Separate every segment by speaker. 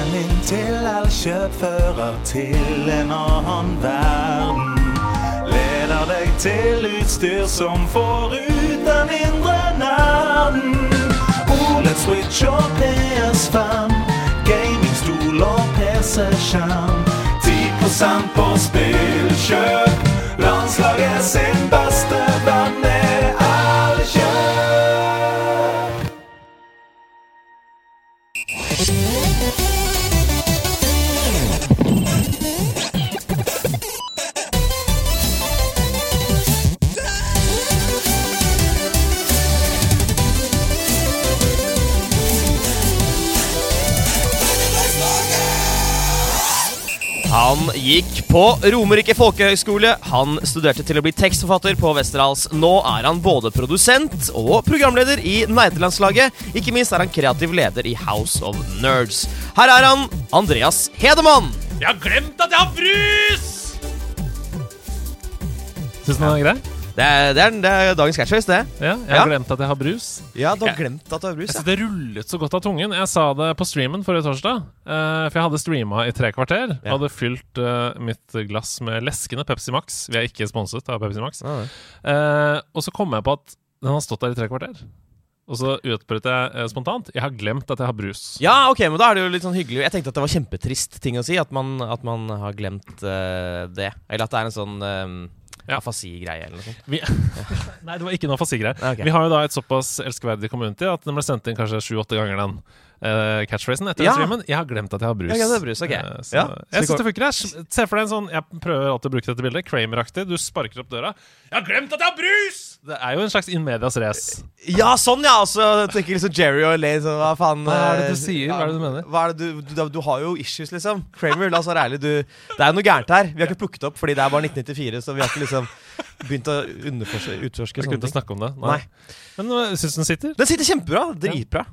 Speaker 1: Veien inn til Elkjøp fører til en annen verden. Leder deg til utstyr som får ut den indre nerden. OLED Switch og PS5, gamingstol og PC-skjerm. 10 på spillkjøp. Landslaget sin beste venn
Speaker 2: gikk på Romerike folkehøgskole. Han studerte til å bli tekstforfatter på Westerdals. Nå er han både produsent og programleder i Nerdelandslaget. Ikke minst er han kreativ leder i House of Nerds. Her er han, Andreas Hedemann.
Speaker 3: Jeg har glemt at jeg har brus! Syns du den er grei?
Speaker 2: Det er, det er, det er dagens catchphrase, det.
Speaker 3: Ja, jeg
Speaker 2: Ja.
Speaker 3: har glemt at jeg har brus.
Speaker 2: Ja, du
Speaker 3: har
Speaker 2: glemt at du har brus.
Speaker 3: Jeg synes Det rullet så godt av tungen. Jeg sa det på streamen forrige torsdag. eh, for jeg hadde streama i tre kvarter.
Speaker 2: Ja.
Speaker 3: Hadde fylt eh, mitt glass med leskende Pepsi Max. Vi er ikke sponset av Pepsi Max.
Speaker 2: Ah,
Speaker 3: Eh, og så kom jeg på at den har stått der i tre kvarter. Og så utbrøt jeg spontant Jeg har glemt at jeg har brus.
Speaker 2: Ja, ok, men da er det jo litt sånn hyggelig. Jeg tenkte at det var kjempetrist ting å si, at man, at man har glemt uh, det. Eller at det er en sånn um,
Speaker 3: Ja.
Speaker 2: afasi-greie eller noe sånt.
Speaker 3: Vi, nei, det var ikke noe afasi-greier.
Speaker 2: Okay.
Speaker 3: Vi har jo da et såpass elskverdig community at den ble sendt inn kanskje sju-åtte ganger, den uh, catchphrasen etter
Speaker 2: Ja.
Speaker 3: streamen. Jeg har glemt at jeg har brus.
Speaker 2: Ja, jeg har brus, ok.
Speaker 3: uh, så,
Speaker 2: Ja,
Speaker 3: jeg syns det funker. Jeg Se for deg en sånn Jeg prøver alltid å bruke dette bildet. Kramer-aktig. Du sparker opp døra. Jeg har glemt at jeg har brus! Det er jo en slags in medias race.
Speaker 2: Ja, sånn, ja! Og så tenker liksom Jerry og Elaine sånn Hva faen
Speaker 3: Hva er det du
Speaker 2: eh,
Speaker 3: sier? Hva er det du mener?
Speaker 2: Hva er det du, du, du har jo issues, liksom. Kramer, la oss være ærlige. Du, det er noe gærent her. Vi har ikke plukket opp fordi det er bare 1994, så vi har ikke liksom begynt å utforske sånne ting.
Speaker 3: snakke om det.
Speaker 2: Nei.
Speaker 3: Men syns den sitter?
Speaker 2: Den sitter kjempebra. Dritbra.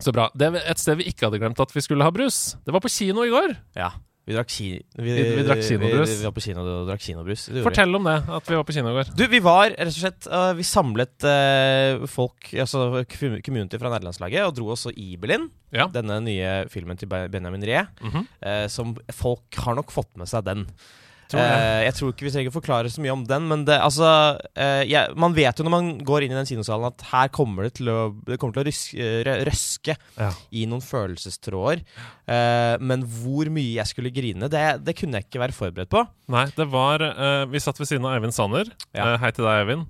Speaker 3: Så bra. Det er et sted vi ikke hadde glemt at vi skulle ha brus. Det var på kino i går.
Speaker 2: Ja. Vi drakk, ki vi,
Speaker 3: Vi- vi drakk kinobrus.
Speaker 2: Vi, var på kino og drakk kinobrus.
Speaker 3: Fortell om det, at vi var på kino i går.
Speaker 2: Du, vi var rett og slett uh, Vi samlet uh, folk, altså community fra nederlandslaget, og dro også Ibelin.
Speaker 3: Ja.
Speaker 2: Denne nye filmen til Benjamin Ree.
Speaker 3: Mm
Speaker 2: -hmm. uh, som folk har nok fått med seg den.
Speaker 3: Tror.
Speaker 2: Eh, jeg tror ikke vi trenger å forklare så mye om den, men det, altså uh, ja, Man vet jo når man går inn i den kinosalen at her kommer det til å, det kommer til å rys, eh, røske
Speaker 3: Ja.
Speaker 2: i noen følelsestråder. Uh, men hvor mye jeg skulle grine, det, det kunne jeg ikke være forberedt på.
Speaker 3: Nei, det var eh, Vi satt ved siden av Eivind Sanner.
Speaker 2: Ja.
Speaker 3: Eh, hei til deg, Eivind.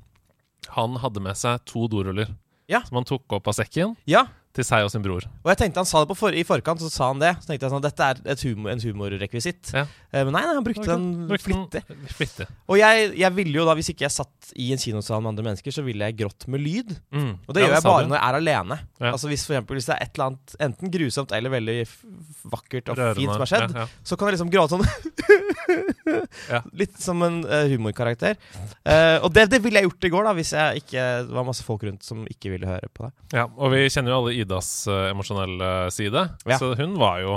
Speaker 3: Han hadde med seg to doruller
Speaker 2: Ja.
Speaker 3: som han tok opp av sekken
Speaker 2: Ja,
Speaker 3: til seg og sin bror.
Speaker 2: Og jeg tenkte han sa det på for, i forkant, så sa han det. Så tenkte jeg sånn, dette er et humor, en humorrekvisitt.
Speaker 3: Ja.
Speaker 2: Eh, men nei, nei, han brukte den flittig.
Speaker 3: Flittig.
Speaker 2: Og jeg, jeg ville jo da, hvis ikke jeg satt i en kinosal med andre mennesker, så ville jeg grått med lyd.
Speaker 3: Mm.
Speaker 2: Og det
Speaker 3: Ja,
Speaker 2: gjør jeg bare
Speaker 3: du.
Speaker 2: når jeg er alene.
Speaker 3: Ja.
Speaker 2: Altså Hvis for eksempel, hvis det er et eller annet enten grusomt eller veldig vakkert og
Speaker 3: Rørende.
Speaker 2: fint som har skjedd, så kan jeg liksom gråte sånn Litt som en uh, humorkarakter. Uh, og det, det ville jeg gjort i går, da hvis jeg ikke det var masse folk rundt som ikke ville høre på det.
Speaker 3: Ja, og vi kjenner jo alle Idas eh, emosjonelle side,
Speaker 2: Ja.
Speaker 3: så hun var jo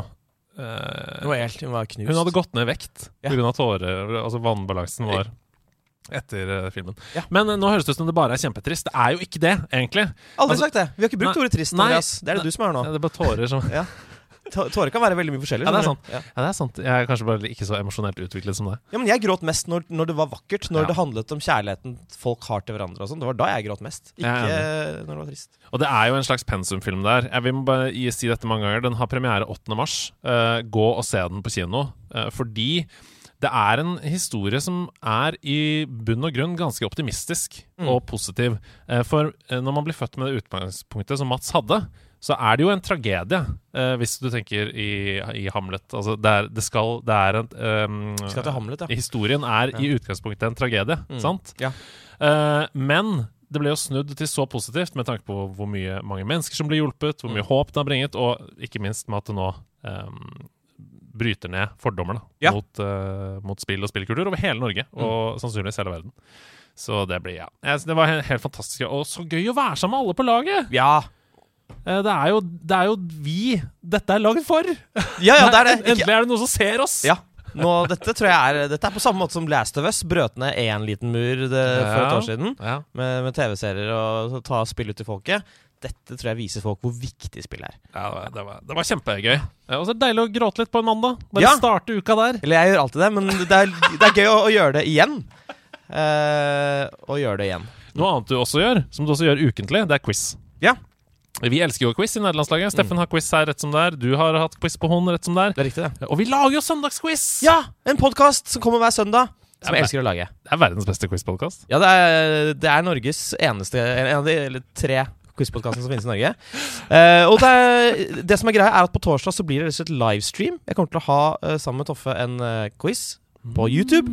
Speaker 3: eh,
Speaker 2: var helt, Hun var knust.
Speaker 3: Hun hadde gått ned i vekt
Speaker 2: Ja.
Speaker 3: pga. av tårer. Altså vannbalansen var etter eh, filmen.
Speaker 2: Ja.
Speaker 3: Men eh, nå høres det ut som det bare er kjempetrist. Det er jo ikke det, egentlig.
Speaker 2: Aldri
Speaker 3: Altså-
Speaker 2: sagt det. Vi har ikke brukt
Speaker 3: Nei,
Speaker 2: ordet trist.
Speaker 3: nei,
Speaker 2: Det er det du som er nå.
Speaker 3: Det er bare tårer som
Speaker 2: Tå- Tårer kan være veldig mye forskjellig.
Speaker 3: Ja, det er.
Speaker 2: Ja.
Speaker 3: Ja, det er sant. Jeg er kanskje bare ikke så emosjonelt utviklet som deg.
Speaker 2: Ja, men jeg gråt mest når, når det var vakkert. Når
Speaker 3: Ja.
Speaker 2: det handlet om kjærligheten folk har til hverandre. og sånn Det var da jeg gråt mest. Ikke når det var trist.
Speaker 3: Og det er jo en slags pensumfilm der. Jeg vil bare si dette mange ganger. Den har premiere 8. mars. Uh, gå og se den på kino. uh, fordi det er en historie som er i bunn og grunn ganske optimistisk
Speaker 2: Mm.
Speaker 3: og positiv. Eh, for når man blir født med det utgangspunktet som Mats hadde, så er det jo en tragedie, eh, hvis du tenker i, i Hamlet. Altså, det er, det skal, det er en
Speaker 2: um, skal til Hamlet, ja.
Speaker 3: Historien er i utgangspunktet en tragedie,
Speaker 2: Mm.
Speaker 3: sant?
Speaker 2: Ja.
Speaker 3: Eh, men det ble jo snudd til så positivt med tanke på hvor mye mange mennesker som ble hjulpet, hvor mye
Speaker 2: Mm.
Speaker 3: håp det har bringet, og ikke minst med at det nå um, bryter ned fordommer da,
Speaker 2: Ja.
Speaker 3: mot, uh, mot spill og spillkultur over hele Norge, og sannsynligvis hele verden. Så det blir, ja. Jeg, det var helt, helt fantastisk. Og så gøy å være sammen med alle på laget!
Speaker 2: Ja.
Speaker 3: Eh, det, er jo, det er jo vi dette er laget for!
Speaker 2: ja, ja, det er det. Ikke,
Speaker 3: Endelig er det noen som ser oss!
Speaker 2: ja. Nå, dette tror jeg er Dette er på samme måte som Last of Us brøt ned én liten mur det, for et år siden.
Speaker 3: Ja.
Speaker 2: Med, med TV-serier og ta spill ut til folket. dette tror jeg viser folk hvor viktig spill er.
Speaker 3: Ja, det var, det var, kjempegøy. Og så er det deilig å gråte litt på en mandag. Bare
Speaker 2: Ja.
Speaker 3: starte uka der.
Speaker 2: Eller jeg gjør alltid det, men det er, det er gøy å, å gjøre det igjen. Uh, å gjøre det igjen.
Speaker 3: Noe annet du også gjør, som du også gjør ukentlig, det er quiz.
Speaker 2: Ja.
Speaker 3: Vi elsker jo quiz i nederlandslaget. Steffen har quiz her rett som det er. Du har hatt quiz på hånd rett som det er.
Speaker 2: Det er riktig, det.
Speaker 3: Og vi lager jo søndagsquiz!
Speaker 2: Ja! En podkast som kommer hver søndag. Som jeg elsker å lage.
Speaker 3: Det er verdens beste quizpodkast.
Speaker 2: Ja, det er, det er Norges eneste En av de eller tre quizpodkastene som finnes i Norge. Uh, og det, er, det som er greia, er at på torsdag så blir det et livestream. Jeg kommer til å ha uh, sammen med Toffe en uh, quiz på YouTube.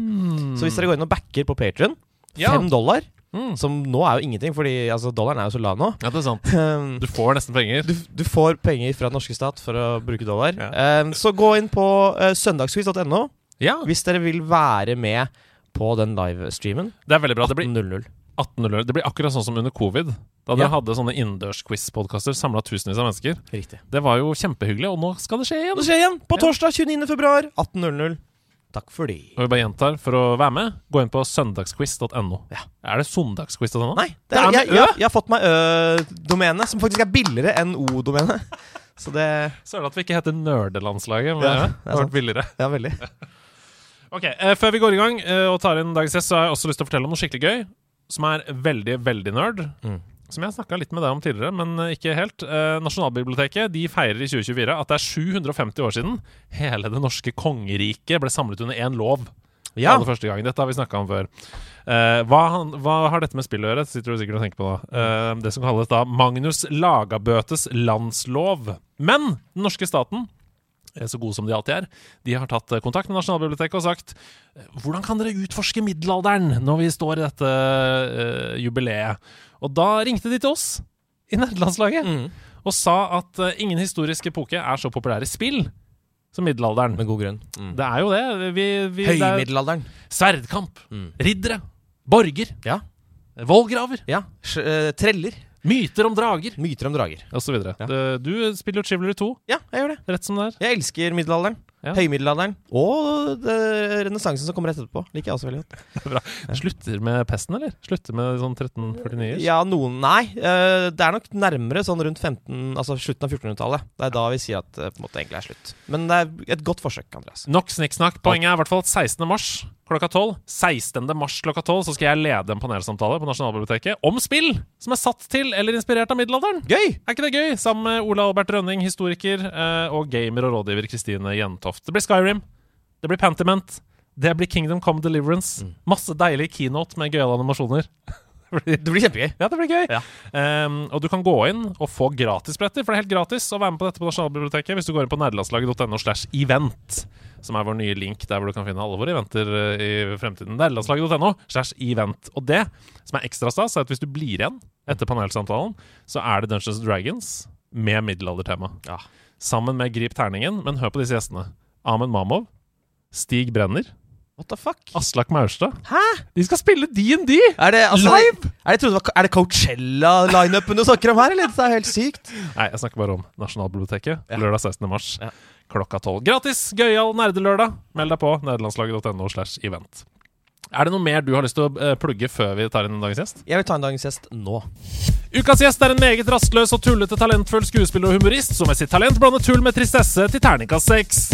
Speaker 2: Så hvis dere går inn og backer på Patrion,
Speaker 3: Ja.
Speaker 2: dollar
Speaker 3: Mm.
Speaker 2: Som nå er jo ingenting, fordi altså, dollaren er jo så lav nå.
Speaker 3: Ja, det er sant.
Speaker 2: Um,
Speaker 3: Du får nesten penger.
Speaker 2: du, du får penger fra den norske stat for å bruke dollar.
Speaker 3: Ja.
Speaker 2: Um, så gå inn på uh, søndagsquiz.no
Speaker 3: Ja,
Speaker 2: hvis dere vil være med på den livestreamen.
Speaker 3: det er veldig bra. Det blir
Speaker 2: 18.00.
Speaker 3: 18.00. Det blir akkurat sånn som under covid. Da dere
Speaker 2: Ja.
Speaker 3: hadde sånne innendørs-quiz-podkaster, samla tusenvis av mennesker.
Speaker 2: Riktig.
Speaker 3: Det var jo kjempehyggelig, og nå skal det skje igjen.
Speaker 2: Det skjer igjen på torsdag 29. februar 18.00. Takk for det.
Speaker 3: Og vi bare gjentar, for å være med, gå inn på søndagsquiz.no.
Speaker 2: Ja.
Speaker 3: Er det søndagsquiz.no?
Speaker 2: Nei, det
Speaker 3: Det
Speaker 2: er,
Speaker 3: er med
Speaker 2: jeg, jeg, jeg har fått meg Ø-domene, som faktisk er billigere enn O-domenet. Så det
Speaker 3: Så er det at vi ikke heter Nerdelandslaget. Men
Speaker 2: Ja,
Speaker 3: det,
Speaker 2: det er
Speaker 3: har vært billigere.
Speaker 2: Ja, veldig.
Speaker 3: Ok, eh, Før vi går i gang eh, og tar inn dagens gjest, så har jeg også lyst til å fortelle om noe skikkelig gøy. Som er veldig, veldig nerd.
Speaker 2: Mm.
Speaker 3: Som jeg snakka litt med deg om tidligere, men eh, ikke helt. Eh, Nasjonalbiblioteket de feirer i 2024 at det er 750 år siden hele det norske kongeriket ble samlet under én lov.
Speaker 2: Ja.
Speaker 3: Aller første gang. Dette har vi snakka om før. Eh, hva, hva har dette med spill å gjøre? Sitter du sikkert og tenker på da. Eh, det som kalles da Magnus Lagabøtes landslov. Men den norske staten så gode som de alltid er, de har tatt eh, kontakt med Nasjonalbiblioteket og sagt eh, hvordan kan dere utforske middelalderen når vi står i dette uh, jubileet? Og da ringte de til oss i nederlandslaget
Speaker 2: Mm.
Speaker 3: og sa at uh, ingen historisk epoke er så populær i spill som middelalderen.
Speaker 2: Med god grunn. Mm.
Speaker 3: Det er jo det. Vi, vi, det er
Speaker 2: Høymiddelalderen.
Speaker 3: sverdkamp,
Speaker 2: Mm.
Speaker 3: riddere, borger,
Speaker 2: Ja.
Speaker 3: vollgraver,
Speaker 2: ja. eh, treller.
Speaker 3: Myter om drager
Speaker 2: Myter om drager.
Speaker 3: osv.
Speaker 2: Ja.
Speaker 3: Det- Du spiller jo Chivalry 2,
Speaker 2: Ja, jeg gjør det.
Speaker 3: rett som det er.
Speaker 2: Jeg elsker middelalderen.
Speaker 3: Ja.
Speaker 2: Høymiddelalderen. Og renessansen som kommer rett etterpå. Liker jeg også veldig godt.
Speaker 3: Slutter med pesten, eller? Slutter med sånn 1349-ers?
Speaker 2: Ja, noen Nei. eh, det er nok nærmere sånn rundt 15, altså slutten av 1400-tallet. Det er da vi sier at det på en måte egentlig er slutt. Men det er et godt forsøk, Andreas.
Speaker 3: Nok snikksnakk. Poenget er i hvert fall at 16. mars klokka 12 16. mars klokka 12 så skal jeg lede en panelsamtale på Nasjonalbiblioteket om spill som er satt til eller inspirert av middelalderen.
Speaker 2: Gøy!
Speaker 3: Er ikke det gøy? Sammen med Ola Albert Rønning, historiker, eh, og gamer og rådgiver Kristine Jentoft. Det blir Skyrim. Det blir Pentiment. Det blir Kingdom Come Deliverance.
Speaker 2: Mm.
Speaker 3: Masse deilig keynote med gøyale animasjoner. Det blir-
Speaker 2: Det blir kjempegøy.
Speaker 3: ja, det blir gøy.
Speaker 2: Ja.
Speaker 3: Um, og du kan gå inn og få gratisbretter, for det er helt gratis å være med på dette på Nasjonalbiblioteket hvis du går inn på nerdelandslaget.no slash event, som er vår nye link der hvor du kan finne alle våre eventer eh, i fremtiden. Nerdelandslaget.no slash event. Og det som er ekstra stas, er at hvis du blir igjen etter panelsamtalen, så er det Dungeons and Dragons med middelaldertema.
Speaker 2: Ja.
Speaker 3: Sammen med Grip terningen, men hør på disse gjestene. Ahmed Mamov, Stig Brenner,
Speaker 2: What the fuck?
Speaker 3: Aslak Maurstad.
Speaker 2: Hæ?
Speaker 3: De skal spille DND!
Speaker 2: Er det, altså,
Speaker 3: Live!
Speaker 2: Er det, det var, er det Coachella-lineupen du snakker om her, eller? Det er helt sykt.
Speaker 3: Nei, jeg snakker bare om Nasjonalbiblioteket.
Speaker 2: Ja.
Speaker 3: Lørdag 16. mars
Speaker 2: Ja.
Speaker 3: Klokka 12. Gratis! Gøyal nerdelørdag. Meld deg på nederlandslaget.no slash event. Er det noe mer du har lyst til å eh, plugge før vi tar inn dagens gjest?
Speaker 2: Jeg vil ta en dagens gjest nå.
Speaker 3: Ukas gjest er en meget rastløs og tullete talentfull skuespiller og humorist som med sitt talent blander tull med tristesse til terningkast seks.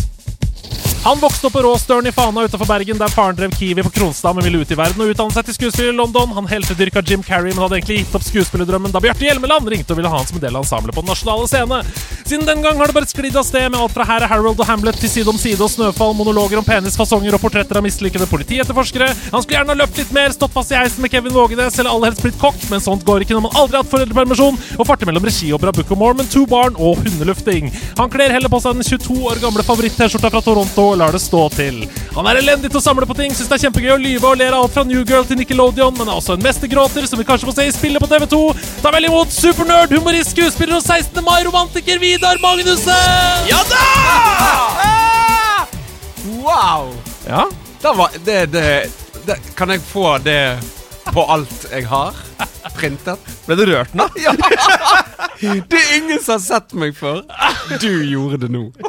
Speaker 3: Han vokste opp på Råstøren i Fana utenfor Bergen, der faren drev Kiwi på Kronstad, men ville ut i verden og utdanne seg til skuespiller i London. Han heltedyrka Jim Carrey, men hadde egentlig gitt opp skuespillerdrømmen da Bjarte Hjelmeland ringte og ville ha han som en del av ensemblet på den nasjonale scene. Siden den gang har det bare sklidd av sted med alt fra Herre Harold og Hamlet til Side om side og Snøfall, monologer om penisfasonger og portretter av mislykkede politietterforskere. Han skulle gjerne ha løpt litt mer, stått fast i heisen med Kevin Vågenes eller aller helst blitt kokk, men sånt går ikke når man aldri har hatt foreldrepermisjon og farter mellom regiopera Book of Mormon, to barn og hundelufting. Han kler heller på seg den 22 år gamle favoritt-T-skjorta fra Toronto og lar det stå til. Han er elendig til å samle på ting, syns det er kjempegøy å lyve og ler av alt fra New Girl til Nickelodeon, men er også en mestergråter som vi kanskje får se i spillet på TV2. Ta vel imot supernerd, humorist, skuespiller og 16. mai-romantiker Vidar Magnussen!
Speaker 4: Ja da! Wow!
Speaker 3: Ja,
Speaker 4: Da var det, det, det Kan jeg få det på alt jeg har? Printet?
Speaker 2: Ble du rørt nå?
Speaker 4: Ja! Det er ingen som har sett meg før. Du gjorde det nå.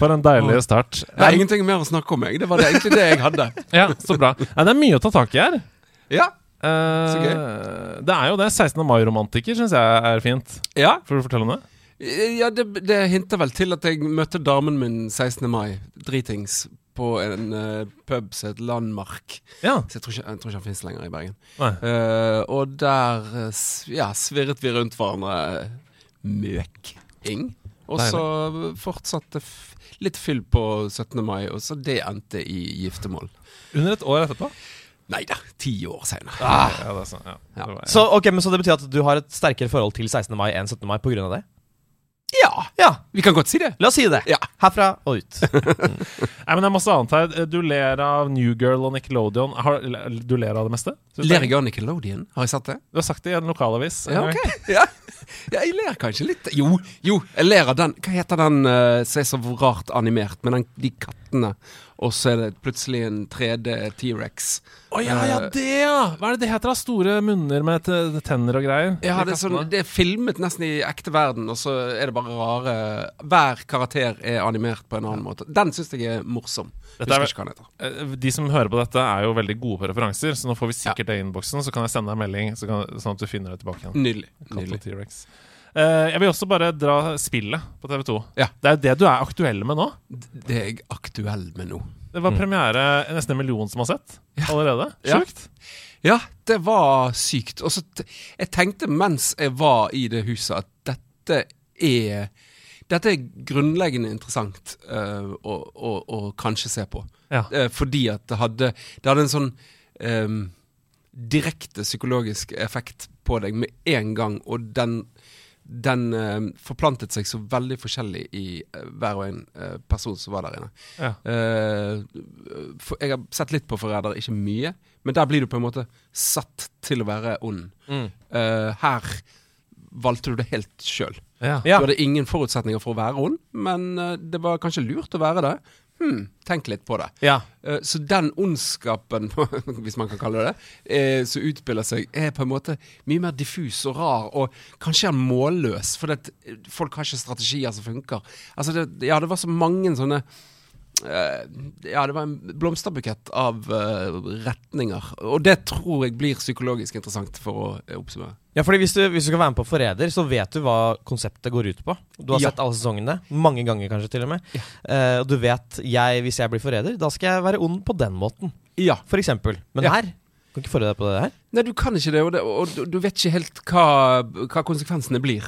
Speaker 3: For en deilig start.
Speaker 4: Det er ingenting mer å snakke om, jeg. Det var det, egentlig det jeg hadde.
Speaker 3: Ja, Så bra. Nei, det er mye å ta tak i her.
Speaker 4: Ja. så gøy.
Speaker 3: det er jo det. 16. mai-romantiker syns jeg er fint.
Speaker 4: Ja,
Speaker 3: Får du fortelle om det?
Speaker 4: ja det, det hinter vel til at jeg møtte damen min 16. mai, dritings, på en uh, pub som het Landmark.
Speaker 3: Ja.
Speaker 4: Så jeg tror ikke, jeg tror ikke han finnes lenger i Bergen. Eh, og der uh, ja, svirret vi rundt hverandre eh, møking. Og så fortsatte f litt fyll på 17. mai, og så det endte i giftermål.
Speaker 3: Under et år etterpå?
Speaker 4: Nei da, ti år seinere.
Speaker 3: Ja, er sånn, ja.
Speaker 4: Ja.
Speaker 3: Ja.
Speaker 2: Så, okay, men så det betyr at du har et sterkere forhold til 16. mai enn 17. mai pga. det?
Speaker 4: Ja,
Speaker 2: Ja,
Speaker 4: vi kan godt si det.
Speaker 2: la oss si det.
Speaker 4: Ja.
Speaker 2: Herfra og ut.
Speaker 3: Nei, men det er masse annet her. Du ler av New Girl og Nickelodeon. Har, du ler av det meste?
Speaker 4: Ler jeg av Nickelodeon? Har jeg sagt det?
Speaker 3: Du har sagt det i en lokalavis.
Speaker 4: Ja, ok. Ja. ja, jeg ler kanskje litt. Jo, jo, jeg ler av den. Hva heter den uh, som er så rart animert, med den, de kattene? Og så er det plutselig en 3D T-rex.
Speaker 3: Å ja, ja, det, ja! Hva er det det heter? da? Store munner med tenner og greier?
Speaker 4: Ja, det er, sånn, det er filmet nesten i ekte verden, og så er det bare rare Hver karakter er animert på en annen måte. Den syns jeg er morsom.
Speaker 3: Dette er. Eh, De som hører på dette, er jo veldig gode på referanser, så nå får vi sikkert det i innboksen. Så kan jeg sende deg en melding, så kan, sånn at du finner det tilbake igjen.
Speaker 4: Nydelig.
Speaker 3: Eh, jeg vil også bare dra spillet på TV2.
Speaker 4: Ja.
Speaker 3: Det er jo det du er aktuell med nå.
Speaker 4: Det er jeg aktuell med nå.
Speaker 3: Det var premiere nesten en million som har sett allerede.
Speaker 4: Ja.
Speaker 3: Sjukt.
Speaker 4: Ja, det var sykt. Og så Jeg tenkte mens jeg var i det huset, at dette er Dette er grunnleggende interessant uh, å, å, å kanskje se på.
Speaker 3: Ja.
Speaker 4: Uh, fordi at det hadde Det hadde en sånn um, direkte psykologisk effekt på deg med en gang, og den den uh, forplantet seg så veldig forskjellig i uh, hver og en uh, person som var der inne.
Speaker 3: Ja.
Speaker 4: For, jeg har sett litt på Forræder, ikke mye, men der blir du på en måte satt til å være ond.
Speaker 2: Mm.
Speaker 4: Her valgte du det helt sjøl.
Speaker 3: Ja.
Speaker 4: Du hadde ingen forutsetninger for å være ond, men det var kanskje lurt å være det. Hm, tenk litt på det.
Speaker 2: Ja.
Speaker 4: Eh, Så den ondskapen, hvis man kan kalle det det, eh, som utspiller seg, er på en måte mye mer diffus og rar, og kanskje er målløs, for folk har ikke strategier som funker. Altså det, ja, det var så mange sånne Ja, det var en blomsterbukett av uh, retninger. Og det tror jeg blir psykologisk interessant, for å eh, oppsummere.
Speaker 2: Ja, fordi hvis du, hvis du skal være med på Forræder, så vet du hva konseptet går ut på. Du har
Speaker 4: Ja.
Speaker 2: sett alle sesongene. Mange ganger, kanskje, til og med. Eh, og du vet jeg, hvis jeg blir forræder, da skal jeg være ond på den måten.
Speaker 4: Ja.
Speaker 2: For eksempel. Men
Speaker 4: Ja.
Speaker 2: her kan ikke forberede deg på det her.
Speaker 4: Nei, du kan ikke det, og, det, og du- vet ikke helt hva, hva konsekvensene blir.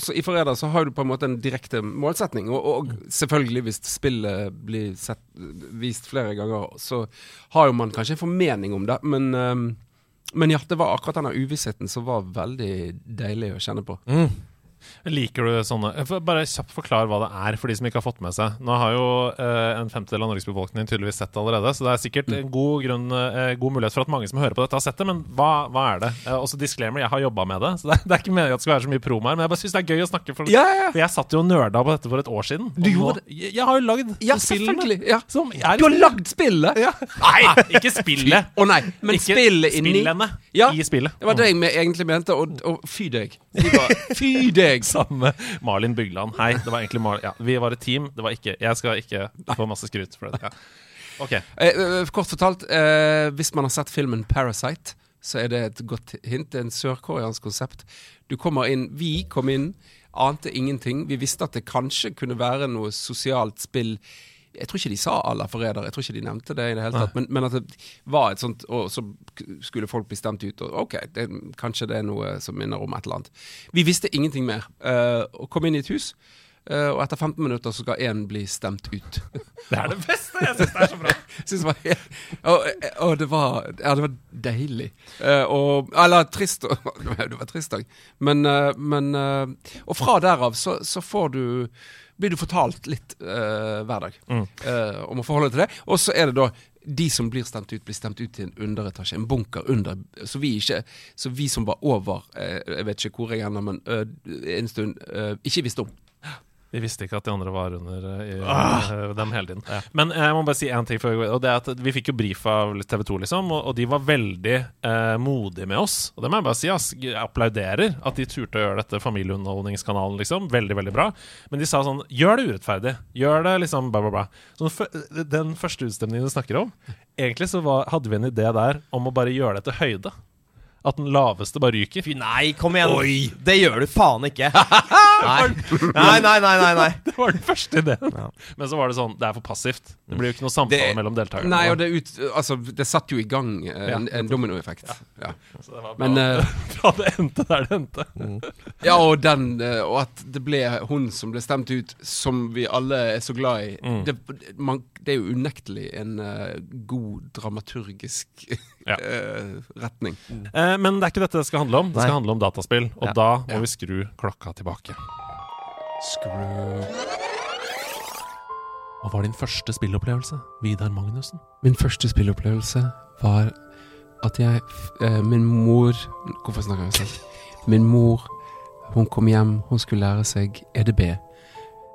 Speaker 4: Så I Forræder så har du på en måte en direkte målsetning, og, og selvfølgelig hvis spillet blir sett, vist flere ganger, så har jo man kanskje en formening om det, men, um men ja, det var akkurat denne uvissheten som var veldig deilig å kjenne på.
Speaker 3: Liker du sånne Bare kjapt forklar hva det er, for de som ikke har fått med seg. Nå har jo eh, en femtedel av Norges befolkning tydeligvis sett det allerede, så det er sikkert en god, grunn, eh, god mulighet for at mange som hører på dette, har sett det. Men hva, hva er det? Eh, også disclaimer, jeg har jobba med det, så det er, det er ikke meningen at det skal være så mye promo her. Men jeg bare syns det er gøy å snakke, for,
Speaker 4: Ja, ja,
Speaker 3: for jeg satt jo og nerda på dette for et år siden.
Speaker 4: Du gjorde
Speaker 3: det? Jeg, jeg har jo lagd
Speaker 4: Ja, selvfølgelig. Ja.
Speaker 3: som er
Speaker 4: Du har lagd spillet!
Speaker 3: ja. Nei, ikke spillet!
Speaker 4: Å nei, men
Speaker 3: Ikke
Speaker 4: spillet inni
Speaker 3: spillene
Speaker 4: Ja.
Speaker 3: i spillet.
Speaker 4: Det var det jeg egentlig mente, og, og fy deg. Fy deg!
Speaker 3: Samme Malin Bygland. Hei, det var egentlig Malin. ja, vi var et team. Det var ikke Jeg skal ikke få masse skryt for det. Ja. Ok.
Speaker 4: Eh, eh, kort fortalt, eh, hvis man har sett filmen 'Parasite', så er det et godt hint. Det er en sørkoreansk konsept. Du kommer inn Vi kom inn, ante ingenting. Vi visste at det kanskje kunne være noe sosialt spill. Jeg tror ikke de sa la forræder, jeg tror ikke de nevnte det i det hele tatt. Men, men at det var et sånt Og så skulle folk bli stemt ut, og OK, det, kanskje det er noe som minner om et eller annet. Vi visste ingenting mer. Uh, og kom inn i et hus, Uh, og etter 15 minutter så skal én bli stemt ut.
Speaker 3: Det er det beste! Jeg syns det er så bra.
Speaker 4: Synes det var helt, og, og det var Ja, det var deilig. Uh, og Eller trist Det var trist òg. Men, uh, men eh, Og fra derav så, så får du blir du fortalt litt uh, hver dag eh, om å forholde deg til det. Og så er det da de som blir stemt ut, blir stemt ut i en underetasje, en bunker under. Så vi, ikke, så vi som var over, eh, jeg vet ikke hvor jeg ender, men en stund ikke visste om.
Speaker 3: Vi visste ikke at de andre var under eh, i, ah! dem hele tiden. Men jeg må bare si én ting før Og det er at Vi fikk jo brief av TV 2, liksom, og, og de var veldig eh, modige med oss. Og det må jeg bare si. Ass, jeg applauderer at de turte å gjøre dette familieunderholdningskanalen, liksom. Veldig, veldig bra. Men de sa sånn Gjør det urettferdig. Gjør det liksom bla, bla, bla. Så den den første utstemningen du snakker om Egentlig så var, hadde vi en idé der om å bare gjøre det til høyde. At den laveste bare ryker.
Speaker 2: Fy nei, kom igjen. Oi. Det gjør du faen ikke. Nei, nei, nei. nei, nei, nei.
Speaker 3: Det var den første ideen. Men så var det sånn, det er for passivt. Det blir jo ikke noe samtale
Speaker 4: Det-
Speaker 3: mellom deltakerne.
Speaker 4: Nei, og det, ut, altså, det satt jo i gang eh, en, en dominoeffekt. Ja.
Speaker 3: Så det var bra,
Speaker 4: Men uh,
Speaker 3: bra det endte der det endte.
Speaker 4: Ja, og, den, uh, og at det ble hun som ble stemt ut, som vi alle er så glad i.
Speaker 3: Mm.
Speaker 4: Det, man, det er jo unektelig en eh, god dramaturgisk
Speaker 3: Ja.
Speaker 4: eh, retning.
Speaker 3: Eh, men det er ikke dette det skal handle om. Det
Speaker 2: Nei.
Speaker 3: skal handle om dataspill. Og
Speaker 2: Ja.
Speaker 3: da må
Speaker 4: Ja.
Speaker 3: vi skru klokka tilbake. Skru Hva var din første spillopplevelse, Vidar Magnussen?
Speaker 4: Min første spillopplevelse var at jeg eh, Min mor Hvorfor snakker jeg sånn? Min mor, hun kom hjem, hun skulle lære seg EDB.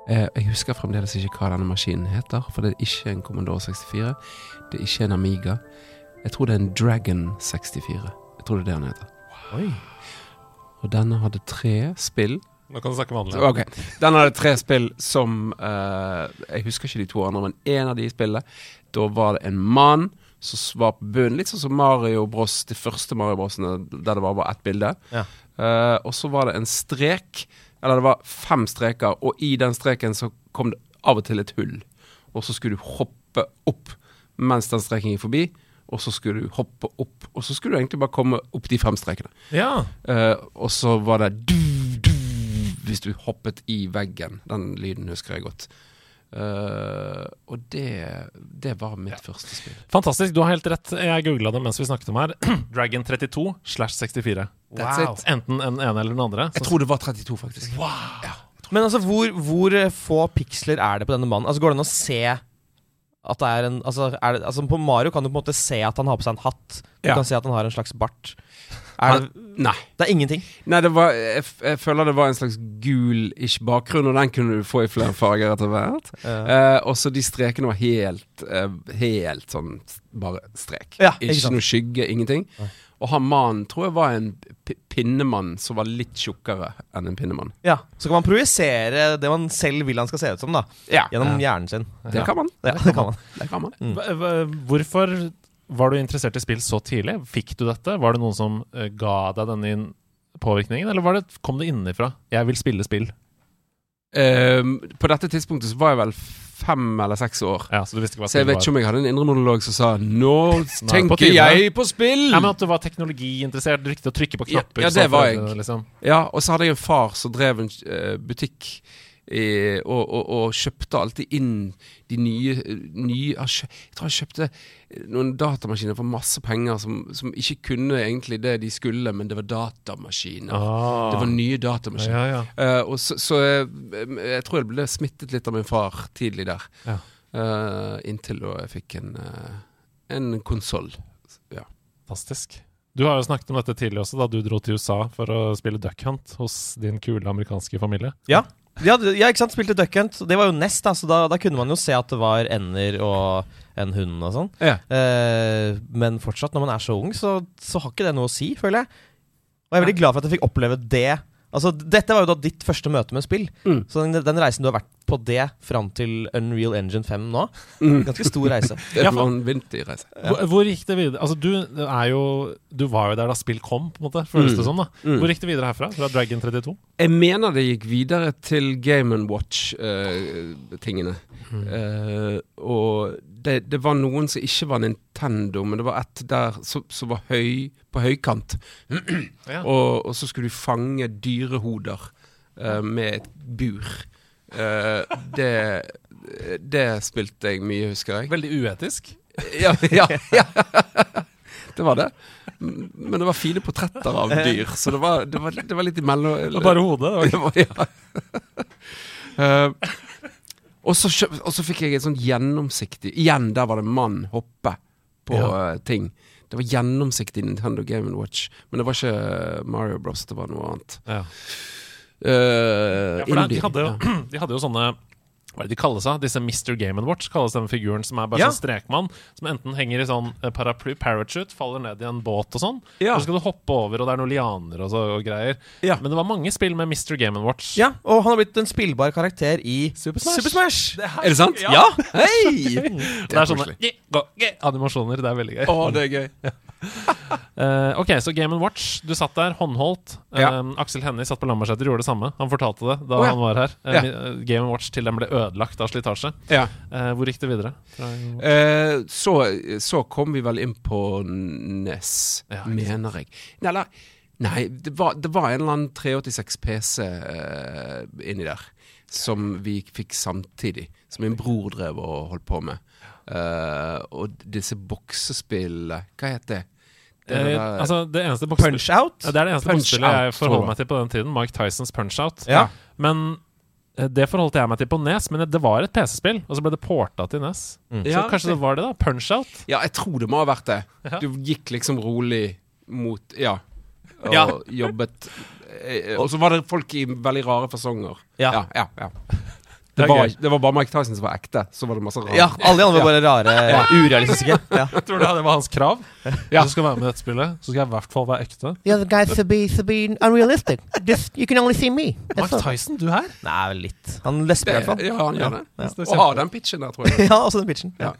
Speaker 4: Eh, jeg husker fremdeles ikke hva denne maskinen heter, for det er ikke en Commodore 64. Det er ikke en Amiga. Jeg tror det er en Dragon 64. Jeg tror det er det han heter.
Speaker 2: Oi.
Speaker 4: Og denne hadde tre spill.
Speaker 3: Nå kan du snakke vanlig.
Speaker 4: Ok, Den hadde tre spill som eh, Jeg husker ikke de to andre, men én av de spillene Da var det en mann som var på bunnen, litt sånn som Mario Bros. De første Mario Brosene, der det var bare ett bilde.
Speaker 2: Ja.
Speaker 4: Eh, og så var det en strek, eller det var fem streker, og i den streken så kom det av og til et hull. Og så skulle du hoppe opp mens den streken gikk forbi, og så skulle du hoppe opp, og så skulle du egentlig bare komme opp de fem strekene.
Speaker 3: Ja.
Speaker 4: Uh, og så var det du, du, hvis du hoppet i veggen. Den lyden husker jeg godt. Uh, og det, det var mitt første spill.
Speaker 3: Fantastisk. Du har helt rett. Jeg googla det mens vi snakket om her. Dragon 32 slash 64.
Speaker 4: That's
Speaker 2: Wow.
Speaker 4: it.
Speaker 3: Enten den ene eller den andre.
Speaker 4: Jeg tror det var 32, faktisk.
Speaker 2: Men altså, hvor, hvor få piksler er det på denne mannen? Altså, Går det an å se at det er en altså, er det, altså, På Mario kan du på en måte se at han har på seg en hatt. Du
Speaker 4: Ja.
Speaker 2: kan se at han har en slags bart. Er det,
Speaker 4: Nei.
Speaker 2: det er ingenting.
Speaker 4: Nei, det var, jeg, jeg føler det var en slags gul-ish bakgrunn, og den kunne du få i flere farger etter hvert.
Speaker 2: ja.
Speaker 4: Eh, og så de strekene var helt eh, Helt sånn bare strek.
Speaker 2: Ja, ikke
Speaker 4: ikke noe skygge, ingenting.
Speaker 2: Nei.
Speaker 4: Og han mannen tror jeg var en pinnemann som var litt tjukkere enn en pinnemann.
Speaker 2: ja. Så kan man projisere det man selv vil han skal se ut som, da.
Speaker 4: Ja,
Speaker 2: Gjennom hjernen sin.
Speaker 4: det kan man.
Speaker 2: Ja, det kan man.
Speaker 4: Det kan man.
Speaker 3: Hva- Hvorfor var du interessert i spill så tidlig? Fikk du dette? Var det noen som eh, ga deg denne påvirkningen, eller var det, kom det innenfra? Jeg vil spille spill.
Speaker 4: Uh, på dette tidspunktet så var jeg vel fem eller seks år.
Speaker 3: Ja, Så
Speaker 4: Så jeg vet ikke om jeg hadde en indre monolog som sa 'Nå tenker
Speaker 3: tide.»
Speaker 4: jeg på spill'!
Speaker 3: Ja, men At du var teknologiinteressert, du likte å trykke på knapper.
Speaker 4: ja,
Speaker 3: ja
Speaker 4: det var jeg.
Speaker 3: Liksom.
Speaker 4: Ja, og så hadde jeg en far som drev en uh, butikk i, og, og, og kjøpte alltid inn de nye, nye Jeg tror jeg kjøpte noen datamaskiner for masse penger som, som ikke kunne egentlig det de skulle, men det var datamaskiner.
Speaker 3: Ah.
Speaker 4: Det var nye datamaskiner.
Speaker 3: ja, ja.
Speaker 4: Eh, og så, så jeg, jeg tror jeg ble smittet litt av min far tidlig der.
Speaker 3: Ja.
Speaker 4: Eh, inntil da jeg fikk en, uh, en konsoll. Ja.
Speaker 3: Fantastisk. Du har jo snakket om dette tidligere også, da du dro til USA for å spille Duck Hunt hos din kule amerikanske familie.
Speaker 2: Ja. Ja, ikke sant? Spilte Duck Hunt. Det var jo Nest, da, så da, da kunne man jo se at det var ender og en hund og sånn.
Speaker 4: Ja.
Speaker 2: Eh, men fortsatt, når man er så ung, så, så har ikke det noe å si, føler jeg. Og jeg er veldig glad for at jeg fikk oppleve det. Altså, Dette var jo da ditt første møte med spill.
Speaker 4: Mm.
Speaker 2: Så den, den reisen du har vært på det fram til Unreal Engine 5 nå,
Speaker 4: Mm.
Speaker 2: ganske stor reise.
Speaker 4: Det
Speaker 3: for-
Speaker 4: en vanvittig reise.
Speaker 3: Hvor, hvor gikk det videre? Altså, du, er jo, du var jo der da spill kom, på en måte, føles
Speaker 4: Mm.
Speaker 3: det som. da
Speaker 4: Mm.
Speaker 3: Hvor gikk det videre herfra? Fra Dragon 32?
Speaker 4: Jeg mener det gikk videre til Game Watch-tingene. Eh, og det, det var noen som ikke var Nintendo, men det var et der som, var høy, på høykant.
Speaker 3: Ja.
Speaker 4: og, og så skulle du fange dyrehoder uh, med et bur. Uh, det, det spilte jeg mye, husker jeg.
Speaker 3: Veldig uetisk.
Speaker 4: Ja, ja, ja. Det var det. Men det var fine portretter av dyr, så det var, det var, det var litt imellom
Speaker 3: Det var bare hodet. det var ikke-
Speaker 4: det var, ja. Eh, og, så, og så fikk jeg et sånn gjennomsiktig Igjen, der var det mann hoppe på
Speaker 3: Ja.
Speaker 4: eh, ting. Det var gjennomsiktig Nintendo Game Watch, men det var ikke Mario Bros. Det var noe annet.
Speaker 3: Ja.
Speaker 4: Uh,
Speaker 3: Ja, for de, hadde jo, de hadde jo sånne hva er det de kaller seg? Disse Mr. Game Watch kalles den figuren som er bare
Speaker 2: Ja.
Speaker 3: sånn strekmann. Som enten henger i sånn eh, paraply, parachute, faller ned i en båt og sånn.
Speaker 4: Ja.
Speaker 3: Og så skal du hoppe over, og det er noen lianer og, så, og greier.
Speaker 4: Ja.
Speaker 3: Men det var mange spill med Mr. Game Watch.
Speaker 2: Ja, og han har blitt en spillbar karakter i
Speaker 3: Super Smash.
Speaker 2: Super Smash.
Speaker 4: Er det sant?
Speaker 2: Ja!
Speaker 4: Hei!
Speaker 3: Det er sånne animasjoner. Det er veldig gøy.
Speaker 4: Å, det er gøy.
Speaker 3: Eh, ok, så Game Watch. Du satt der, håndholdt.
Speaker 4: Ja.
Speaker 3: Um, Aksel Hennie satt på Lambertseter, gjorde det samme. Han fortalte det da
Speaker 4: oh, ja.
Speaker 3: han var her. Uh,
Speaker 4: Ja.
Speaker 3: mi- Game Watch til den ble ødelagt av slitasje.
Speaker 4: Ja.
Speaker 3: Eh, hvor gikk det videre?
Speaker 4: Eh, så, så kom vi vel inn på NES,
Speaker 3: Ja,
Speaker 4: mener jeg. Eller, nei det, var, det var en eller annen 386 PC uh, inni der. Som vi fikk samtidig. Som min bror drev og holdt på med. Eh, og disse boksespillene Hva het det? det
Speaker 3: Eh, altså, det eneste boksspillet
Speaker 2: Punch Out?
Speaker 3: ja, Det er det eneste boksespillet jeg forholder meg til på den tiden. Mike Tysons Punch-Out.
Speaker 2: Ja.
Speaker 3: Men eh, det forholdt jeg meg til på Nes, men det var et PC-spill, og så ble det porta til Nes. Så
Speaker 4: Ja,
Speaker 3: kanskje det var det, da? Punch-Out?
Speaker 4: Ja, jeg tror det må ha vært det.
Speaker 3: Ja.
Speaker 4: Du gikk liksom rolig mot Ja. Og
Speaker 2: Ja.
Speaker 4: jobbet eh, Og så var det folk i veldig rare fasonger.
Speaker 2: Ja.
Speaker 4: ja, ja, ja.
Speaker 3: Det
Speaker 4: Det, var, det var bare Mike Tyson som var ekte. Så var det masse rare.
Speaker 2: Ja, alle de andre var bare rare, urealistiske. Ja.
Speaker 3: Tror du det var hans krav?
Speaker 4: Ja.
Speaker 3: Hvis du skal være med i dette spillet, så skal jeg i hvert fall være ekte.
Speaker 5: The other guys should be, should be unrealistic. Just you can only see me. That's
Speaker 3: Mike. Tyson, du her?
Speaker 2: Nei, litt. Han lesper i hvert fall.
Speaker 4: Ja, han gjør det.
Speaker 2: Ja.
Speaker 4: Og har den pitchen der, tror jeg.
Speaker 2: Ja, også den pitchen.
Speaker 4: Ja.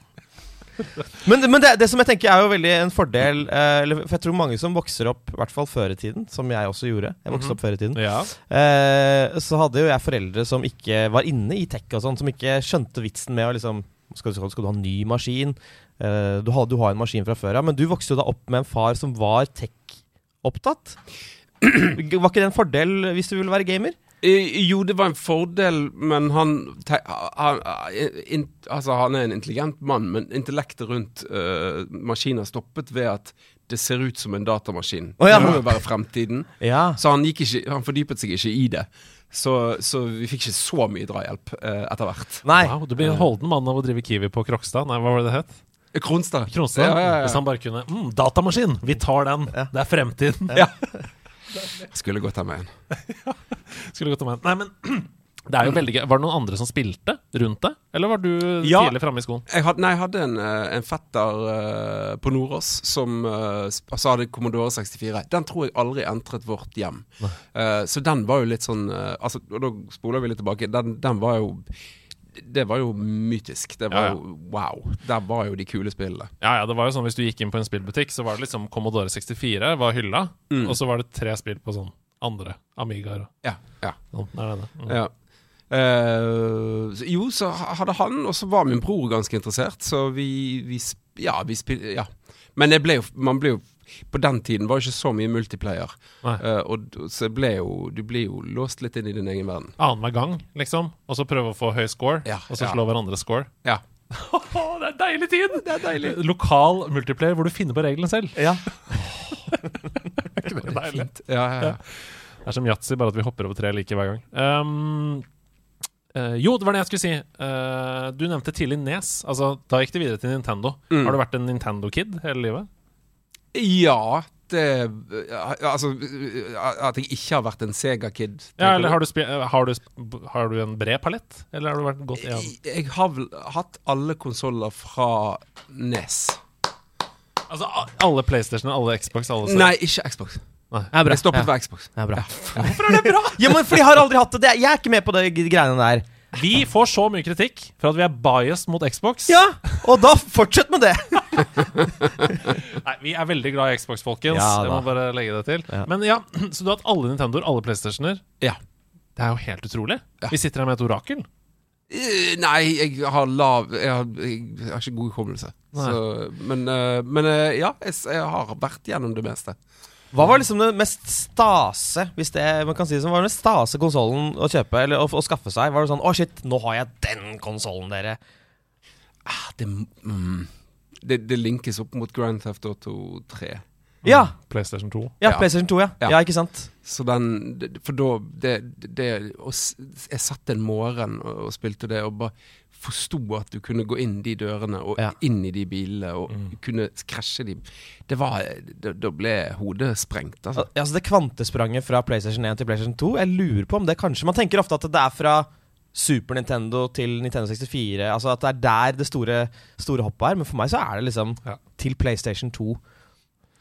Speaker 2: Men, men det, det som jeg tenker er jo veldig en fordel eh, For jeg tror mange som vokser opp, i hvert fall før i tiden, som jeg også gjorde Jeg vokste opp før i tiden.
Speaker 3: Ja.
Speaker 2: Eh, så hadde jo jeg foreldre som ikke var inne i tech og sånn, som ikke skjønte vitsen med å liksom Skal, du- skal du ha en ny maskin? Eh, du, har, du har en maskin fra før av. Men du vokste jo da opp med en far som var tech-opptatt. Var ikke det en fordel hvis du ville være gamer?
Speaker 4: Eh, Jo, det var en fordel, men han, han, in, altså, han er en intelligent mann, men intellektet rundt uh, maskiner stoppet ved at det ser ut som en datamaskin.
Speaker 2: Oh, ja.
Speaker 4: Det må jo være fremtiden.
Speaker 2: Ja.
Speaker 4: Så han, gikk ikke, han fordypet seg ikke i det. Så, så vi fikk ikke så mye drahjelp uh, etter hvert.
Speaker 2: Nei.
Speaker 3: Wow, du blir en holden mann av å drive Kiwi på Krokstad. Nei, hva var det det het?
Speaker 4: Eh, Kronstad.
Speaker 3: Kronstad?
Speaker 4: Ja, ja, ja.
Speaker 3: Hvis han bare kunne mm, Datamaskin! Vi tar den! Det er fremtiden!
Speaker 4: Ja. Skulle gått her med en.
Speaker 3: Skulle gått med meg. Nei, men det er jo veldig gøy. Var det noen andre som spilte rundt det? Eller var du
Speaker 4: Ja.
Speaker 3: tidlig framme i skoen?
Speaker 4: Jeg hadde, nei, jeg hadde en, eh, en fetter uh, på Nordås som uh, altså hadde Commodore 64. Den tror jeg aldri entret vårt hjem. Uh, så den var jo litt sånn altså, Og da spoler vi litt tilbake. Den, den var jo Det var jo mytisk. Det var
Speaker 3: Ja, ja.
Speaker 4: jo wow. Der var jo de kule spillene.
Speaker 3: Ja, ja, det var jo sånn Hvis du gikk inn på en spillbutikk, så var det liksom Commodore 64 var hylla,
Speaker 4: Mm.
Speaker 3: og så var det tre spill på sånn andre Amigaer
Speaker 4: Ja. ja.
Speaker 3: sånn. Der er det. Mm.
Speaker 4: Ja. Uh, jo, så hadde han, og så var min bror ganske interessert, så vi, vi Ja, vi spilte Ja. Men det ble jo, man ble jo På den tiden var det ikke så mye multiplayer. Eh, og så ble jo Du blir jo låst litt inn i din egen verden.
Speaker 3: Annenhver gang, liksom. Og så prøve å få høy score,
Speaker 4: Ja,
Speaker 3: og så
Speaker 4: ja.
Speaker 3: slå hverandre score.
Speaker 4: Ja.
Speaker 3: Det er deilig tid! Det er deilig Lokal multiplayer hvor du finner på reglene selv.
Speaker 2: Ja.
Speaker 3: Det er deilig.
Speaker 4: Ja, ja, ja.
Speaker 3: Det er som yatzy, bare at vi hopper over tre like hver gang. Um, uh, jo, det var det jeg skulle si. Uh, du nevnte tidlig Nes. Altså, Da gikk det videre til Nintendo.
Speaker 4: Mm.
Speaker 3: Har du vært en Nintendo-kid hele livet?
Speaker 4: Ja det Altså At jeg ikke har vært en Sega-kid.
Speaker 3: Ja, eller har du, eh, har, du, har du en bred palett? Eller har du vært godt igjen?
Speaker 4: jeg, jeg har vel hatt alle konsoller fra NES.
Speaker 3: Altså, alle PlayStation, alle Xbox, alle
Speaker 4: Nei, ikke Xbox.
Speaker 2: Nei, bra.
Speaker 4: Jeg stoppet
Speaker 2: Ja.
Speaker 4: ved Xbox.
Speaker 2: Er bra. Hvorfor er det bra? Ja, men for jeg har aldri hatt det. det. Jeg er ikke med på de greiene der.
Speaker 3: Vi får så mye kritikk for at vi er biased mot Xbox.
Speaker 2: Ja, og da fortsett med det.
Speaker 3: Nei, Vi er veldig glad i Xbox, folkens.
Speaker 2: Ja,
Speaker 3: jeg må bare legge det til.
Speaker 2: Ja.
Speaker 3: Men ja, Så du har hatt alle Nintendoer, alle PlayStationer.
Speaker 4: Ja.
Speaker 3: Det er jo helt utrolig.
Speaker 4: Ja.
Speaker 3: Vi sitter her med et orakel.
Speaker 4: Uh, Nei, jeg har lav Jeg har, jeg har ikke god hukommelse. Men, uh, men uh, ja, jeg, jeg har vært gjennom det meste.
Speaker 2: Hva var liksom det mest stase, hvis det man kan si det som var den mest stase konsollen å kjøpe eller å, å skaffe seg? Var det sånn 'Å, shit, nå har jeg den konsollen, dere'?
Speaker 4: Ah, det, mm, det, det linkes opp mot Grand Theft Auto 3.
Speaker 2: Ja,
Speaker 3: PlayStation 2.
Speaker 2: ja,
Speaker 4: Ja.
Speaker 2: PlayStation 2, ja. ja.
Speaker 4: Ja.
Speaker 2: ikke sant?
Speaker 4: Så den For da det, det, og Jeg satt en morgen og, og spilte det, og bare forsto at du kunne gå inn de dørene og
Speaker 2: Ja.
Speaker 4: inn i de bilene og
Speaker 3: Mm.
Speaker 4: kunne krasje de Det var Da ble hodet sprengt, altså.
Speaker 2: Ja, altså Det kvantespranget fra PlayStation 1 til PlayStation 2 Jeg lurer på om det kanskje Man tenker ofte at det er fra Super Nintendo til Nintendo 64. Altså At det er der det store, store hoppet er. Men for meg så er det liksom
Speaker 3: Ja.
Speaker 2: til PlayStation 2.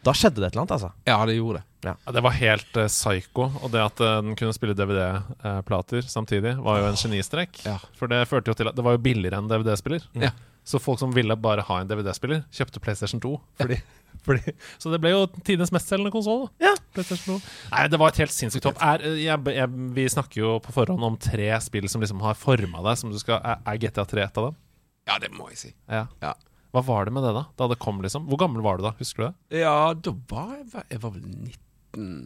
Speaker 2: Da skjedde det et eller annet, altså.
Speaker 4: Ja, det gjorde det.
Speaker 3: Ja, det var helt uh, psycho. Og det at uh, den kunne spille DVD-plater samtidig, var jo en genistrek.
Speaker 4: Ja.
Speaker 3: For det førte jo til at det var jo billigere enn DVD-spiller.
Speaker 4: Ja.
Speaker 3: Så folk som ville bare ha en DVD-spiller, kjøpte PlayStation 2. Fordi, fordi, så det ble jo tidenes mestselgende konsoll.
Speaker 2: Ja.
Speaker 3: PlayStation 2. Nei, det var et helt sinnssykt topp. Er, eh, jeg, jeg, vi snakker jo på forhånd om tre spill som liksom har forma deg. Som du skal, er, er GTA 3 et av dem?
Speaker 4: Ja, det må jeg si.
Speaker 3: Ja.
Speaker 4: Ja.
Speaker 3: Hva var det med det, da? Da det kom, liksom? Hvor gammel var du da? Husker du det?
Speaker 4: Ja, da var jeg, jeg var vel 90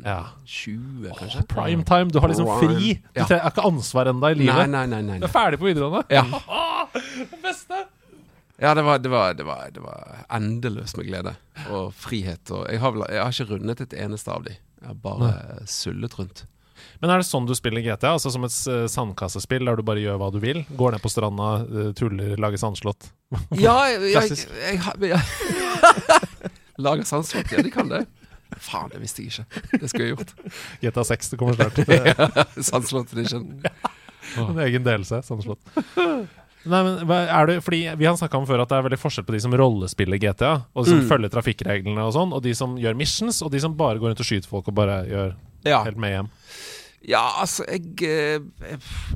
Speaker 3: Ja.
Speaker 4: 20, kanskje?
Speaker 3: Prime time. Du har liksom fri. Du
Speaker 4: Ja.
Speaker 3: har ikke ansvar ennå i
Speaker 4: Nei,
Speaker 3: livet.
Speaker 4: nei, nei. nei,
Speaker 3: Du er ferdig på videregående.
Speaker 4: Ja.
Speaker 3: Det beste!
Speaker 4: Ja, det var, det, var, det, var, det var endeløst med glede og frihet. Og jeg, har vel, jeg har ikke rundet et eneste av de. Jeg har bare sullet rundt.
Speaker 3: Men er det sånn du spiller GTA? Altså Som et eh, sandkassespill der du bare gjør hva du vil? Går ned på stranda, eh, tuller, lager sandslott?
Speaker 4: Ja, jeg, jeg, jeg, Lager sandslott? Ja, de kan det. Faen, det visste jeg ikke. Det skulle jeg gjort.
Speaker 3: GTA 6 det kommer snart.
Speaker 4: ja, Sandslott edition.
Speaker 3: En egen delelse. Sandslott. Nei, men er det, fordi Vi har snakka om før at det er veldig forskjell på de som rollespiller GTA, og de som
Speaker 4: Mm.
Speaker 3: følger trafikkreglene, og sånn Og de som gjør missions, og de som bare går rundt og skyter folk og bare gjør
Speaker 4: Ja.
Speaker 3: helt med hjem.
Speaker 4: Ja, altså, jeg, eh,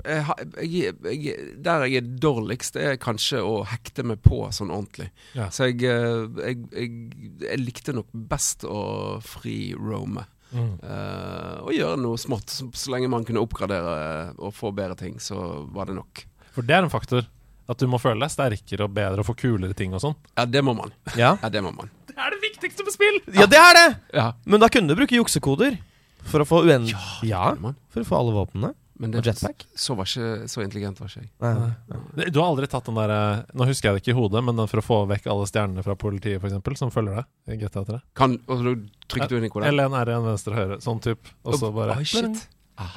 Speaker 4: jeg, jeg, jeg, Der jeg er dårligst, er kanskje å hekte meg på sånn ordentlig.
Speaker 3: Ja.
Speaker 4: Så jeg, eh, likte nok best å fri roame.
Speaker 3: Mm.
Speaker 4: Uh, og gjøre noe smått. Så, så lenge man kunne oppgradere og få bedre ting, så var det nok.
Speaker 3: For det er en faktor. At du må føle deg sterkere og bedre og få kulere ting og sånn.
Speaker 4: Ja, det må man.
Speaker 2: Ja.
Speaker 4: Ja, det må man.
Speaker 3: Det er det viktigste med spill!
Speaker 2: ja, det er det!
Speaker 4: Ja,
Speaker 2: Men da kunne du bruke juksekoder for å få uen... Ja,
Speaker 4: Ja,
Speaker 2: for å få alle våpnene.
Speaker 4: Men
Speaker 2: Og jetpack.
Speaker 4: så, var ikke, så intelligent var ikke jeg.
Speaker 2: Nei.
Speaker 3: Du har aldri tatt den der eh, Nå husker jeg det ikke i hodet, men den for å få vekk alle stjernene fra politiet, for eksempel, som følger deg i GTA 3.
Speaker 4: Kan, og så trykket du inn i koden?
Speaker 3: L1, R1, venstre, høyre. Sånn type. Og så bare
Speaker 4: oh, shit. Ah,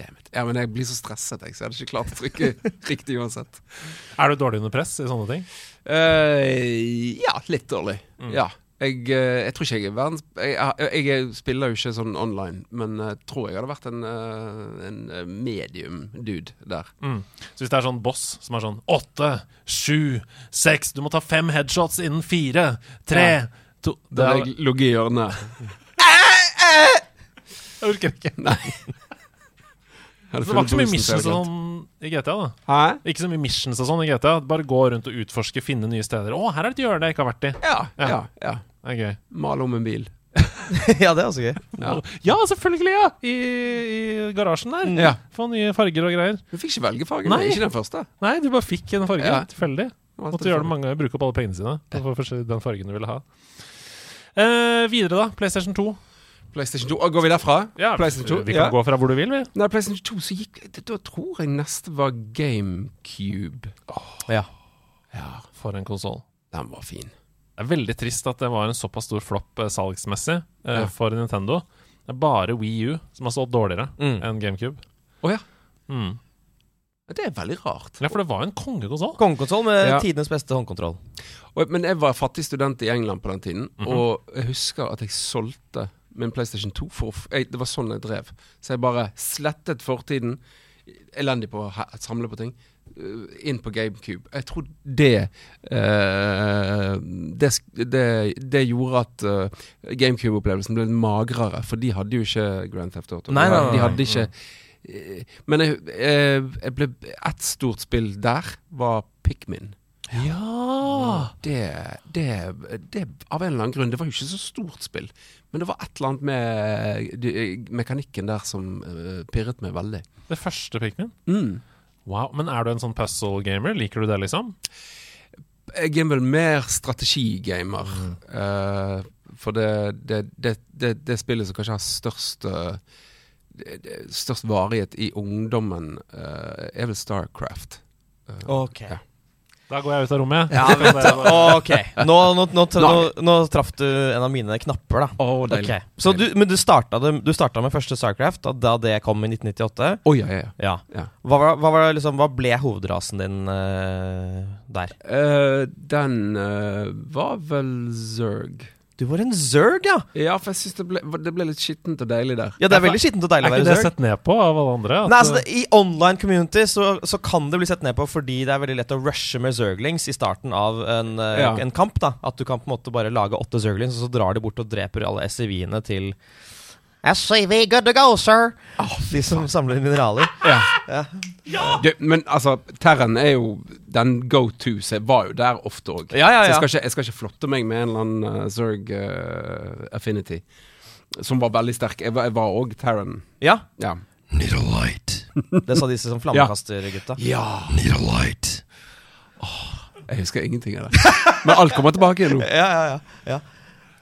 Speaker 4: damn it. Ja, men jeg blir så stresset, jeg, så jeg hadde ikke klart å trykke riktig uansett.
Speaker 3: Er du dårlig under press i sånne ting?
Speaker 4: Uh, ja, litt dårlig.
Speaker 3: Mm.
Speaker 4: Ja. Jeg, eh, jeg tror ikke jeg er verdens jeg, jeg, jeg spiller jo ikke sånn online, men jeg tror jeg hadde vært en, eh, en eh, medium-dude der.
Speaker 3: Mm. Så hvis det er sånn boss som er sånn åtte, sju, seks Du må ta fem headshots innen fire, tre,
Speaker 4: Ja.
Speaker 3: to
Speaker 4: Da hadde jeg ligget i hjørnet.
Speaker 3: Jeg orker ikke.
Speaker 4: Nei.
Speaker 3: Det var ikke så mye missions og sånn i GTA, da.
Speaker 4: Hæ?
Speaker 3: Ikke så mye missions og sånn i GTA. Bare gå rundt og utforske, finne nye steder. Å, her er et hjørne jeg ikke har vært i.
Speaker 4: Ja,
Speaker 3: Ja.
Speaker 4: ja, ja.
Speaker 3: Det gøy.
Speaker 4: Male om en bil.
Speaker 2: ja, det er også gøy.
Speaker 4: Ja.
Speaker 3: Ja, selvfølgelig! ja I, i garasjen der.
Speaker 4: Ja.
Speaker 3: Få nye farger og greier.
Speaker 4: Du fikk ikke velge farge,
Speaker 3: Nei.
Speaker 4: ikke den første.
Speaker 3: Nei, du bare fikk en farge.
Speaker 4: Ja.
Speaker 3: Tilfeldig. Måtte gjøre det mange ganger, bruke opp alle pengene sine for den fargen du ville ha. Eh, videre, da. PlayStation 2.
Speaker 4: PlayStation 2. Å, Går vi derfra? PlayStation 2?
Speaker 3: Vi kan
Speaker 4: ja.
Speaker 3: gå fra hvor du vil, vi.
Speaker 4: Nei, PlayStation 2 så gikk Da tror jeg neste var GameCube.
Speaker 2: Ja.
Speaker 4: Ja,
Speaker 3: For en konsoll.
Speaker 4: den var fin.
Speaker 3: Det er veldig trist at det var en såpass stor flopp eh, salgsmessig eh,
Speaker 4: Ja.
Speaker 3: for Nintendo. Det er bare Wii U som har stått dårligere
Speaker 2: Mm.
Speaker 3: enn GameCube.
Speaker 4: Oh, ja.
Speaker 3: Mm.
Speaker 4: Det er veldig rart.
Speaker 3: Ja, for det var jo en kongekonsoll.
Speaker 2: Kongekonsoll med
Speaker 4: Ja.
Speaker 2: tidenes beste håndkontroll.
Speaker 4: Og, men jeg var fattig student i England på den tiden,
Speaker 3: Mhm.
Speaker 4: og jeg husker at jeg solgte min PlayStation 2. For, jeg, det var sånn jeg drev. Så jeg bare slettet fortiden. Elendig på å samle på ting. uh, Inn på GameCube. Jeg tror det eh, det, det, det gjorde at uh, GameCube-opplevelsen ble litt magrere, for de hadde jo ikke Grand Theft Auto.
Speaker 2: Nei, nei, nei,
Speaker 4: de hadde ikke eh, Men jeg, jeg, jeg ble, ett stort spill der var Pikmin.
Speaker 3: Ja!
Speaker 4: Det, det, det Av en eller annen grunn. Det var jo ikke så stort spill. Men det var et eller annet med de- mekanikken der som uh, pirret meg veldig.
Speaker 3: Det første Pikmin.
Speaker 4: Mm.
Speaker 3: Wow. Men er du en sånn puzzle-gamer? Liker du det, liksom?
Speaker 4: Jeg er vel mer strategigamer. eh, for det, det, det, det, det spillet som kanskje har størst det- det- Størst varighet i ungdommen, er vel Starcraft.
Speaker 2: Ok.
Speaker 4: Ja.
Speaker 3: Da går jeg ut av rommet.
Speaker 2: Ja, vet du. Ok. Nå, nå, nå, nå, nå traff du en av mine knapper, da.
Speaker 4: Oh, deilig.
Speaker 2: Ok. Så du, men du starta, det, du starta med første Starcraft, da, da det kom i 1998?
Speaker 4: Oh, ja, ja, ja.
Speaker 2: Ja.
Speaker 4: Ja.
Speaker 2: Hva, hva, var det liksom, hva ble hovedrasen din uh, der?
Speaker 4: Uh, den uh, var vel Zerg.
Speaker 2: Du var en zerg, ja!
Speaker 4: Ja, for jeg syns det, det ble litt skittent og deilig der.
Speaker 2: Ja, Det er veldig skittent og deilig å være zerg.
Speaker 3: Er ikke det sett ned på av alle andre? At,
Speaker 2: Nei, altså det, I online community så, så kan det bli sett ned på fordi det er veldig lett å rushe med zerglings i starten av en, eh,
Speaker 4: Ja.
Speaker 2: en kamp. da At du kan på en måte bare lage åtte zerglings, og så drar de bort og dreper alle SIV-ene til SIV, good to go, sir! de som samler mineraler.
Speaker 4: Ja. Du, men altså, Terren er jo den go to, jeg var jo der ofte òg.
Speaker 2: Ja, ja,
Speaker 4: Så jeg
Speaker 2: ja.
Speaker 4: skal, ikke, jeg skal ikke flotte meg med en eller annen uh, Zerg uh, Affinity. Som var veldig sterk. Jeg var- jeg var òg Terran.
Speaker 2: Ja,
Speaker 4: Ja.
Speaker 1: Need a light.
Speaker 2: det sa disse som flammekastergutta.
Speaker 4: ja.
Speaker 1: Need a light.
Speaker 4: Jeg husker ingenting av det. Men alt kommer tilbake igjen nå.
Speaker 2: Ja, ja, ja, ja.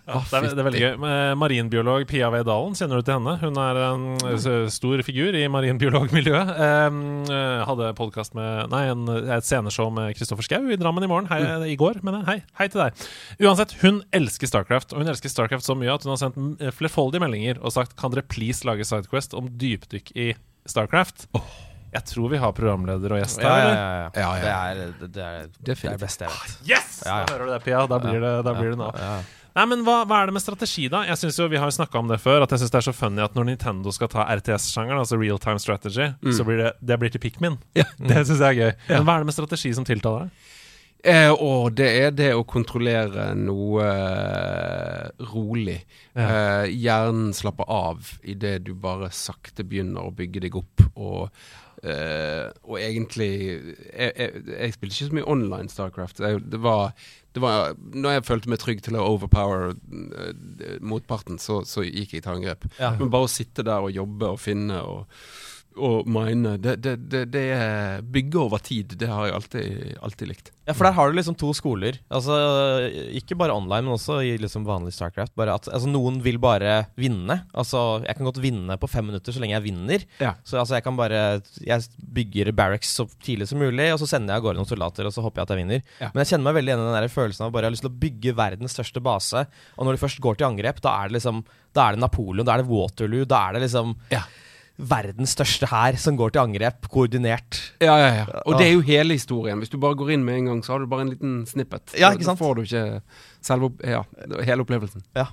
Speaker 3: Ja, det, er, det er veldig gøy. Eh, Marinbiolog Pia V. Dalen, kjenner du til henne? Hun er en eh, stor figur i marinbiologmiljøet. Eh, hadde podkast med Nei, en, et sceneshow med Kristoffer Schou i Drammen i morgen. Hei, I går, mener jeg. Hei, hei til deg. Uansett, hun elsker Starcraft. Og hun elsker Starcraft så mye at hun har sendt mm, flerfoldige meldinger og sagt Kan dere please lage Sidequest om dypdykk i Starcraft? Jeg tror vi har programleder og gjest her.
Speaker 2: Ja, ja, ja, ja.
Speaker 4: Ja.
Speaker 2: Det er det, det, er, det er det beste jeg vet.
Speaker 3: Yes!
Speaker 2: Ja, ja.
Speaker 3: Da hører du det, Pia. Da blir det, da blir det nå.
Speaker 2: Ja, ja.
Speaker 3: Nei, men hva, hva er det med strategi, da? Jeg synes jo, Vi har jo snakka om det før, at jeg syns det er så funny at når Nintendo skal ta RTS-sjangeren, altså real time strategy, så blir det, det blir til Pikmin.
Speaker 4: Ja.
Speaker 3: Det syns jeg er gøy. Men hva er det med strategi som tiltaler deg?
Speaker 4: Eh, og det er det å kontrollere noe rolig. rolig. Eh, hjernen slapper av idet du bare sakte begynner å bygge deg opp. Og, eh, og egentlig jeg, jeg, jeg spilte ikke så mye online Starcraft. Jeg, det, var, det var Når jeg følte meg trygg til å overpower uh, motparten, så, så gikk jeg til angrep.
Speaker 2: Ja.
Speaker 4: Men bare å sitte der og jobbe og finne og og mine det, det, det, det er bygge over tid. Det har jeg alltid, alltid likt.
Speaker 2: Ja, for der har du liksom to skoler. Altså, Ikke bare online, men også i liksom vanlig Starcraft. Bare at altså, Noen vil bare vinne. Altså, Jeg kan godt vinne på fem minutter så lenge jeg vinner.
Speaker 4: Ja.
Speaker 2: Så altså, jeg kan bare Jeg bygger barracks så tidlig som mulig, og så sender jeg av gårde noen soldater, og så håper jeg at jeg vinner.
Speaker 4: Ja.
Speaker 2: Men jeg kjenner meg veldig igjen i den der følelsen av bare jeg har lyst til å bygge verdens største base. Og når de først går til angrep, da er det liksom Da er det Napoleon, da er det Waterloo, da er det liksom
Speaker 4: Ja.
Speaker 2: Verdens største hær som går til angrep, koordinert.
Speaker 4: Ja, ja, ja. Og det er jo hele historien. Hvis du bare går inn med en gang, så har du bare en liten snippet.
Speaker 2: Ja, ikke sant?
Speaker 4: Da får du ikke selve opp, ja, hele opplevelsen. Ja.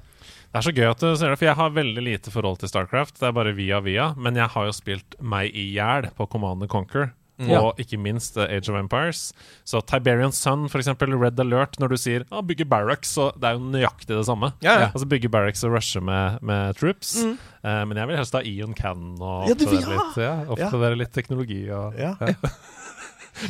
Speaker 3: Det er så gøy at du sier det, for jeg har veldig lite forhold til Starcraft. Det er bare via via. Men jeg har jo spilt meg i hjel på Command and Conquer.
Speaker 2: Mm.
Speaker 3: Og ikke minst eh, Age of Empires. Så Tiberian Sun, eksempel, Red Alert, når du sier ah, 'bygge barracks', så det er jo nøyaktig det samme.
Speaker 2: Ja, ja.
Speaker 3: Altså bygge barracks og rushe med, med troops. Eh, men jeg vil helst ha Ion Cannon og
Speaker 2: Ja,
Speaker 3: oppgradere litt, ja, litt teknologi. Og,
Speaker 2: Ja.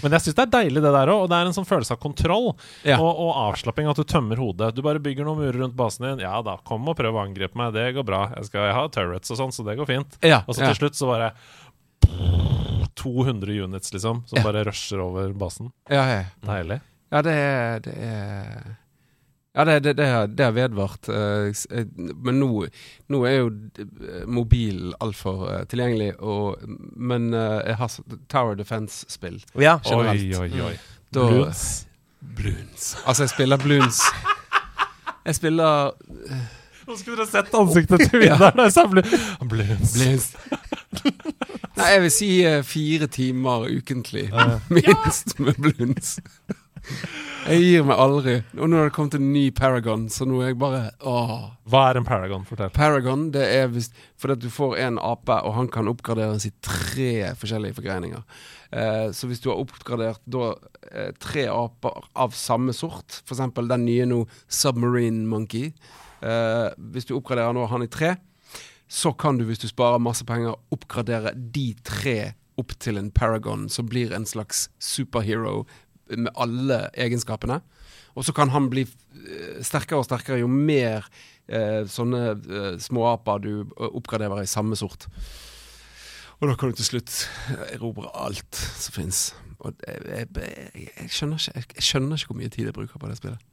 Speaker 3: Men jeg syns det er deilig, det der òg. Og det er en sånn følelse av kontroll
Speaker 4: Ja.
Speaker 3: og, og avslapping. At du tømmer hodet. Du bare bygger noen murer rundt basen din. Ja da, kom og prøv å angripe meg. Det går bra. Jeg skal ha turrets og sånn, så det går fint.
Speaker 4: Ja,
Speaker 3: Og så
Speaker 4: ja.
Speaker 3: til slutt så bare 200 units, liksom, som
Speaker 4: Ja.
Speaker 3: bare rusher over basen.
Speaker 4: Ja, ja.
Speaker 3: Deilig.
Speaker 4: ja det er Det er ja, det, det, det, har, det har vedvart. eh, eh, men nå, nå er jo mobilen mobil altfor tilgjengelig, og, men eh, jeg har Tower Defense-spill.
Speaker 2: Ja,
Speaker 4: Generelt.
Speaker 3: Oi, oi, oi.
Speaker 4: Da-
Speaker 3: Bloons.
Speaker 4: Bloons. Altså, jeg spiller Bloons. Jeg spiller
Speaker 3: Nå skulle dere sett ansiktet til vinneren. blu- Bloons.
Speaker 4: Bloons. Nei, jeg vil si eh, fire timer ukentlig. Minst med bluns. Jeg gir meg aldri. Og nå har det kommet en ny Paragon, så nå er jeg bare åh.
Speaker 3: Hva er en Paragon? Fortell.
Speaker 4: Paragon det er hvis, fordi at du får en ape, og han kan oppgraderes i tre forskjellige forgreininger. Eh, så hvis du har oppgradert da eh, tre aper av samme sort, f.eks. den nye nå Submarine Monkey eh, Hvis du oppgraderer nå han i tre, så kan du, hvis du sparer masse penger, oppgradere de tre opp til en Paragon, som blir en slags superhero med alle egenskapene. Og så kan han bli eh, sterkere og sterkere jo mer eh, sånne eh, småaper du eh, oppgraderer i samme sort. Og da kan du til slutt erobre alt som fins. Og jeg, jeg, jeg, skjønner ikke, jeg skjønner ikke hvor mye tid jeg bruker på det spillet.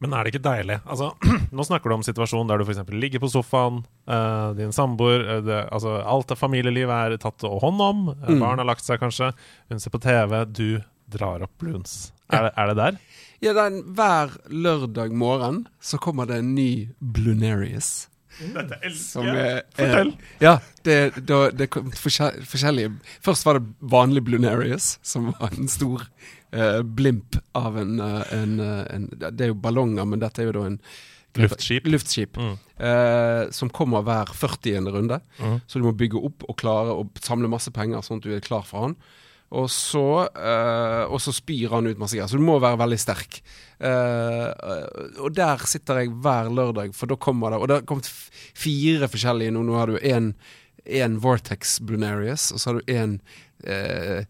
Speaker 3: Men er det ikke deilig? Altså, Nå snakker du om situasjonen der du f.eks. ligger på sofaen, uh, din samboer eh, det- altså, Alt av familieliv er tatt hånd om. eh,
Speaker 4: Mm.
Speaker 3: Barn har lagt seg kanskje. Hun ser på TV. Du drar opp Bloons. Er, det, er det der?
Speaker 4: Ja, den, Hver lørdag morgen så kommer det en ny Blunarius.
Speaker 3: Dette
Speaker 4: elsker jeg.
Speaker 3: Fortell.
Speaker 4: Ja, det, da, det kom forskjellige Først var det vanlig Blunarius, som var en stor blimp av en, eh, en, eh, en Det er jo ballonger, men dette er jo da en
Speaker 3: Luftskip.
Speaker 4: luftskip
Speaker 3: Mm.
Speaker 4: eh, som kommer hver 40. runde.
Speaker 3: Mm.
Speaker 4: Så du må bygge opp og klare å samle masse penger, sånn at du er klar for han. Og så, eh, og så spyr han ut masse greier. Så du må være veldig sterk. Eh, og der sitter jeg hver lørdag, for da kommer det Og det har kommet fire forskjellige nå. Nå har du en, en Vortex Brunarius, og så har du en eh,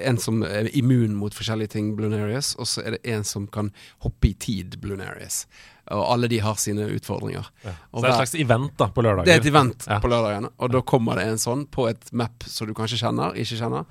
Speaker 4: en som er immun mot forskjellige ting, Blunarius, og så er det en som kan hoppe i tid, Blunarius. Og alle de har sine utfordringer.
Speaker 3: Så det er et slags event da, på lørdagen?
Speaker 4: det er et event
Speaker 3: Ja.
Speaker 4: på lørdagen, og da kommer det en sånn på et map som du kanskje kjenner, ikke kjenner.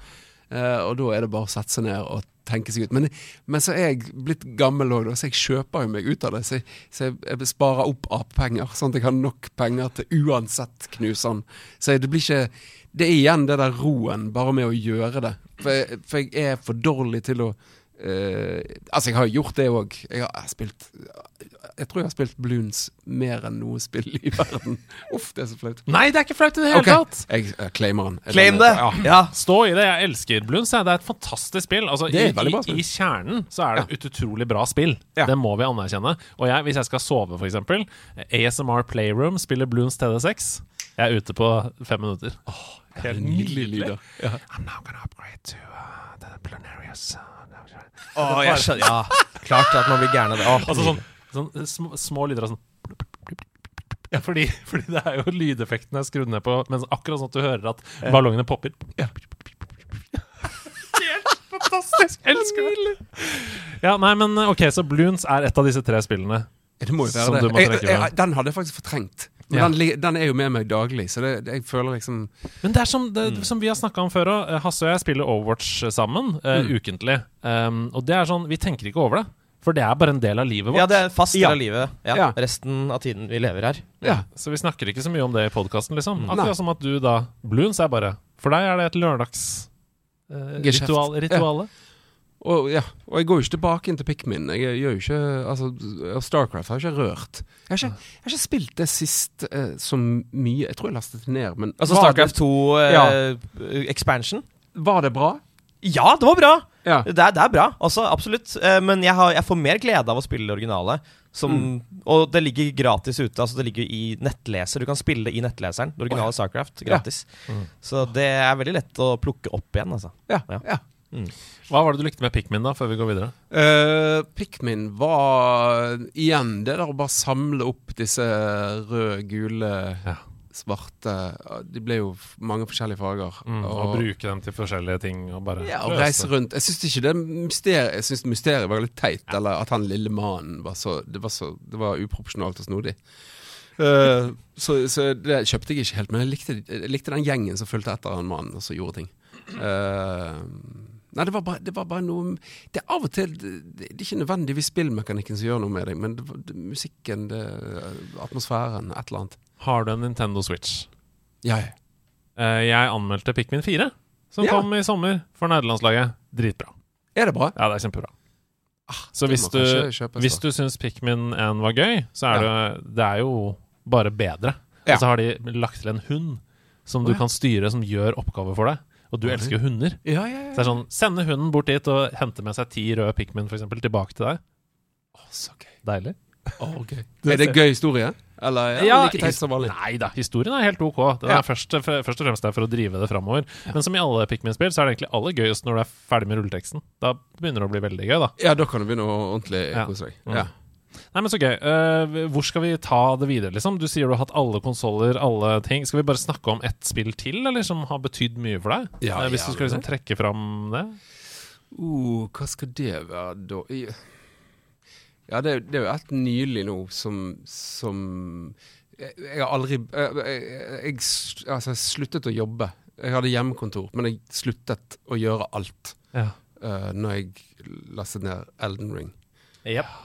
Speaker 4: Uh, og da er det bare å sette seg ned og tenke seg ut. Men, men så er jeg blitt gammel òg, så jeg kjøper jo meg ut av det. Så jeg, så jeg, jeg sparer opp AP-penger, sånn at jeg har nok penger til uansett knuse han. Så det blir ikke Det er igjen det der roen, bare med å gjøre det. For jeg, for jeg er for dårlig til å uh, altså, jeg har gjort det òg. Jeg har jeg spilt Jeg tror jeg har spilt Bloons mer enn noe spill i verden. Uff, det er så flaut.
Speaker 3: Nei, det er ikke flaut i det hele
Speaker 4: okay.
Speaker 3: tatt!
Speaker 4: Jeg uh, claimer den.
Speaker 2: Claim det!
Speaker 4: Ja.
Speaker 2: Ja.
Speaker 3: Stå i det. Jeg elsker Bloons. jeg. Det er et fantastisk spill. Altså, i,
Speaker 4: spill.
Speaker 3: I kjernen så er det et utrolig bra spill.
Speaker 4: Ja.
Speaker 3: Det må vi anerkjenne. Og jeg, hvis jeg skal sove, f.eks. ASMR Playroom spiller Bloons TD6. Jeg er ute på fem minutter. Helt
Speaker 4: nydelig lyd. Ja.
Speaker 3: I'm now gonna upgrade to uh, the Planarius.
Speaker 2: Oh, jeg skjønner. Ja, klart at man blir gæren av det. Oh,
Speaker 3: Altså sånn, sånn små, små lyder av sånn ja, fordi, fordi det er jo lydeffektene skrudd ned på, mens akkurat sånn at du hører at ballongene popper. Helt fantastisk! Elsker det! Ja, nei, men ok, så Bloons er et av disse tre spillene.
Speaker 4: Det må jo være det. Jeg, jeg, den hadde jeg faktisk fortrengt. Men
Speaker 3: Ja.
Speaker 4: den, den er jo med meg daglig, så det, det, jeg føler liksom
Speaker 3: Men det er som, det, som vi har snakka om før òg. Hasse og jeg spiller Overwatch sammen eh, ukentlig. Um, og det er sånn, vi tenker ikke over det. For det er bare en del av livet vårt.
Speaker 2: Ja, det er fast del
Speaker 4: Ja.
Speaker 2: av livet. Ja.
Speaker 4: Ja.
Speaker 2: Resten av tiden vi lever her.
Speaker 4: Ja.
Speaker 3: Så vi snakker ikke så mye om det i podkasten, liksom.
Speaker 4: Nei.
Speaker 3: Akkurat som at du da Bloons er bare For deg er det et lørdags... Uh,
Speaker 4: Geskjeft.
Speaker 3: ritual, rituale.
Speaker 4: Og, ja, og jeg går jo ikke tilbake inn til Pikmin. Jeg gjør jo ikke Altså, Starcraft har jeg ikke rørt. Jeg har ikke, jeg har ikke spilt det sist eh, så mye. Jeg tror jeg lastet det ned, men
Speaker 2: Altså Starcraft 2 eh,
Speaker 4: Ja.
Speaker 2: expansion.
Speaker 4: Var det bra?
Speaker 2: Ja, det var bra!
Speaker 4: Ja.
Speaker 2: Det er, det er bra, altså, absolutt. Eh, men jeg, har, jeg får mer glede av å spille det originale. Som, Og det ligger gratis ute. Altså Det ligger i nettleser. Du kan spille det i nettleseren. Det originale Starcraft. Gratis.
Speaker 3: Mm.
Speaker 2: Så det er veldig lett å plukke opp igjen. Altså.
Speaker 4: Ja.
Speaker 2: Ja.
Speaker 4: Ja.
Speaker 3: Hva var det du likte med Pikmin, da, før vi går videre?
Speaker 4: Uh, Pikmin var igjen det der å bare samle opp disse røde, gule,
Speaker 3: Ja.
Speaker 4: svarte De ble jo mange forskjellige farger.
Speaker 3: Mm, og bruke dem til forskjellige ting og bare
Speaker 4: ja, og reise rundt. Jeg syns ikke det mysteriet Jeg synes mysteriet var litt teit. Eller at han lille mannen var så Det var, så, det var uproporsjonalt og snodig. Uh, så, så det kjøpte jeg ikke helt, men jeg likte, jeg likte den gjengen som fulgte etter han mannen og så gjorde ting. Eh, nei, det var, bare, det var bare noe Det er av og til Det, det er ikke nødvendigvis spillmekanikken som gjør noe med deg, men det, det, musikken, atmosfæren, et eller annet.
Speaker 3: Har du en Nintendo Switch?
Speaker 4: Ja, ja.
Speaker 3: Eh, jeg anmeldte Pikmin 4, som
Speaker 4: Ja.
Speaker 3: kom i sommer for nederlandslaget. Dritbra.
Speaker 4: Er det bra?
Speaker 3: Ja, det er kjempebra.
Speaker 4: Ah, så
Speaker 3: hvis du,
Speaker 4: kjøpes,
Speaker 3: hvis du syns Pikmin 1 var gøy, så er det, det er jo bare bedre.
Speaker 4: Ja.
Speaker 3: Og så har de lagt til en hund som du
Speaker 4: ja.
Speaker 3: kan styre, som gjør oppgaver for deg. Og du elsker jo hunder.
Speaker 4: Ja, ja, ja.
Speaker 3: Så det er sånn, Sende hunden bort dit og hente med seg ti røde Pikmin for eksempel, tilbake til deg.
Speaker 4: Å, så gøy.
Speaker 3: Deilig.
Speaker 4: Å, gøy. Er det gøy historie? Eller er
Speaker 3: Ja,
Speaker 4: det like teit som vanlig?
Speaker 3: Nei da, historien er helt ok. Det
Speaker 4: Ja.
Speaker 3: er først, først og fremst der for å drive det framover. Men som i alle Pikmin-spill, så er det egentlig aller gøyest når du er ferdig med rulleteksten. Da begynner det å bli veldig gøy, da.
Speaker 4: Ja, da kan du begynne å ordentlig kose deg.
Speaker 3: Mm.
Speaker 4: Ja.
Speaker 3: Nei, men så gøy. Uh, hvor skal vi ta det videre, liksom? Du sier du har hatt alle konsoller, alle ting. Skal vi bare snakke om ett spill til, eller som har betydd mye for deg?
Speaker 4: Ja,
Speaker 3: uh, hvis
Speaker 4: ja,
Speaker 3: du skal liksom
Speaker 4: det.
Speaker 3: trekke fram det?
Speaker 4: Uh, hva skal det være da? Ja, det, er- det er jo et nylig nå som, som jeg, jeg har aldri jeg, jeg, altså, jeg sluttet å jobbe. Jeg hadde hjemmekontor, men jeg sluttet å gjøre alt
Speaker 3: Ja.
Speaker 4: uh, når jeg lastet ned Elden Ring.
Speaker 3: Yep.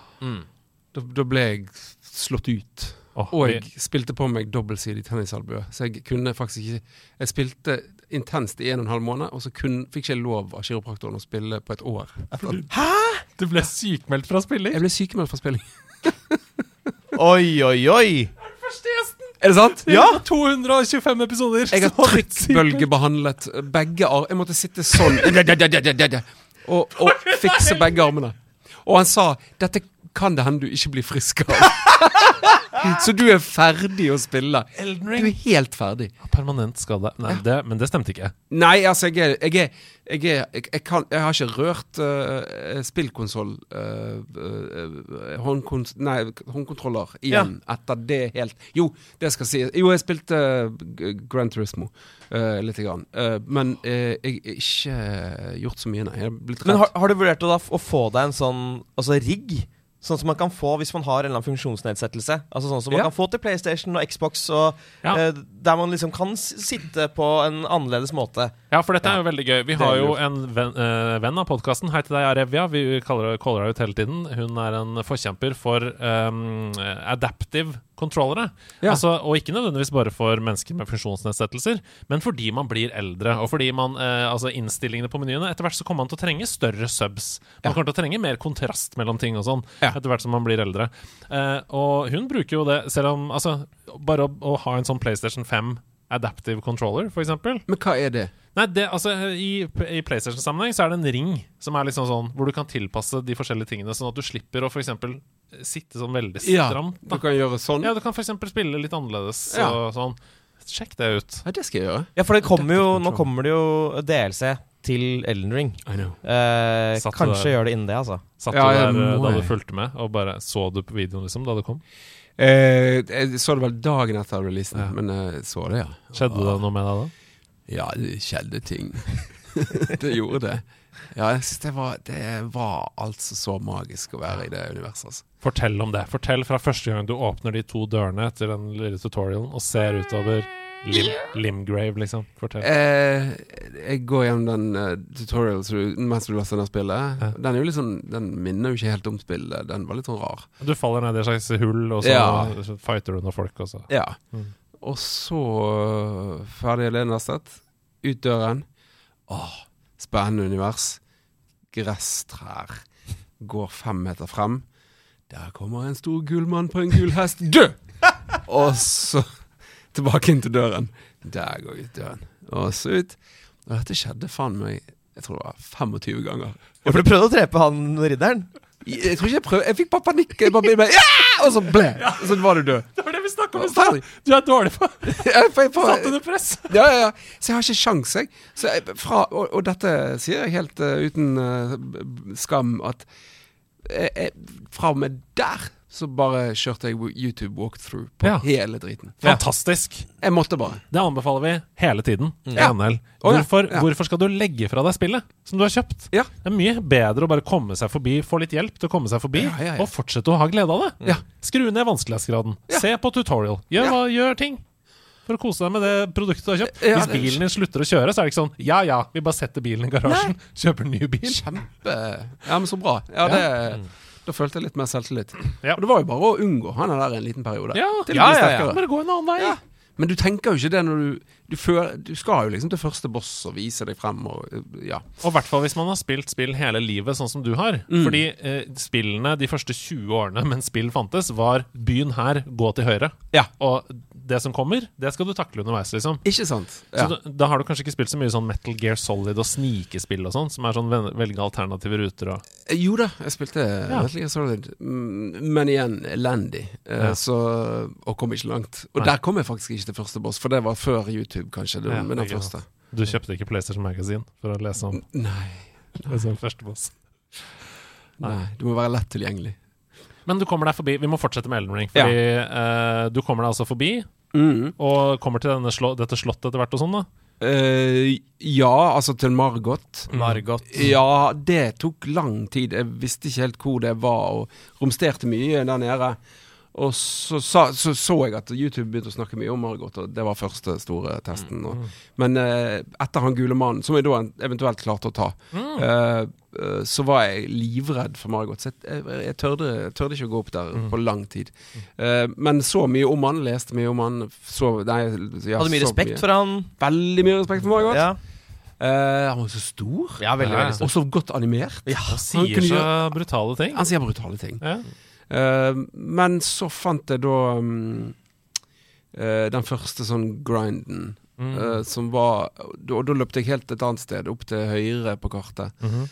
Speaker 4: Da, da ble jeg slått ut.
Speaker 3: Oh,
Speaker 4: Og
Speaker 3: jeg
Speaker 4: jeg spilte på meg dobbeltsidig tennisalbue. Så jeg kunne faktisk ikke Jeg spilte intenst i en og en halv måned, og så kun, fikk ikke jeg lov av kiropraktoren å spille på et år. Etter.
Speaker 3: Du ble sykmeldt fra spilling?
Speaker 4: Jeg ble sykemeldt fra spilling.
Speaker 2: Oi, oi, oi!
Speaker 4: Er det sant?
Speaker 3: Ja! 225 episoder!
Speaker 4: Jeg har trykkbølgebehandlet begge arm... Jeg måtte sitte sånn og, og fikse begge armene. Og han sa 'dette kan det hende du ikke blir frisk av'. Så du er ferdig å spille.
Speaker 3: Elden Ring.
Speaker 4: Du er helt ferdig.
Speaker 3: Permanent skade. Nei, det, men det stemte ikke.
Speaker 4: Nei, altså, jeg er Jeg, er, jeg, er, jeg, kan, jeg har ikke rørt uh, spillkonsoll håndkons... Nei, håndkontroller igjen etter det helt Jo, det skal sies. Jo, jeg spilte uh, Grand Turismo uh, lite grann. Uh, men uh, jeg har ikke gjort så mye, nei. Jeg er blitt redd.
Speaker 2: Men har, har du vurdert å, da, å få deg en sånn altså rigg? Sånn som man kan få hvis man har en eller annen funksjonsnedsettelse. Altså sånn som man
Speaker 4: Ja.
Speaker 2: kan få til PlayStation og Xbox, og,
Speaker 3: Ja.
Speaker 2: uh, der man liksom kan sitte på en annerledes måte.
Speaker 3: Ja, for dette er jo veldig gøy. Vi har jo en venn, uh, venn av podkasten. Hei til deg, Arevia. Vi kaller, caller henne ut hele tiden. Hun er en forkjemper for um, adaptive controllere.
Speaker 4: Ja.
Speaker 3: Altså, og ikke nødvendigvis bare for mennesker med funksjonsnedsettelser, men fordi man blir eldre, og fordi man, uh, altså innstillingene på menyene Etter hvert så kommer man til å trenge større subs. Man
Speaker 4: Ja.
Speaker 3: kommer til å trenge mer kontrast mellom ting og sånn,
Speaker 4: Ja.
Speaker 3: etter hvert som man blir eldre. Uh, og hun bruker jo det, selv om Altså, bare å, å ha en sånn PlayStation 5 adaptive controller, eksempel.
Speaker 4: Men hva er det?
Speaker 3: Nei, det, altså I, i PlayStation-sammenheng så er det en ring som er liksom sånn hvor du kan tilpasse de forskjellige tingene, sånn at du slipper å for eksempel sitte sånn veldig
Speaker 4: Ja, du kan gjøre sånn?
Speaker 3: Ja, du kan eksempel spille litt annerledes
Speaker 4: Ja.
Speaker 3: og sånn. Sjekk det ut.
Speaker 4: Ja, det skal jeg gjøre.
Speaker 2: Ja, for det kommer jo, nå kommer det jo DLC til Elden Ring.
Speaker 4: I know.
Speaker 2: Eh, kanskje
Speaker 3: der?
Speaker 2: gjør det innen det, altså.
Speaker 3: Satt
Speaker 4: Ja,
Speaker 3: du der eh, da du fulgte med, og bare så du på videoen liksom da det kom?
Speaker 4: Eh, jeg så det vel dagen etter releasen,
Speaker 3: Ja.
Speaker 4: men jeg så det, ja.
Speaker 3: Skjedde det noe med deg da?
Speaker 4: Ja, det skjedde ting. det gjorde det. Ja, jeg synes det var, det var altså så magisk å være i det universet. Altså.
Speaker 3: Fortell om det. Fortell fra første gang du åpner de to dørene etter den lille tutorialen og ser utover Lim, Limgrave, liksom. Fortell.
Speaker 4: Eh, jeg går gjennom den uh, tutorial mens du laster ned spillet.
Speaker 3: Ja.
Speaker 4: Den sånn Den minner jo ikke helt om spillet. Den var litt sånn rar.
Speaker 3: Du faller ned i et slags hull, og så
Speaker 4: Ja.
Speaker 3: fighter du noen folk, og så
Speaker 4: Ja.
Speaker 3: Mm.
Speaker 4: Og så uh, ferdig ledenlastet. Ut døren. Åh, spennende univers. Gresstrær. Går fem meter frem. Der kommer en stor gullmann på en gullhest. Død! Og så tilbake inn til døren. Der går ut døren. Og så ut. Og dette skjedde faen meg Jeg tror det var 25 ganger.
Speaker 2: Ja, for du prøvde å drepe han ridderen?
Speaker 4: Jeg, jeg tror ikke jeg prøvde Jeg fikk bare panikk. Jeg bare med, ja! Og så ble Og så var du død.
Speaker 3: Det var det vi snakka om i stad! Du er dårlig på Satt under press!
Speaker 4: Ja, ja, ja. Så jeg har ikke sjans, jeg. Så jeg fra, og, og dette sier jeg helt uh, uten eh, b- skam, at jeg, jeg, fra og med der så bare kjørte jeg YouTube walkthrough på
Speaker 3: Ja.
Speaker 4: hele driten.
Speaker 3: Fantastisk!
Speaker 4: Jeg måtte bare.
Speaker 3: Det anbefaler vi hele tiden.
Speaker 4: Ja. Ja.
Speaker 3: Hvorfor,
Speaker 4: Ja.
Speaker 3: hvorfor skal du legge fra deg spillet som du har kjøpt?
Speaker 4: Ja.
Speaker 3: Det er mye bedre å bare komme seg forbi, få litt hjelp til å komme seg forbi,
Speaker 4: Ja, ja, ja.
Speaker 3: og fortsette å ha glede av det.
Speaker 4: Ja.
Speaker 3: Skru ned vanskelighetsgraden.
Speaker 4: Ja.
Speaker 3: Se på tutorial. Gjør,
Speaker 4: Ja.
Speaker 3: hva, gjør ting. For å kose deg med det produktet du har kjøpt.
Speaker 4: Ja,
Speaker 3: Hvis bilen din slutter å kjøre, så er det ikke sånn Ja ja, vi bare setter bilen i garasjen, kjøper en ny bil.
Speaker 4: Kjempe Ja, men så bra. Ja, det, Da følte jeg litt mer selvtillit.
Speaker 3: Ja.
Speaker 4: Og det var jo bare å unngå han er der en liten periode.
Speaker 3: Ja,
Speaker 4: Til
Speaker 2: ja, ja, ja.
Speaker 4: Men
Speaker 3: det går en annen vei.
Speaker 4: Ja. Men du tenker jo ikke det når du du, føler, du skal jo liksom til første boss og vise deg frem og Ja.
Speaker 3: I hvert fall hvis man har spilt spill hele livet, sånn som du har.
Speaker 4: Mm.
Speaker 3: Fordi eh, spillene de første 20 årene mens spill fantes, var 'byen her, gå til høyre'.
Speaker 4: Ja.
Speaker 3: Og det som kommer, det skal du takle underveis, liksom.
Speaker 4: Ikke sant?
Speaker 3: Så
Speaker 4: Ja.
Speaker 3: da, da har du kanskje ikke spilt så mye sånn Metal Gear Solid og snikespill og sånn, som er sånn velge alternative ruter og
Speaker 4: Jo da, jeg spilte
Speaker 3: Ja.
Speaker 4: Metal Gear Solid, mm, men igjen elendig. Eh,
Speaker 3: Ja.
Speaker 4: Så, og kom ikke langt. Og
Speaker 3: Nei.
Speaker 4: der kom jeg faktisk ikke til første boss, for det var før YouTube, kanskje. Det,
Speaker 3: Ja,
Speaker 4: men den første.
Speaker 3: Du kjøpte ikke PlayStation Magazine for å lese om,
Speaker 4: Nei,
Speaker 3: lese om første boss. Nei.
Speaker 4: nei. Du må være lett tilgjengelig.
Speaker 3: Men du kommer deg forbi. Vi må fortsette med Elden Ring. Fordi eh, du kommer deg altså forbi,
Speaker 4: Mm.
Speaker 3: og kommer til slå, dette slottet etter hvert og sånn, da.
Speaker 4: Uh, ja, altså til Margot.
Speaker 2: Margot.
Speaker 4: Ja, det tok lang tid. Jeg visste ikke helt hvor det var, og romsterte mye der nede. Og så sa, så, så jeg at YouTube begynte å snakke mye om Margot, og det var første store testen. Og, men eh, etter han gule mannen, som jeg da eventuelt klarte å ta, mm. eh, så var jeg livredd for Margot. Så jeg, jeg, tørde, tørde ikke å gå opp der på lang tid. Eh, men så mye om han, leste mye om han. Så, nei, ja,
Speaker 2: Hadde mye respekt for han.
Speaker 4: Veldig mye respekt for Margot.
Speaker 2: Ja,
Speaker 4: Uh, han var så stor.
Speaker 2: ja veldig, veldig stor.
Speaker 4: Og så godt animert.
Speaker 3: Ja,
Speaker 4: Han
Speaker 3: sier
Speaker 4: han
Speaker 3: så
Speaker 4: gjøre-
Speaker 3: brutale ting.
Speaker 4: Han sier brutale ting.
Speaker 3: Ja.
Speaker 4: Eh, men så fant jeg da um, den første sånn grinden,
Speaker 3: Mm.
Speaker 4: eh, som var Og da løpte jeg helt et annet sted, opp til høyre på kartet.
Speaker 3: Mhm.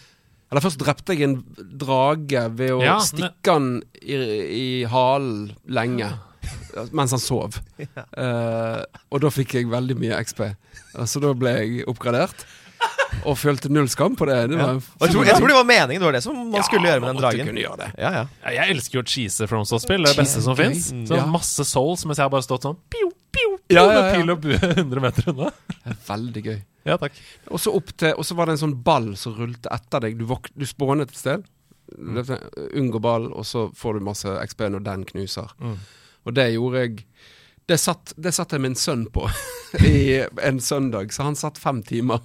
Speaker 4: Eller først drepte jeg en drage ved å
Speaker 3: Ja,
Speaker 4: stikke han i, i halen lenge. Mens han sov. Uh, og da fikk jeg veldig mye XP. Så da ble jeg oppgradert. Og følte null skam på det. det var,
Speaker 2: Og jeg, tror, jeg tror det var meningen. Det var det som man skulle gjøre med den
Speaker 4: måtte
Speaker 2: dragen.
Speaker 4: kunne gjøre det.
Speaker 2: Ja, ja.
Speaker 3: Ja, jeg elsker jo cheese cheese FromSoft-spill. Det er det beste som fins. Så
Speaker 4: Ja.
Speaker 3: Masse souls mens jeg har bare stått sånn piu, piu, pio,
Speaker 4: Ja, ja,
Speaker 3: med pil og bue 100 meter unna.
Speaker 4: Det veldig gøy.
Speaker 3: Ja, takk.
Speaker 4: Og så opp til Og så var det en sånn ball som rullte etter deg. Du, våk, du spånet et sted. Mm. Unngår ball, og så får du masse XP når den knuser.
Speaker 3: Mm.
Speaker 4: Og det gjorde jeg det satt, det satt jeg min sønn på i en søndag, så han satt fem timer.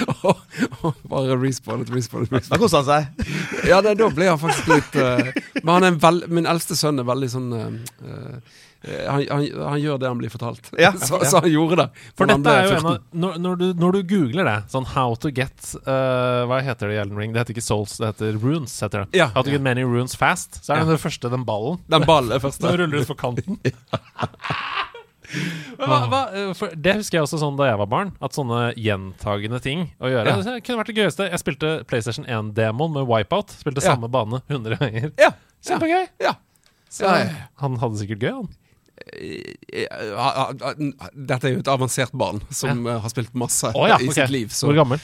Speaker 4: Og, og bare respawnet, respawnet,
Speaker 2: Da
Speaker 4: respawnet.
Speaker 2: koste han seg.
Speaker 4: Ja, det, da ble han faktisk litt uh, Men han er en veld, min eldste sønn er veldig sånn eh, eh, han, han, han gjør det han blir fortalt.
Speaker 2: Ja,
Speaker 4: så,
Speaker 2: ja.
Speaker 4: så han gjorde det.
Speaker 3: For dette er jo en av når, når, du, når du googler det, sånn how to get uh, Hva heter det i Elden Ring? Det heter ikke souls, det heter runes. heter det
Speaker 4: Ja.
Speaker 3: How to get many runes fast. Så er det
Speaker 4: Ja.
Speaker 3: det første, den ballen.
Speaker 4: Den ballen er første.
Speaker 3: Nå ruller du ut for kanten. Hva, hva, eh, det husker jeg også sånn da jeg var barn. At sånne gjentagende ting å gjøre
Speaker 4: Ja.
Speaker 3: Det kunne vært det gøyeste. Jeg spilte PlayStation 1-demoen med Wipeout. Spilte
Speaker 4: Ja.
Speaker 3: samme bane 100 ganger.
Speaker 4: Ja.
Speaker 3: Kjempegøy!
Speaker 4: Ja.
Speaker 3: Så han hadde sikkert gøy, han.
Speaker 4: Eh, ah, Dette er jo et avansert barn som eh, har spilt masse
Speaker 3: oh,
Speaker 4: i
Speaker 3: okay.
Speaker 4: sitt liv. Så.
Speaker 3: Hvor gammel?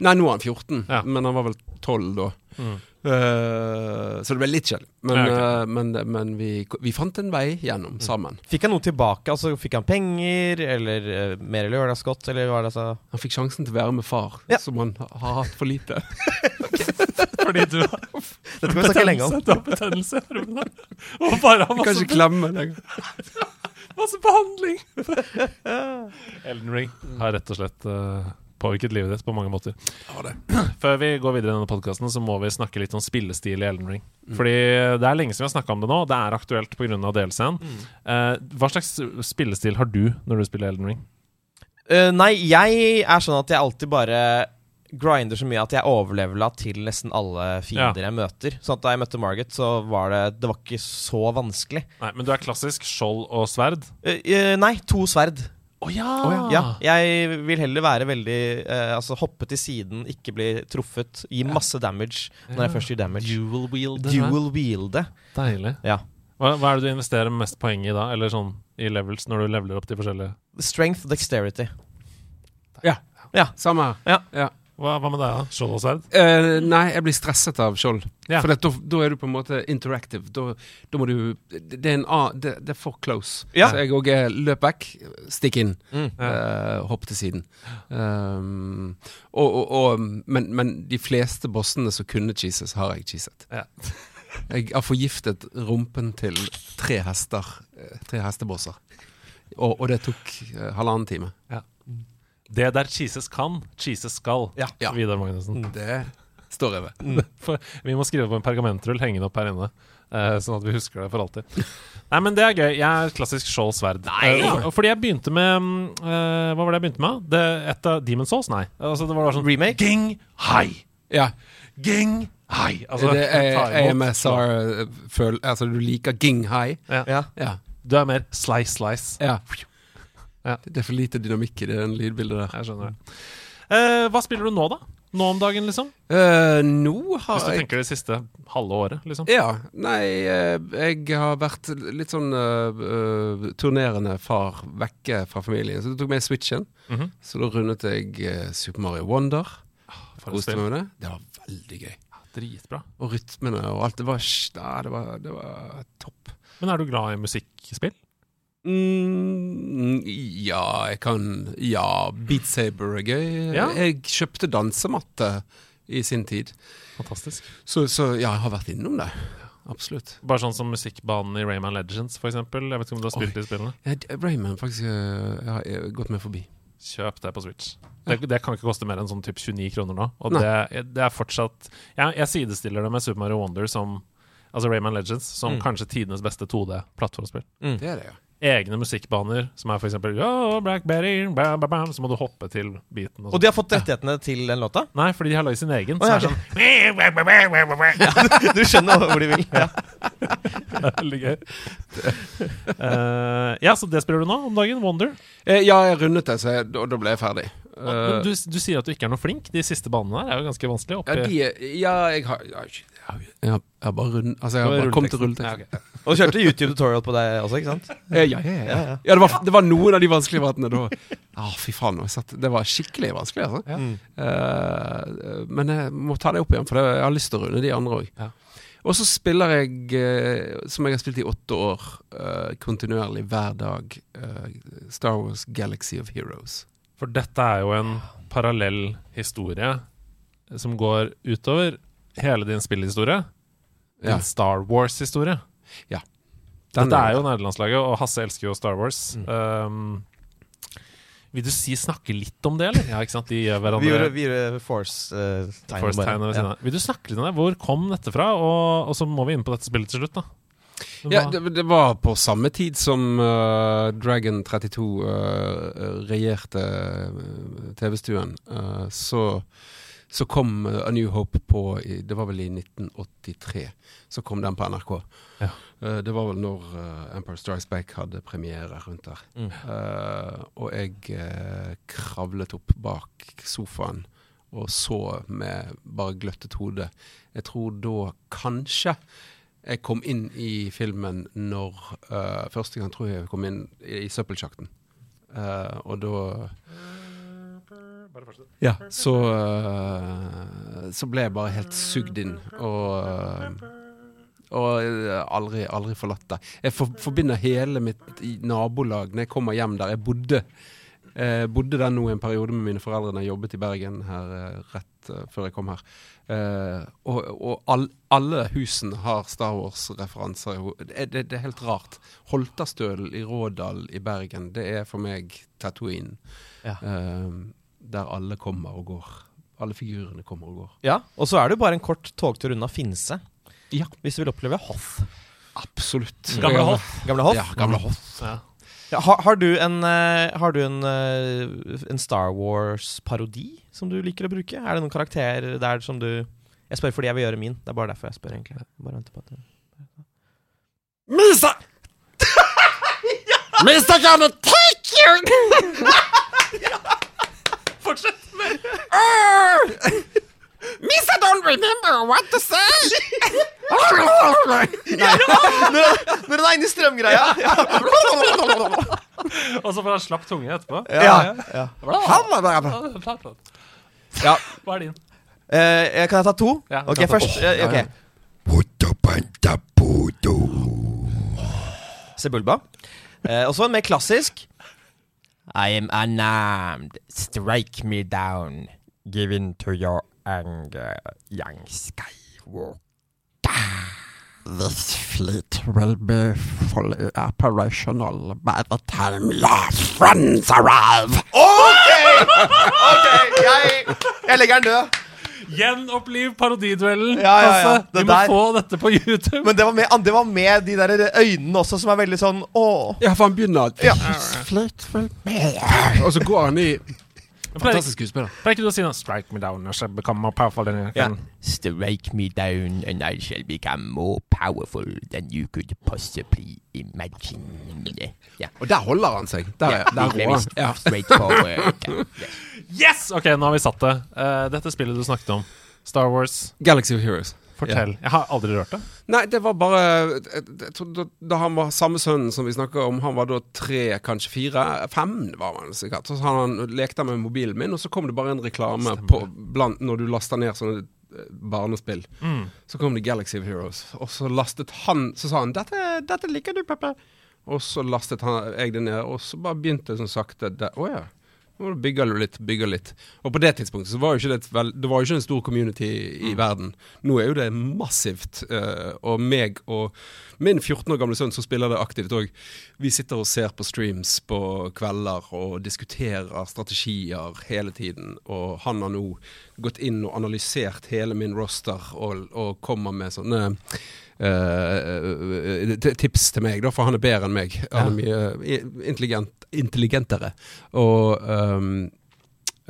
Speaker 4: Nei, nå er han 14,
Speaker 3: Ja.
Speaker 4: men han var vel 12 da.
Speaker 3: Mm.
Speaker 4: Eh, så det ble litt kjedelig. Men,
Speaker 3: Ja, okay.
Speaker 4: uh, men, men vi, vi fant en vei gjennom sammen.
Speaker 2: Fikk han noe tilbake? Altså Fikk han penger, eller uh, mer lørdagsgodt, eller hva det altså?
Speaker 4: Han fikk sjansen til å være med far,
Speaker 2: Ja.
Speaker 4: som han har hatt for lite.
Speaker 3: Fordi du har
Speaker 2: Dette kan vi snakke lenge om.
Speaker 3: betennelse. Du har betennelse i armene. Og bare har masse,
Speaker 4: klemme lenger.
Speaker 3: masse behandling. Elden Ring har rett og slett eh, påvirket livet ditt på mange måter. Før vi går videre i denne podkasten, så må vi snakke litt om spillestil i Elden Ring. Fordi det er lenge siden vi har snakka om det nå. Det er aktuelt pga. DLC-en. Eh, hva slags spillestil har du når du spiller Elden Ring?
Speaker 2: Uh, nei, jeg er sånn at jeg alltid bare grinder så mye at jeg overlevela til nesten alle fiender jeg møter. Sånn at da jeg møtte Margaret, så var det Det var ikke så vanskelig.
Speaker 3: Nei, Men du er klassisk skjold og sverd?
Speaker 2: Uh, eh, nei, to sverd.
Speaker 3: Å ja.
Speaker 2: Ja, jeg vil heller være veldig eh, Altså hoppe til siden, ikke bli truffet, gi masse damage når jeg først gir damage.
Speaker 3: Dual wield.
Speaker 2: Dual wielde.
Speaker 3: Deilig.
Speaker 2: Ja.
Speaker 3: Hva, hva er det du investerer mest poeng i da? Eller sånn i levels når du leveler opp de forskjellige
Speaker 2: Strength, dexterity. Ja.
Speaker 4: Samme her.
Speaker 3: Hva, hva med deg, da? Skjold og sverd?
Speaker 4: Uh, nei, jeg blir stresset av skjold.
Speaker 3: Ja.
Speaker 4: For da, er du på en måte interactive. Da, må du Det er, en, A- det, det er for close.
Speaker 2: Ja.
Speaker 4: Så jeg òg løp vekk, stikk inn,
Speaker 2: Mm.
Speaker 4: Uh, hopp til siden. Um, og, og, og, men, men de fleste bossene som kunne cheeses, har jeg cheeset.
Speaker 3: Ja.
Speaker 4: Jeg har forgiftet rumpen til tre hester. Tre hestebosser. Og, og det tok uh, halvannen time.
Speaker 3: Det der cheeses kan, cheeses skal.
Speaker 2: Ja.
Speaker 4: Ja.
Speaker 3: Vidar Magnussen.
Speaker 4: Det står jeg ved.
Speaker 3: For, vi må skrive på en pergamentrull hengende opp her inne. Uh, sånn at vi husker det for alltid. Nei, men det er gøy. Jeg er klassisk skjold sverd. Eh, fordi jeg begynte med mm, eh, Hva var det jeg begynte med? Det, et av Demon Souls? Nei. Altså, det var sånn
Speaker 2: Remake?
Speaker 3: Ging high!
Speaker 4: Ja.
Speaker 3: Ging high! Altså,
Speaker 4: det er
Speaker 3: ta imot.
Speaker 4: AMSR-føl... Altså, du liker ging high?
Speaker 2: Ja.
Speaker 4: Ja.
Speaker 3: Du er mer slice slice.
Speaker 4: ja.
Speaker 3: Ja.
Speaker 4: Det er for lite dynamikk i det den lydbildet der.
Speaker 3: Jeg skjønner det. Eh, hva spiller du nå, da? Nå om dagen, liksom?
Speaker 4: Eh, nå har
Speaker 3: Hvis du
Speaker 4: jeg
Speaker 3: tenker det siste halve året, liksom.
Speaker 4: Ja. Nei, eh, jeg har vært litt sånn eh, eh, turnerende far vekke fra familien. Så jeg tok med Switchen.
Speaker 3: Mhm.
Speaker 4: Så da rundet jeg Super Mario Wonder. Koste meg med det. Det var veldig gøy.
Speaker 3: Ja, Dritbra.
Speaker 4: Og rytmene og alt. Det var, ja, det var, det var topp.
Speaker 3: Men er du glad i musikkspill?
Speaker 4: Mm, ja, jeg kan Ja, Beat Saber er gøy.
Speaker 3: Ja.
Speaker 4: Jeg kjøpte dansematte i sin tid.
Speaker 3: Fantastisk.
Speaker 4: Så, så ja, jeg har vært innom det. Absolutt.
Speaker 3: Bare sånn som musikkbanen i Rayman Legends, eksempel. Jeg vet ikke om du har spilt de spillene.
Speaker 4: Ja, Rayman faktisk øh, jeg har gått meg forbi.
Speaker 3: Kjøp det på Switch. Det, det kan ikke koste mer enn sånn typ 29 kroner nå. Og det, det er fortsatt jeg, jeg sidestiller det med Super Mario Wonder som Altså Rayman Legends som
Speaker 2: Mm.
Speaker 3: kanskje tidenes beste 2D-plattformspill.
Speaker 4: Det er det, ja.
Speaker 3: Egne musikkbaner, som er eksempel oh, Black Betty, bam, bam, bam, Så må du hoppe til beaten. Og
Speaker 2: Og de har fått rettighetene til den låta?
Speaker 3: Nei, fordi de har lagd sin egen. Så
Speaker 2: ja,
Speaker 3: er det sånn
Speaker 2: Du skjønner hvor de vil? Ja.
Speaker 3: Det er veldig gøy. Uh, ja, så det spiller du nå om dagen? Wonder?
Speaker 4: Eh, ja, jeg rundet det, så jeg, da, da ble jeg ferdig.
Speaker 3: Uh, du, du sier at du ikke er noe flink. De siste banene der er jo ganske vanskelig.
Speaker 4: Ja, de, ja, jeg har Jeg har, ikke- jeg har, jeg har, bare rund, Altså, jeg har bare kommet til
Speaker 3: rulleteksten.
Speaker 4: okay.
Speaker 2: Og du kjørte YouTube-tutorial på deg også, ikke sant?
Speaker 4: Ja, ja, ja. ja. ja det, var, det var noen av de vanskelige vattene da. Ah, fy faen. jeg satt- Det var skikkelig vanskelig, altså.
Speaker 3: Ja.
Speaker 4: Eh, men jeg må ta det opp igjen, for det, jeg har lyst til å runde de andre òg.
Speaker 3: Ja.
Speaker 4: Og så spiller jeg, eh, som jeg har spilt i åtte år, uh, kontinuerlig hver dag, uh, Star Wars Galaxy of Heroes.
Speaker 3: For dette er jo en parallell historie som går utover hele din spillhistorie.
Speaker 4: Ja.
Speaker 3: Star Wars-historie.
Speaker 4: Den
Speaker 3: Dette er jo nederlandslaget, og Hasse elsker jo Star Wars.
Speaker 2: Mm.
Speaker 3: Um, vil du si snakke litt om det, eller? Ja, ikke sant? De gjør
Speaker 2: Vi
Speaker 3: hverandre
Speaker 2: gjorde, vi gjorde Force-tegn.
Speaker 3: Force-tegn ved siden av. Vil du snakke litt om det? Hvor kom dette fra? Og, og så må vi inn på dette spillet til slutt, da.
Speaker 4: Ja, det, det var på samme tid som uh, Dragon 32 uh, regjerte eh, TV-stuen. Eh, så, så kom eh, A New Hope på Det var vel i 1983. Så kom den på NRK.
Speaker 3: Ja.
Speaker 4: Eh, det var vel når eh, Empire Strikes Back hadde premiere rundt der.
Speaker 2: Mm.
Speaker 4: Og jeg kravlet opp bak sofaen og så med bare gløttet hode. Jeg tror da kanskje jeg kom inn i filmen når uh, Første gang tror jeg jeg kom inn i, i søppelsjakten. Uh, og da Ja, så eh, Så ble jeg bare helt sugd inn. Og eh, og eh, aldri, aldri forlatt det. Jeg for, forbinder hele mitt nabolag når jeg kommer hjem der. Jeg bodde, eh, bodde der nå en periode med mine foreldre da jeg jobbet i Bergen her rett før jeg kom her. Eh, og og all, alle husene har Star Wars-referanser. Det, det, det er helt rart. Holtastølen i Rådal i Bergen, det er for meg Tatooine.
Speaker 2: Ja.
Speaker 4: Eh, der alle kommer og går. Alle figurene kommer og går.
Speaker 2: Ja, og så er det jo bare en kort togtur unna Finse.
Speaker 4: Ja.
Speaker 2: Hvis du vil oppleve Hoff.
Speaker 4: Absolutt.
Speaker 3: Gamle Hoff.
Speaker 2: Gamle Hoff.
Speaker 4: Ja, gamle Hoff.
Speaker 3: Ja.
Speaker 2: Ja, har, har du en, eh, har du en, eh, en Star Wars-parodi som du liker å bruke? Er det noen karakter der som du Jeg spør fordi jeg vil gjøre min. Det er bare derfor jeg spør, egentlig. Bare venter på at det-
Speaker 4: Misa! Misa gonna take you!
Speaker 2: Fortsett!
Speaker 4: Misa don't remember what to say!
Speaker 2: Når, når er inne i strømgreia! Ja,
Speaker 3: Og så får han slapp tunge etterpå.
Speaker 2: ja, ja.
Speaker 4: Ja,
Speaker 3: Hva er din?
Speaker 2: Uh, kan jeg ta to?
Speaker 3: Ja,
Speaker 2: ok, først. eh, ok.
Speaker 1: Puttapantapudo.
Speaker 2: Sebulba. Uh, og så en mer klassisk. I am unarmed. Strike me down. Give in to your anger, young Skywalker.
Speaker 5: This fleet will be fully operational by the time your friends arrive.
Speaker 2: Ok! okay. jeg, jeg legger den død.
Speaker 3: Gjenoppliv parodiduellen.
Speaker 2: Ja, ja, ja.
Speaker 3: Vi må
Speaker 2: der-
Speaker 3: få dette på YouTube.
Speaker 2: Men det var, med, det var med de der øynene også, som er veldig sånn åh.
Speaker 4: ja for han begynner
Speaker 2: Ja.
Speaker 4: Og så går han i Fantastisk skuespiller.
Speaker 3: pleier ikke du å si noe Strike me down, and I shall become more powerful than can.
Speaker 5: Strike me down, and I shall become more powerful than you could possibly imagine. Yeah.
Speaker 4: Og der holder han seg. Der, yeah, der rår han. Ja.
Speaker 5: straightforward.
Speaker 3: Yes! Ok, nå har vi satt det. Eh, dette spillet du snakket om, Star Wars,
Speaker 4: Galaxy of Heroes.
Speaker 3: fortell. Jeg har aldri rørt det.
Speaker 4: Nei, det var bare jeg, jeg tror da, da han var samme sønnen som vi snakka om, han var da tre, kanskje fire, fem var han sikkert. Så han lekte med mobilen min, og så kom det bare en reklame på, blant, når du lasta ned sånne eh, barnespill.
Speaker 3: Mm.
Speaker 4: Så kom det Galaxy of Heroes, og så lastet han Så sa han 'Dette, dette liker du, Peppe'. Og så lastet han, jeg det ned, og så bare begynte det sånn sakte det- Å ja. Bygger litt, bygger litt. Og på det tidspunktet så var jo ikke det vel, Det var jo ikke en stor community i verden. Nå er jo det massivt. eh, og meg og min 14 år gamle sønn som spiller det aktivt òg, vi sitter og ser på streams på kvelder og diskuterer strategier hele tiden. Og han har nå gått inn og analysert hele min roster og, og kommer med sånne t- tips til meg, da, for han er bedre enn meg. Han er mye intelligent, intelligentere. Og um,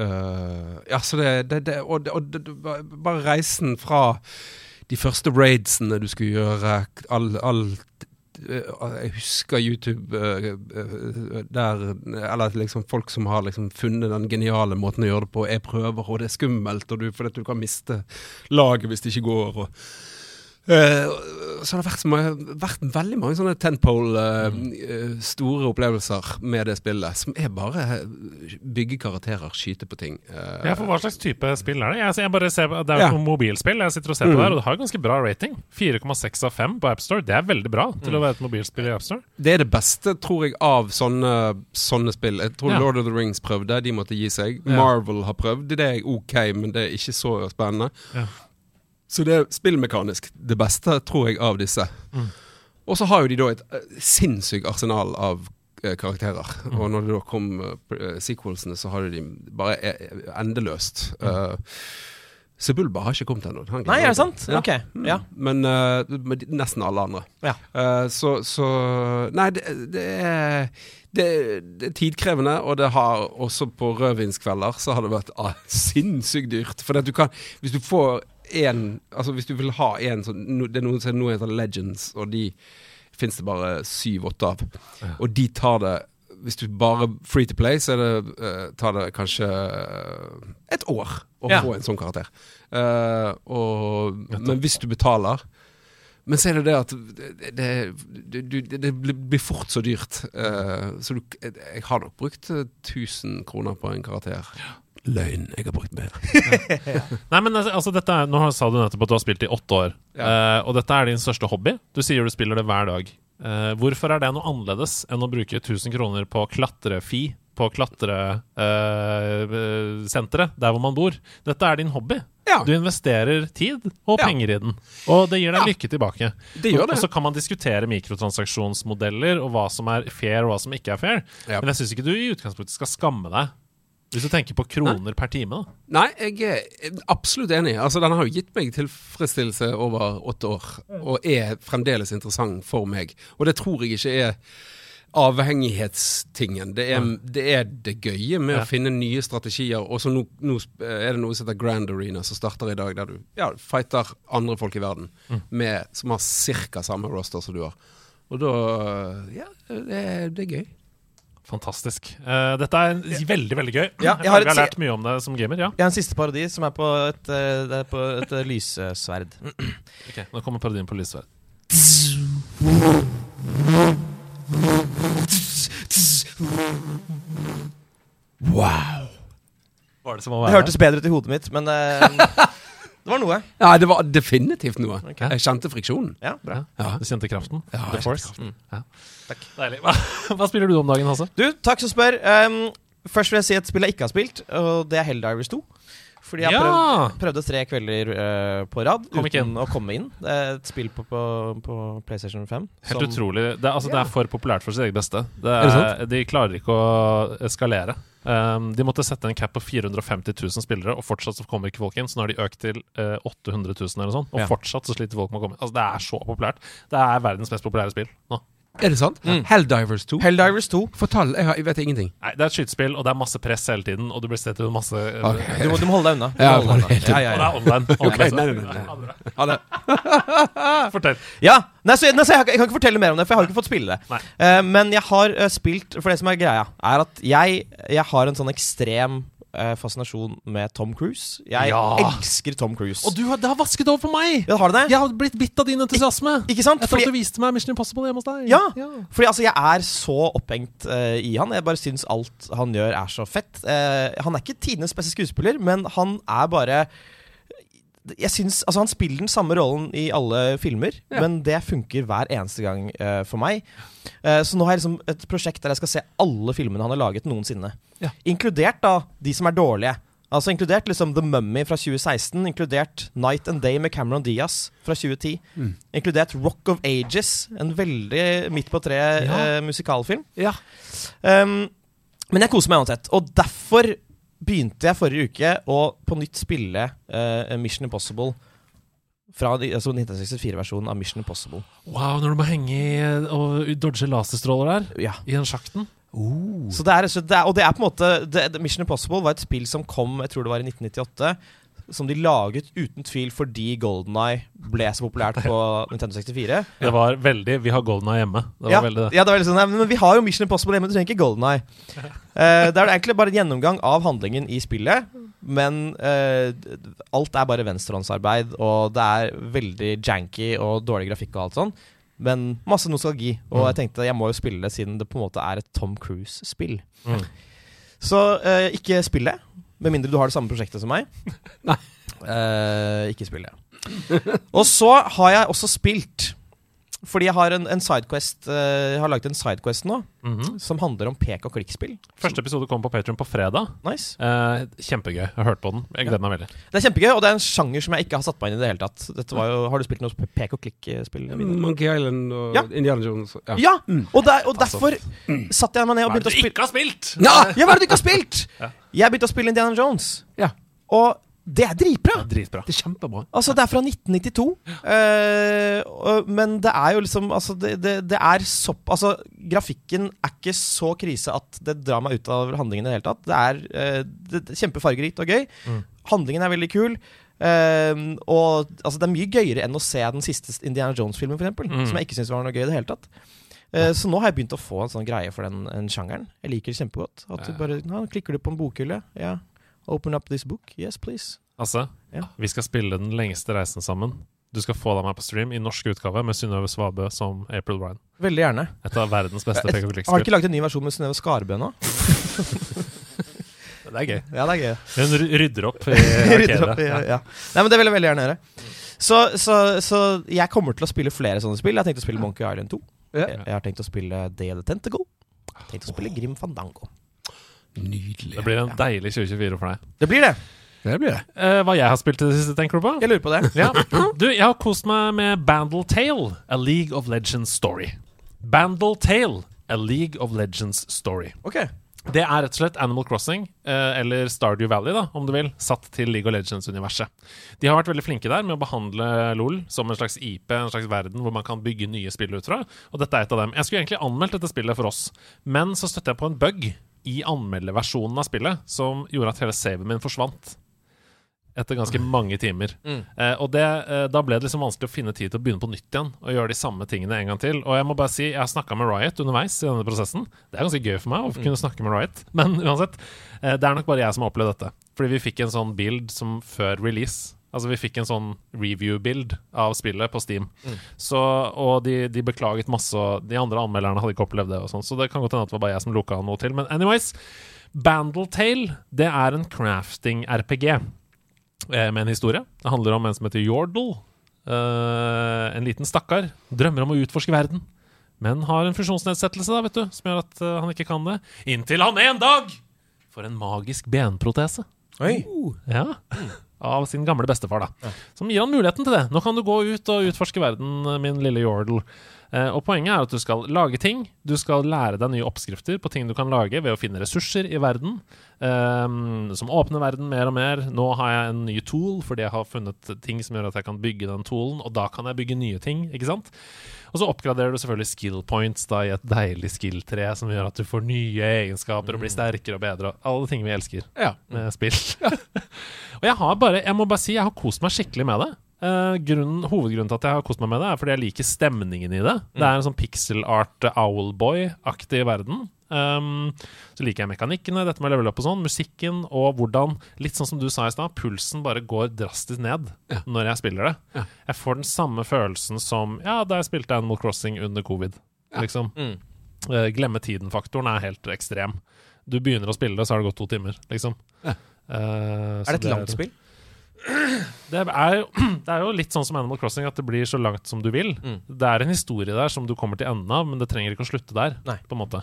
Speaker 4: uh, Ja, så det, det, det Og, og det, bare reisen fra de første raidsene du skulle gjøre, all, all Jeg husker YouTube der Eller liksom folk som har liksom funnet den geniale måten å gjøre det på. Jeg prøver, og det er skummelt, og du, fordi du kan miste laget hvis det ikke går. og Eh, så har det vært, mange, vært veldig mange sånne tenpole, mm. store opplevelser med det spillet. Som er bare eh, bygge karakterer, skyte på ting. Eh,
Speaker 3: Ja, for Hva slags type spill er det? Jeg, jeg bare ser, det er jo
Speaker 4: Ja.
Speaker 3: mobilspill jeg sitter og ser på
Speaker 4: Mm.
Speaker 3: der, og det har ganske bra rating. 4,6 av 5 på AppStore. Det er veldig bra til å være et mobilspill i AppStore.
Speaker 4: Det er det beste, tror jeg, av sånne, sånne spill. Jeg tror
Speaker 3: Ja.
Speaker 4: Lord of the Rings prøvde, de måtte gi seg.
Speaker 3: Ja.
Speaker 4: Marvel har prøvd, det er ok, men det er ikke så spennende.
Speaker 3: Ja.
Speaker 4: Så det er spillmekanisk det beste, tror jeg, av disse.
Speaker 3: Mm.
Speaker 4: Og så har jo de da et eh, sinnssykt arsenal av eh, karakterer.
Speaker 3: Mm.
Speaker 4: Og når det da kom eh, sequelsene, så har de bare eh, endeløst.
Speaker 3: Mm.
Speaker 4: Uh, Sebulba har ikke kommet ennå.
Speaker 2: Nei, er det sant?
Speaker 4: Ja.
Speaker 2: Ok. Ja.
Speaker 4: Men, uh, nesten alle andre.
Speaker 2: Ja.
Speaker 4: Uh, så, så Nei, det, det, er, det, det er tidkrevende, og det har også på rødvinskvelder så har det vært ah, sinnssykt dyrt. For du kan Hvis du får en Altså hvis du vil ha en sånn Det er noen som nå heter Legends, og de fins det bare syv-åtte av. Og de tar det hvis du bare free to play, så er det, uh, tar det kanskje eh, et år å
Speaker 2: Ja.
Speaker 4: få en sånn karakter. Uh, og, men hvis du betaler Men så er det det at det, det, det, det blir fort så dyrt. Uh, så du, jeg har nok brukt eh, 1000 kroner på en karakter. Løgn. Jeg har brukt mer.
Speaker 3: Nei, men altså, altså, dette er, Nå sa du nettopp at du har spilt i åtte år,
Speaker 4: Ja.
Speaker 3: uh, og dette er din største hobby. Du sier du spiller det hver dag. Uh, hvorfor er det noe annerledes enn å bruke 1000 kroner på klatrefi på klatresenteret der hvor man bor? Dette er din hobby.
Speaker 4: Ja.
Speaker 3: Du investerer tid og
Speaker 4: Ja.
Speaker 3: penger i den, og det gir deg
Speaker 4: Ja.
Speaker 3: lykke tilbake.
Speaker 4: Det gjør
Speaker 3: Og så kan man diskutere mikrotransaksjonsmodeller og hva som er fair og hva som ikke er fair.
Speaker 4: Ja.
Speaker 3: Men jeg syns ikke du i utgangspunktet skal skamme deg hvis du tenker på kroner per time. da
Speaker 4: Nei, jeg er absolutt enig. Altså, Den har jo gitt meg tilfredsstillelse over åtte år, og er fremdeles interessant for meg. Og det tror jeg ikke er avhengighetstingen. Det er det, er det gøye med
Speaker 3: Ja.
Speaker 4: å finne nye strategier. Og så nå, nå er det noe som heter Grand Arena, som starter i dag, der du ja, fighter andre folk i verden med, som har ca. samme roster som du har. Og da Ja, det det er gøy.
Speaker 3: Fantastisk. Uh, dette er veldig, veldig gøy.
Speaker 2: Ja, jeg
Speaker 3: jeg
Speaker 2: har
Speaker 3: har, lært mye om det som gamer. Ja.
Speaker 2: Jeg har en siste parodi som er på et, eh, det er på et eh, lyssverd.
Speaker 3: Ok, Nå kommer parodien på lyssverd.
Speaker 1: Wow.
Speaker 3: Det
Speaker 2: Det hørtes bedre ut i hodet mitt, men eh, det var noe.
Speaker 4: Ja, det var definitivt noe.
Speaker 2: Okay.
Speaker 4: Jeg kjente friksjonen.
Speaker 2: Ja, bra.
Speaker 3: Ja. Du kjente kraften?
Speaker 4: Ja,
Speaker 3: The Force?
Speaker 2: Mm.
Speaker 3: Ja. Deilig. Hva, hva spiller du om dagen, Hasse?
Speaker 2: Du, takk som spør. Um, først vil jeg si et spill jeg ikke har spilt, og det er Helldivers 2. Fordi jeg
Speaker 3: Ja!
Speaker 2: prøvde, prøvde tre kvelder uh, på rad
Speaker 3: Kom
Speaker 2: uten å komme inn. Det er et spill på, på, på PlayStation 5.
Speaker 3: Helt
Speaker 2: som-
Speaker 3: utrolig. Det, er- altså, det er for populært for sitt eget beste. Det
Speaker 4: Er det
Speaker 3: de klarer ikke å eskalere. Um, de måtte sette en cap på 450 000 spillere, og fortsatt så kommer ikke folk inn. Så nå har de økt til uh, 800 000 eller sånn, og
Speaker 2: Ja.
Speaker 3: fortsatt så sliter folk med å komme inn. Altså, det er så populært. Det er verdens mest populære spill nå.
Speaker 4: Er det sant?
Speaker 2: Mm.
Speaker 4: Helldivers 2.
Speaker 2: Helldivers 2.
Speaker 4: Fortell. Jeg, har, jeg vet ingenting.
Speaker 3: Nei, Det er et skytespill, og det er masse press hele tiden, og du blir sett under masse
Speaker 4: okay.
Speaker 2: Du må, du må holde deg unna.
Speaker 4: Ja,
Speaker 2: holde deg unna.
Speaker 4: helt
Speaker 2: ja, ja,
Speaker 3: Og det er online.
Speaker 4: Ok,
Speaker 3: online.
Speaker 4: nei, nei, nei, nei. Ha det.
Speaker 3: Fortell.
Speaker 2: ja. Nei, så, nei, så jeg, kan- jeg kan ikke fortelle mer om det, for jeg har ikke fått spille det. Eh, men jeg har uh, spilt For det som er greia, er at jeg, jeg har en sånn ekstrem eh, fascinasjon med Tom Cruise. Jeg
Speaker 3: Ja.
Speaker 2: elsker Tom Cruise.
Speaker 3: Og du har, det har vasket over for meg!
Speaker 2: ja, har du det?
Speaker 3: Jeg har blitt bitt av din entusiasme.
Speaker 2: Ikke sant?
Speaker 3: Etter
Speaker 2: Fordi,
Speaker 3: at du viste meg Mission Impossible hjemme hos deg.
Speaker 2: Ja. fordi altså, jeg er så opphengt eh, i han. Jeg bare syns alt han gjør, er så fett. Eh, han er ikke tidenes beste skuespiller, men han er bare jeg synes, altså Han spiller den samme rollen i alle filmer,
Speaker 4: Ja.
Speaker 2: men det funker hver eneste gang uh, for meg. Uh, så nå har jeg liksom et prosjekt der jeg skal se alle filmene han har laget noensinne.
Speaker 3: Ja.
Speaker 2: Inkludert da de som er dårlige. Altså Inkludert liksom The Mummy fra 2016, inkludert Night and Day med Cameron Diaz fra 2010.
Speaker 4: Mm.
Speaker 2: Inkludert Rock of Ages, en veldig midt på treet
Speaker 3: Ja.
Speaker 2: uh, musikalfilm.
Speaker 4: Ja.
Speaker 2: Um, men jeg koser meg uansett. Og derfor begynte jeg forrige uke å på nytt spille uh, Mission Impossible. Fra altså 1964-versjonen av Mission Impossible.
Speaker 3: Wow, når du må henge i og dodge laserstråler der
Speaker 2: Ja.
Speaker 3: i den sjakten.
Speaker 2: Så det er, så det er, og det er på en måte det, Mission Impossible var et spill som kom jeg tror det var i 1998. som de laget uten tvil fordi Golden Eye ble så populært på Nintendo 64.
Speaker 3: Det var veldig Vi har Golden Eye hjemme. Det var
Speaker 2: Ja,
Speaker 3: veldig det.
Speaker 2: ja, det var veldig sånn, men vi har jo Mission Impossible hjemme, du trenger ikke Golden Eye. uh, det er egentlig bare en gjennomgang av handlingen i spillet, men uh, alt er bare venstrehåndsarbeid, og det er veldig janky og dårlig grafikk og alt sånn. Men masse nostalgi, og jeg tenkte jeg må jo spille det siden det på en måte er et Tom Cruise-spill.
Speaker 3: Mm.
Speaker 2: Så uh, ikke spill det, med mindre du har det samme prosjektet som meg.
Speaker 4: Nei.
Speaker 2: Eh, ikke spill det. Og så har jeg også spilt fordi jeg har en, en sidequest eh, Jeg har laget en sidequest nå
Speaker 3: Mhm.
Speaker 2: som handler om pek og klikk-spill.
Speaker 3: Første episode kom på Patreon på fredag.
Speaker 2: Nice.
Speaker 3: Eh, kjempegøy. Jeg har hørt på den. Jeg gleder meg veldig.
Speaker 2: Det er kjempegøy, og det er en sjanger som jeg ikke har satt meg inn i det hele tatt. Dette var jo, har du spilt noe pek og klikk-spill?
Speaker 4: Monkey Island og
Speaker 2: Ja.
Speaker 4: Indiana Jones. Ja.
Speaker 2: Ja! Og, der, og
Speaker 3: derfor
Speaker 2: derfor satte jeg meg ned og
Speaker 3: Hva er
Speaker 2: begynte
Speaker 3: det
Speaker 2: å
Speaker 3: du
Speaker 2: spille
Speaker 3: ikke har spilt?
Speaker 2: Ja, ja, hva er det du ikke har spilt?
Speaker 3: Ja.
Speaker 2: Jeg begynte å spille Indiana Jones,
Speaker 4: Ja.
Speaker 2: og det er dritbra.
Speaker 3: Dritbra.
Speaker 4: Det er kjempebra.
Speaker 2: Altså, det er fra 1992, uh, men det er jo liksom Altså, det, det, det er sopp... Altså, grafikken er ikke så krise at det drar meg ut av handlingen i det hele tatt. Det er, uh, det, det er kjempefargerikt og gøy.
Speaker 3: Mm.
Speaker 2: Handlingen er veldig kul. Uh, og altså, det er mye gøyere enn å se den siste Indiana Jones-filmen, f.eks.,
Speaker 3: Mm.
Speaker 2: som jeg ikke syns var noe gøy i det hele tatt. Eh, så nå har jeg begynt å få en sånn greie for den, den sjangeren. Jeg liker det kjempegodt. At du bare ja, Klikker du på en bokhylle? Ja. Open up this book. Yes, please.
Speaker 3: Altså,
Speaker 2: Ja.
Speaker 3: vi skal spille Den lengste reisen sammen. Du skal få deg med på stream i norsk utgave med Synnøve Svabø som April Ryan.
Speaker 2: Veldig gjerne.
Speaker 3: Et av verdens beste pek og
Speaker 2: Har du ikke laget en ny versjon med Synnøve Skarbø nå?
Speaker 3: Det er gøy.
Speaker 2: Ja, det er gøy.
Speaker 3: Hun rydder opp i
Speaker 2: opp
Speaker 3: Ja.
Speaker 2: ja. Nei, men Det vil jeg veldig gjerne gjøre. Så, så, så jeg kommer til å spille flere sånne spill. Jeg har tenkt å spille Monkey Island 2.
Speaker 4: Ja.
Speaker 2: Jeg, jeg har tenkt å spille Day of the Tentacle. Jeg har tenkt å spille Grim Fandango.
Speaker 4: Nydelig.
Speaker 3: Det blir en deilig 2024 for deg.
Speaker 2: Det blir det.
Speaker 4: Det blir det.
Speaker 3: Uh, hva jeg har spilt i det siste, tenker du på?
Speaker 2: Jeg lurer på det.
Speaker 3: Ja. Du, jeg har kost meg med Bandle Tale, A League of Legends Story. Bandle Tale, A League of Legends Story.
Speaker 2: Ok.
Speaker 3: Det er rett og slett Animal Crossing, eh, eller Stardew Valley, da, om du vil, satt til League of Legends-universet. De har vært veldig flinke der med å behandle LOL som en slags IP, en slags verden hvor man kan bygge nye spill ut fra, og dette er et av dem. Jeg skulle egentlig anmeldt dette spillet for oss, men så støtte jeg på en bug i anmelderversjonen av spillet som gjorde at hele saven min forsvant. Etter ganske mange timer.
Speaker 2: Mm.
Speaker 3: Eh, og det, eh, da ble det liksom vanskelig å finne tid til å begynne på nytt igjen og gjøre de samme tingene en gang til. Og jeg må bare si, jeg har snakka med Riot underveis i denne prosessen. Det er ganske gøy for meg å kunne snakke med Riot, men uansett. Eh, det er nok bare jeg som har opplevd dette. Fordi vi fikk en sånn bild som før release. Altså Vi fikk en sånn review-bild av spillet på Steam. Så, og de, de beklaget masse, og de andre anmelderne hadde ikke opplevd det. og sånn Så det kan godt hende at det var bare jeg som lukka noe til. Men anyways, Bandletale det er en crafting-RPG eh, med en historie. Det handler om en som heter Yordle. Eh, en liten stakkar. Drømmer om å utforske verden. Men har en funksjonsnedsettelse da, vet du, som gjør at uh, han ikke kan det. Inntil han en dag får en magisk benprotese.
Speaker 2: Oi.
Speaker 3: Ja. Av sin gamle bestefar, da. Som gir han muligheten til det. Nå kan du gå ut og utforske verden, min lille Yordle. Eh, og Poenget er at du skal lage ting. Du skal lære deg nye oppskrifter på ting du kan lage ved å finne ressurser i verden. eh, som åpner verden mer og mer. Nå har jeg en ny tool fordi jeg har funnet ting som gjør at jeg kan bygge den toolen, og da kan jeg bygge nye ting. ikke sant? Og så oppgraderer du selvfølgelig skill points da i et deilig skill-tre som gjør at du får nye egenskaper og blir sterkere og bedre. Alle ting vi elsker
Speaker 4: Ja.
Speaker 3: med spill. og jeg har bare, jeg må bare si, jeg har kost meg skikkelig med det. Eh, grunnen, hovedgrunnen til at jeg har kost meg med det, er fordi jeg liker stemningen i det. Det er en sånn pixel art Owlboy-aktig verden. Um, så liker jeg mekanikkene, dette med level up og sånn, musikken og hvordan, litt sånn som du sa i stad, pulsen bare går drastisk ned når jeg spiller det.
Speaker 4: Ja.
Speaker 3: Jeg får den samme følelsen som ja, da jeg spilte Animal Crossing under covid. Liksom.
Speaker 2: Mm.
Speaker 3: Uh, glemme tiden-faktoren er helt ekstrem. Du begynner å spille det, så har det gått to timer, liksom.
Speaker 4: Ja.
Speaker 3: Så
Speaker 2: Er det et langt spill?
Speaker 3: Det er, jo, det er jo litt sånn som Animal Crossing, at det blir så langt som du vil.
Speaker 2: Mm.
Speaker 3: Det er en historie der som du kommer til enden av, men det trenger ikke å slutte der.
Speaker 2: Nei.
Speaker 3: på en måte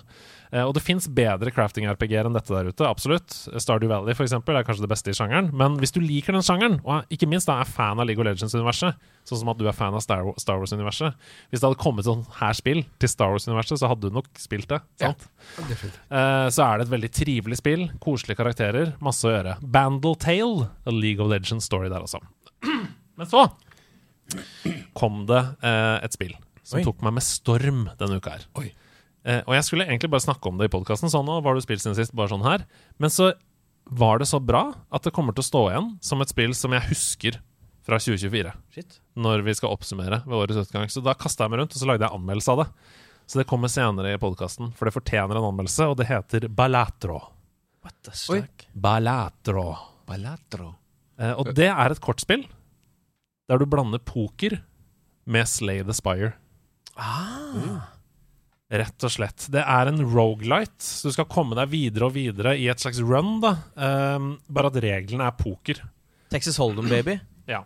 Speaker 3: Og det fins bedre crafting-RPG-er enn dette der ute, absolutt. Stardew Valley for eksempel, er kanskje det beste i sjangeren. Men hvis du liker den sjangeren, og ikke minst da er fan av League of Legends-universet, sånn som at du er fan av Star Wars-universet Hvis det hadde kommet sånn her spill til Star Wars-universet, så hadde du nok spilt det. Sant?
Speaker 4: Ja,
Speaker 3: uh, så er det et veldig trivelig spill. Koselige karakterer, masse å gjøre. Bandle Tale, A League of Legends Story der også. Men så kom det uh, et spill som
Speaker 2: Oi.
Speaker 3: tok meg med storm denne uka her.
Speaker 4: Oi.
Speaker 3: Eh, og jeg skulle egentlig bare snakke om det i podkasten, sånn, og hva har du spilt siden sist, bare sånn her. Men så var det så bra at det kommer til å stå igjen som et spill som jeg husker fra 2024.
Speaker 2: Shit.
Speaker 3: Når vi skal oppsummere ved årets utgang. Så da kasta jeg meg rundt, og så lagde jeg anmeldelse av det. Så det kommer senere i podkasten, for det fortjener en anmeldelse, og det heter Balatro.
Speaker 2: What the
Speaker 4: fuck?
Speaker 2: slack?
Speaker 3: Balatro.
Speaker 4: Ballatro.
Speaker 3: Eh, og det er et kortspill der du blander poker med Slay the Spire.
Speaker 2: Ah.
Speaker 3: Rett og slett. Det er en rogelight, så du skal komme deg videre og videre i et slags run, da. Um, bare at reglene er poker.
Speaker 2: Texas Hold'em, baby.
Speaker 3: Ja.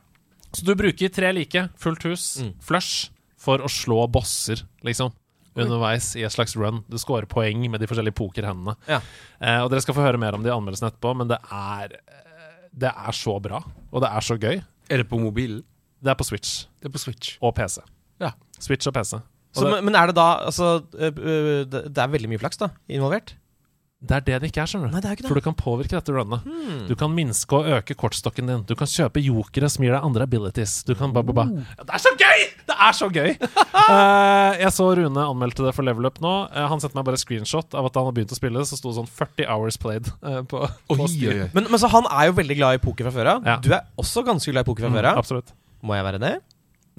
Speaker 3: Så du bruker tre like, fullt hus,
Speaker 2: Mm.
Speaker 3: flush, for å slå bosser, liksom. Underveis i et slags run. Du scorer poeng med de forskjellige pokerhendene.
Speaker 2: Ja.
Speaker 3: Eh, og dere skal få høre mer om det i anmeldelsen etterpå, men det er eh, Det er så bra, og det er så gøy.
Speaker 4: Er det på mobilen?
Speaker 3: Det er på Switch
Speaker 4: Det er på Switch.
Speaker 3: og PC.
Speaker 4: Ja.
Speaker 3: Switch og PC.
Speaker 2: Så,
Speaker 3: det,
Speaker 2: men- er det da Altså, øh, øh, det er veldig mye flaks da involvert?
Speaker 3: det er det det ikke er, skjønner du.
Speaker 2: Nei, er
Speaker 3: For du kan påvirke dette runnet.
Speaker 2: Hmm.
Speaker 3: Du kan minske og øke kortstokken din. Du kan kjøpe jokere som gir deg andre abilities. Du kan ba, ba, ba. Ja, det er så gøy! Det er så gøy! uh, jeg så Rune anmeldte det for Level Up nå. Uh, han sendte meg bare screenshot av at han har begynt å spille. Så sto det sånn 40 hours played Uh, på,
Speaker 4: Oi,
Speaker 3: på
Speaker 4: oi, oi.
Speaker 2: Men, men så han er jo veldig glad i poker fra før av.
Speaker 3: Ja.
Speaker 2: Du er også ganske glad i poker fra
Speaker 3: Mm,
Speaker 2: før av. Må jeg være det?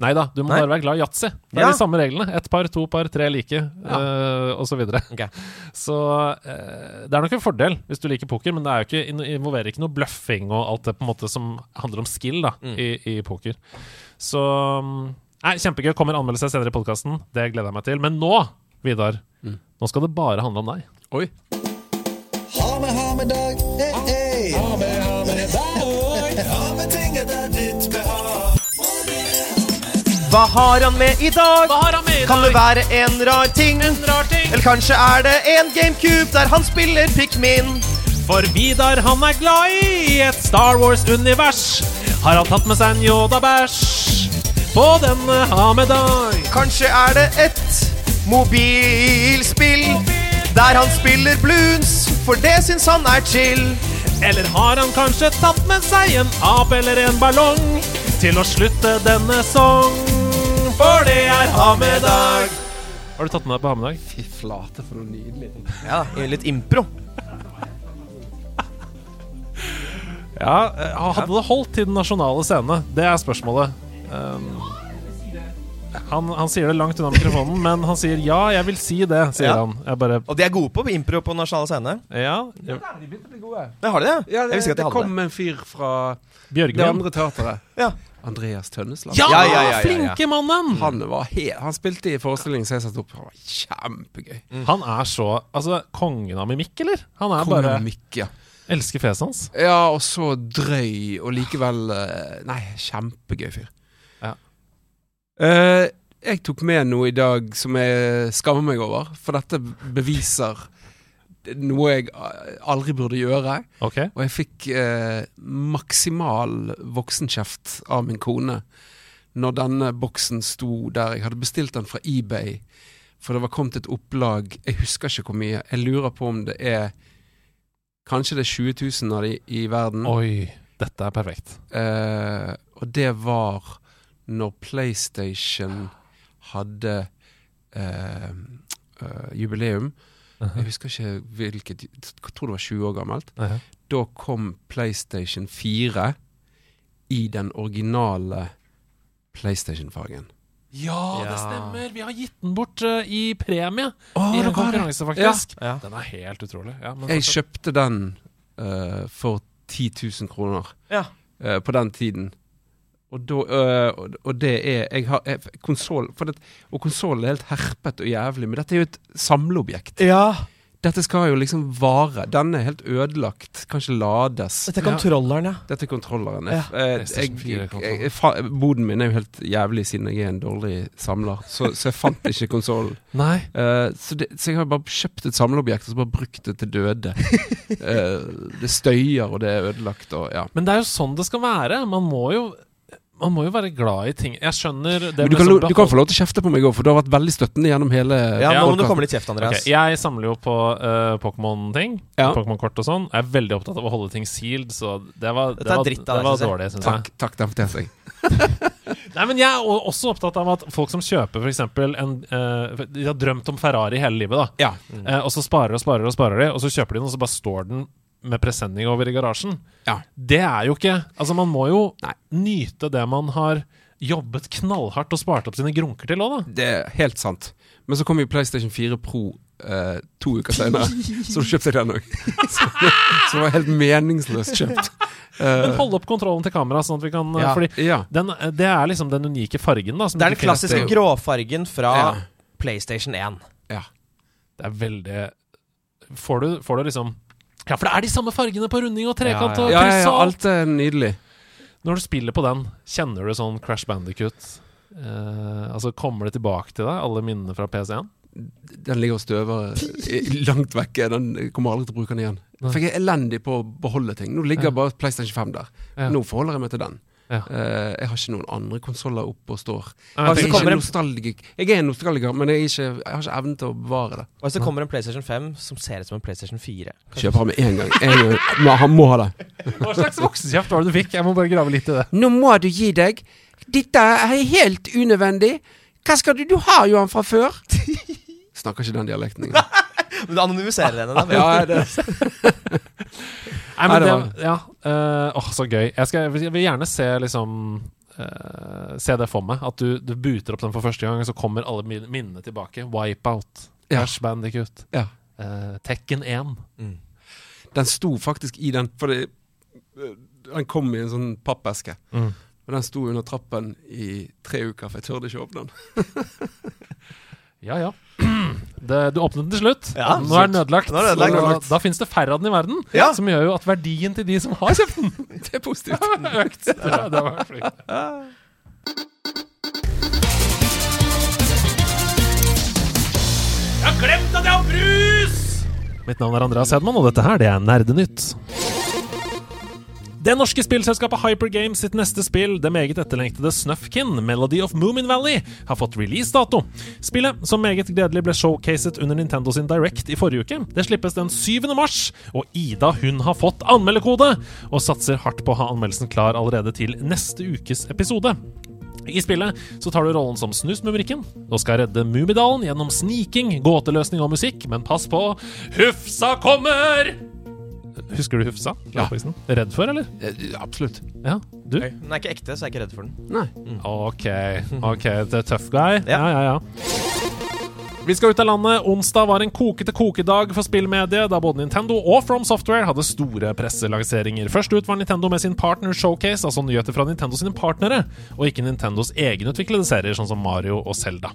Speaker 3: Nei da, du må
Speaker 2: Nei.
Speaker 3: bare være glad i yatzy. Det er
Speaker 2: Ja.
Speaker 3: de samme reglene. Ett par, to par, tre like, eh, og så videre.
Speaker 2: Ok.
Speaker 3: Så uh, det er nok en fordel hvis du liker poker, men det er jo ikke, involverer ikke noe bløffing og alt det på en måte som handler om skill da,
Speaker 2: Mm.
Speaker 3: i, i poker. Så mm, Nei, kjempegøy. Kommer anmeldelse senere i podkasten. Det gleder jeg meg til. Men nå, Vidar,
Speaker 4: Mm.
Speaker 3: nå skal det bare handle om deg.
Speaker 4: Oi.
Speaker 1: Ha med, ha med dag. Eh, hey.
Speaker 2: Hva har han med i dag?
Speaker 3: Hva har han med i
Speaker 2: Kan det være en rar ting?
Speaker 3: En rar ting.
Speaker 2: Eller kanskje er det en GameCube der han spiller Pikmin?
Speaker 3: For Vidar han er glad i et Star Wars-univers. Har han tatt med seg en Yoda-bæsj på denne Hamedag?
Speaker 2: Kanskje er det et mobilspill der han spiller blues, for det syns han er chill.
Speaker 3: Eller har han kanskje tatt med seg en ape eller en ballong til å slutte denne song? For det er ha med dag. Har du tatt med deg på ha med dag?
Speaker 4: Fy flate, for noe nydelig.
Speaker 2: Ja, litt impro.
Speaker 3: Ja, eh, Hadde det holdt til den nasjonale scene? Det er spørsmålet. Um, han, han sier det langt unna mikrofonen, men han sier 'ja, jeg vil si det', sier
Speaker 2: Ja.
Speaker 3: han. Jeg bare
Speaker 2: Og de er gode på impro på nasjonale scene.
Speaker 3: Ja. jeg-
Speaker 2: Det har de det?
Speaker 4: Ja,
Speaker 2: Jeg
Speaker 4: det,
Speaker 2: visste ikke at de
Speaker 4: det
Speaker 2: hadde
Speaker 4: kom en fyr fra det andre teateret.
Speaker 2: Ja.
Speaker 4: Andreas Tønnesland.
Speaker 3: Ja,
Speaker 2: Ja, ja, ja,
Speaker 3: flinke mannen!
Speaker 4: Han, var he han spilte i forestillingen som jeg satte opp. Han var kjempegøy.
Speaker 3: Han er så Altså, kongen av mimikk, eller? Han er
Speaker 4: kongen
Speaker 3: bare
Speaker 4: med mikk, ja.
Speaker 3: Elsker fjeset hans.
Speaker 4: ja, og så drøy, og likevel eh, Nei, kjempegøy fyr.
Speaker 3: Ja.
Speaker 4: Uh, jeg tok med noe i dag som jeg skammer meg over, for dette beviser noe jeg aldri burde gjøre.
Speaker 3: Okay.
Speaker 4: Og jeg fikk eh, maksimal voksenkjeft av min kone når denne boksen sto der. Jeg hadde bestilt den fra eBay, for det var kommet et opplag. Jeg husker ikke hvor mye. Jeg lurer på om det er Kanskje det er 20 000 av de i verden.
Speaker 3: Oi, dette er perfekt.
Speaker 4: Eh, og det var når PlayStation hadde eh, eh, jubileum. Jeg husker ikke hvilket Jeg tror det var 20 år gammelt.
Speaker 3: Ja.
Speaker 4: Da kom PlayStation 4 i den originale PlayStation-fargen.
Speaker 3: Ja, det stemmer! Vi har gitt den bort uh, i premie
Speaker 4: oh,
Speaker 3: i en konkurranse, faktisk.
Speaker 2: Ja.
Speaker 3: Den er helt utrolig. Ja, men
Speaker 4: Jeg kjøpte den uh, for 10 000 kroner
Speaker 2: Ja.
Speaker 4: eh, på den tiden. Og, da, øh, og, det er jeg har, jeg, konsol, for det, Og konsollen er helt herpet og jævlig, men dette er jo et samleobjekt.
Speaker 2: ja.
Speaker 4: Dette skal jo liksom vare. Denne er helt ødelagt. Kan ikke lades.
Speaker 2: Dette er kontrolleren, ja.
Speaker 4: Dette er kontrolleren.
Speaker 2: Ja.
Speaker 4: Jeg, eh,
Speaker 3: PlayStation 4
Speaker 4: jeg, jeg, fa- boden min er jo helt jævlig siden jeg er en dårlig samler, så, så jeg fant ikke konsollen.
Speaker 3: Nei.
Speaker 4: Eh, så, så jeg har bare kjøpt et samleobjekt og så bare brukt det til døde. uh, det støyer, og det er ødelagt, og ja.
Speaker 3: Men det er jo sånn det skal være. Man må jo man må jo være glad i ting. Jeg skjønner det
Speaker 4: Men du kan,
Speaker 3: sånn
Speaker 4: lo- du kan få lov til å kjefte på meg òg, for du har vært veldig støttende gjennom hele
Speaker 2: Ja,
Speaker 3: Ja,
Speaker 2: Nå må du komme litt kjeft, Andreas.
Speaker 3: Okay, jeg samler jo på uh, Pokémon-ting.
Speaker 4: Ja.
Speaker 3: Pokémon-kort og sånn. Jeg er veldig opptatt av å holde ting sealed, så det var, det var,
Speaker 2: dritt
Speaker 3: det var dårlig, syns jeg.
Speaker 4: Takk, takk, den fortjener jeg.
Speaker 3: Nei, men Jeg er også opptatt av at folk som kjøper for eksempel en uh, De har drømt om Ferrari hele livet, da.
Speaker 4: Ja.
Speaker 3: Eh, og så sparer og sparer og sparer de, og så kjøper de den, og så bare står den med presenning over i garasjen.
Speaker 4: Ja.
Speaker 3: Det er jo ikke Altså, man må jo
Speaker 4: Nei.
Speaker 3: nyte det man har jobbet knallhardt og spart opp sine grunker til òg, da.
Speaker 4: Det er helt sant. Men så kom jo PlayStation 4 Pro eh, to uker senere, så du kjøpte den òg. så, så det var helt meningsløst kjøpt.
Speaker 3: Men
Speaker 4: Eh,
Speaker 3: hold opp kontrollen til kameraet, sånn at vi kan
Speaker 4: ja,
Speaker 3: Fordi
Speaker 4: ja.
Speaker 3: den, det er liksom den unike fargen, da. som
Speaker 2: Det er den klassiske gråfargen fra
Speaker 4: Ja.
Speaker 2: PlayStation 1.
Speaker 4: ja.
Speaker 3: Det er veldig Får du, får du liksom Ja, for det er de samme fargene på runding og trekant
Speaker 2: Ja,
Speaker 3: og
Speaker 4: Ja, ja,
Speaker 3: kryss
Speaker 4: ja,
Speaker 3: og alt.
Speaker 4: er nydelig.
Speaker 3: Når du spiller på den, kjenner du sånn Crash Bandicut? Eh, altså Kommer det tilbake til deg, alle minnene fra PC1?
Speaker 4: Den ligger og støver langt vekke. Den kommer aldri til å bruke den igjen. For jeg er elendig på å beholde ting. Nå ligger
Speaker 3: Ja.
Speaker 4: bare PlayStation 5 der.
Speaker 3: Ja.
Speaker 4: Nå forholder jeg meg til den.
Speaker 3: Ja.
Speaker 4: Eh, jeg har ikke noen andre konsoller oppe og står.
Speaker 2: Altså,
Speaker 4: Jeg er ikke
Speaker 2: en-
Speaker 4: nostalgik. Jeg er en nostalgiker, men jeg, er ikke, jeg har ikke evnen til å bevare det.
Speaker 2: Og hvis det kommer en PlayStation 5 som ser ut som en PlayStation 4
Speaker 4: Kjøper han med en gang. En gang. Men Han må ha det.
Speaker 3: Hva slags voksenkjeft var det du fikk? Jeg må bare grave litt i det.
Speaker 4: Nå må du gi deg. Dette er helt unødvendig. Hva skal du Du har jo han fra før. Snakker ikke den dialekten engang.
Speaker 2: Men du anonymiserer henne, da.
Speaker 4: Ja, det,
Speaker 3: Nei, men
Speaker 4: det
Speaker 3: ja, Uh, Åh, så gøy. Jeg, skal, jeg vil gjerne se liksom uh, Se det for meg. At du, du buter opp den for første gang, og så kommer alle minnene tilbake. Wipeout,
Speaker 4: Ja.
Speaker 3: Crash Bandicut,
Speaker 4: ja.
Speaker 3: uh, Tekken 1.
Speaker 4: Den sto faktisk i den, for det, den kom i en sånn pappeske.
Speaker 3: Mm.
Speaker 4: Og den sto under trappen i tre uker, for jeg tørde ikke åpne den.
Speaker 3: Ja, ja. Det, du åpnet den til slutt.
Speaker 2: Ja,
Speaker 3: Nå er den ødelagt.
Speaker 2: Nå er den ødelagt.
Speaker 3: Da, da finnes det færre av den i verden,
Speaker 2: Ja.
Speaker 3: som gjør jo at verdien til de som har kjøpt den,
Speaker 4: Det er positivt.
Speaker 3: har økt. Det, er- det var flinkt. Jeg har glemt at jeg har brus! Mitt navn er Andreas Hedman, og dette her det er Nerdenytt. Det norske spillselskapet Hypergames sitt neste spill, det meget etterlengtede Snufkin, Melody of Moomin Valley, har fått releasedato. Spillet, som meget gledelig ble showcaset under Nintendo sin Direct i forrige uke, det slippes den 7. mars, og Ida hun har fått anmeldekode, og satser hardt på å ha anmeldelsen klar allerede til neste ukes episode. I spillet så tar du rollen som Snusmumrikken og skal redde Mummidalen gjennom sniking, gåteløsning og musikk, men pass på Hufsa kommer! Husker du Hufsa?
Speaker 4: Ja.
Speaker 3: Redd for, eller?
Speaker 4: Eh, Absolutt.
Speaker 3: Ja, du?
Speaker 2: Den er ikke ekte, så jeg er ikke redd for den.
Speaker 4: Nei.
Speaker 3: Ok, ok, det er tøff guy. Ja,
Speaker 2: Ja.
Speaker 3: ja, ja. Vi skal ut av landet. Onsdag var en kokete kokedag for spillmediet, da både Nintendo og From Software hadde store presselanseringer. Først ut var Nintendo med sin Partner Showcase, altså nyheter fra Nintendo sine partnere, og ikke Nintendos egenutviklede serier, sånn som Mario og Zelda.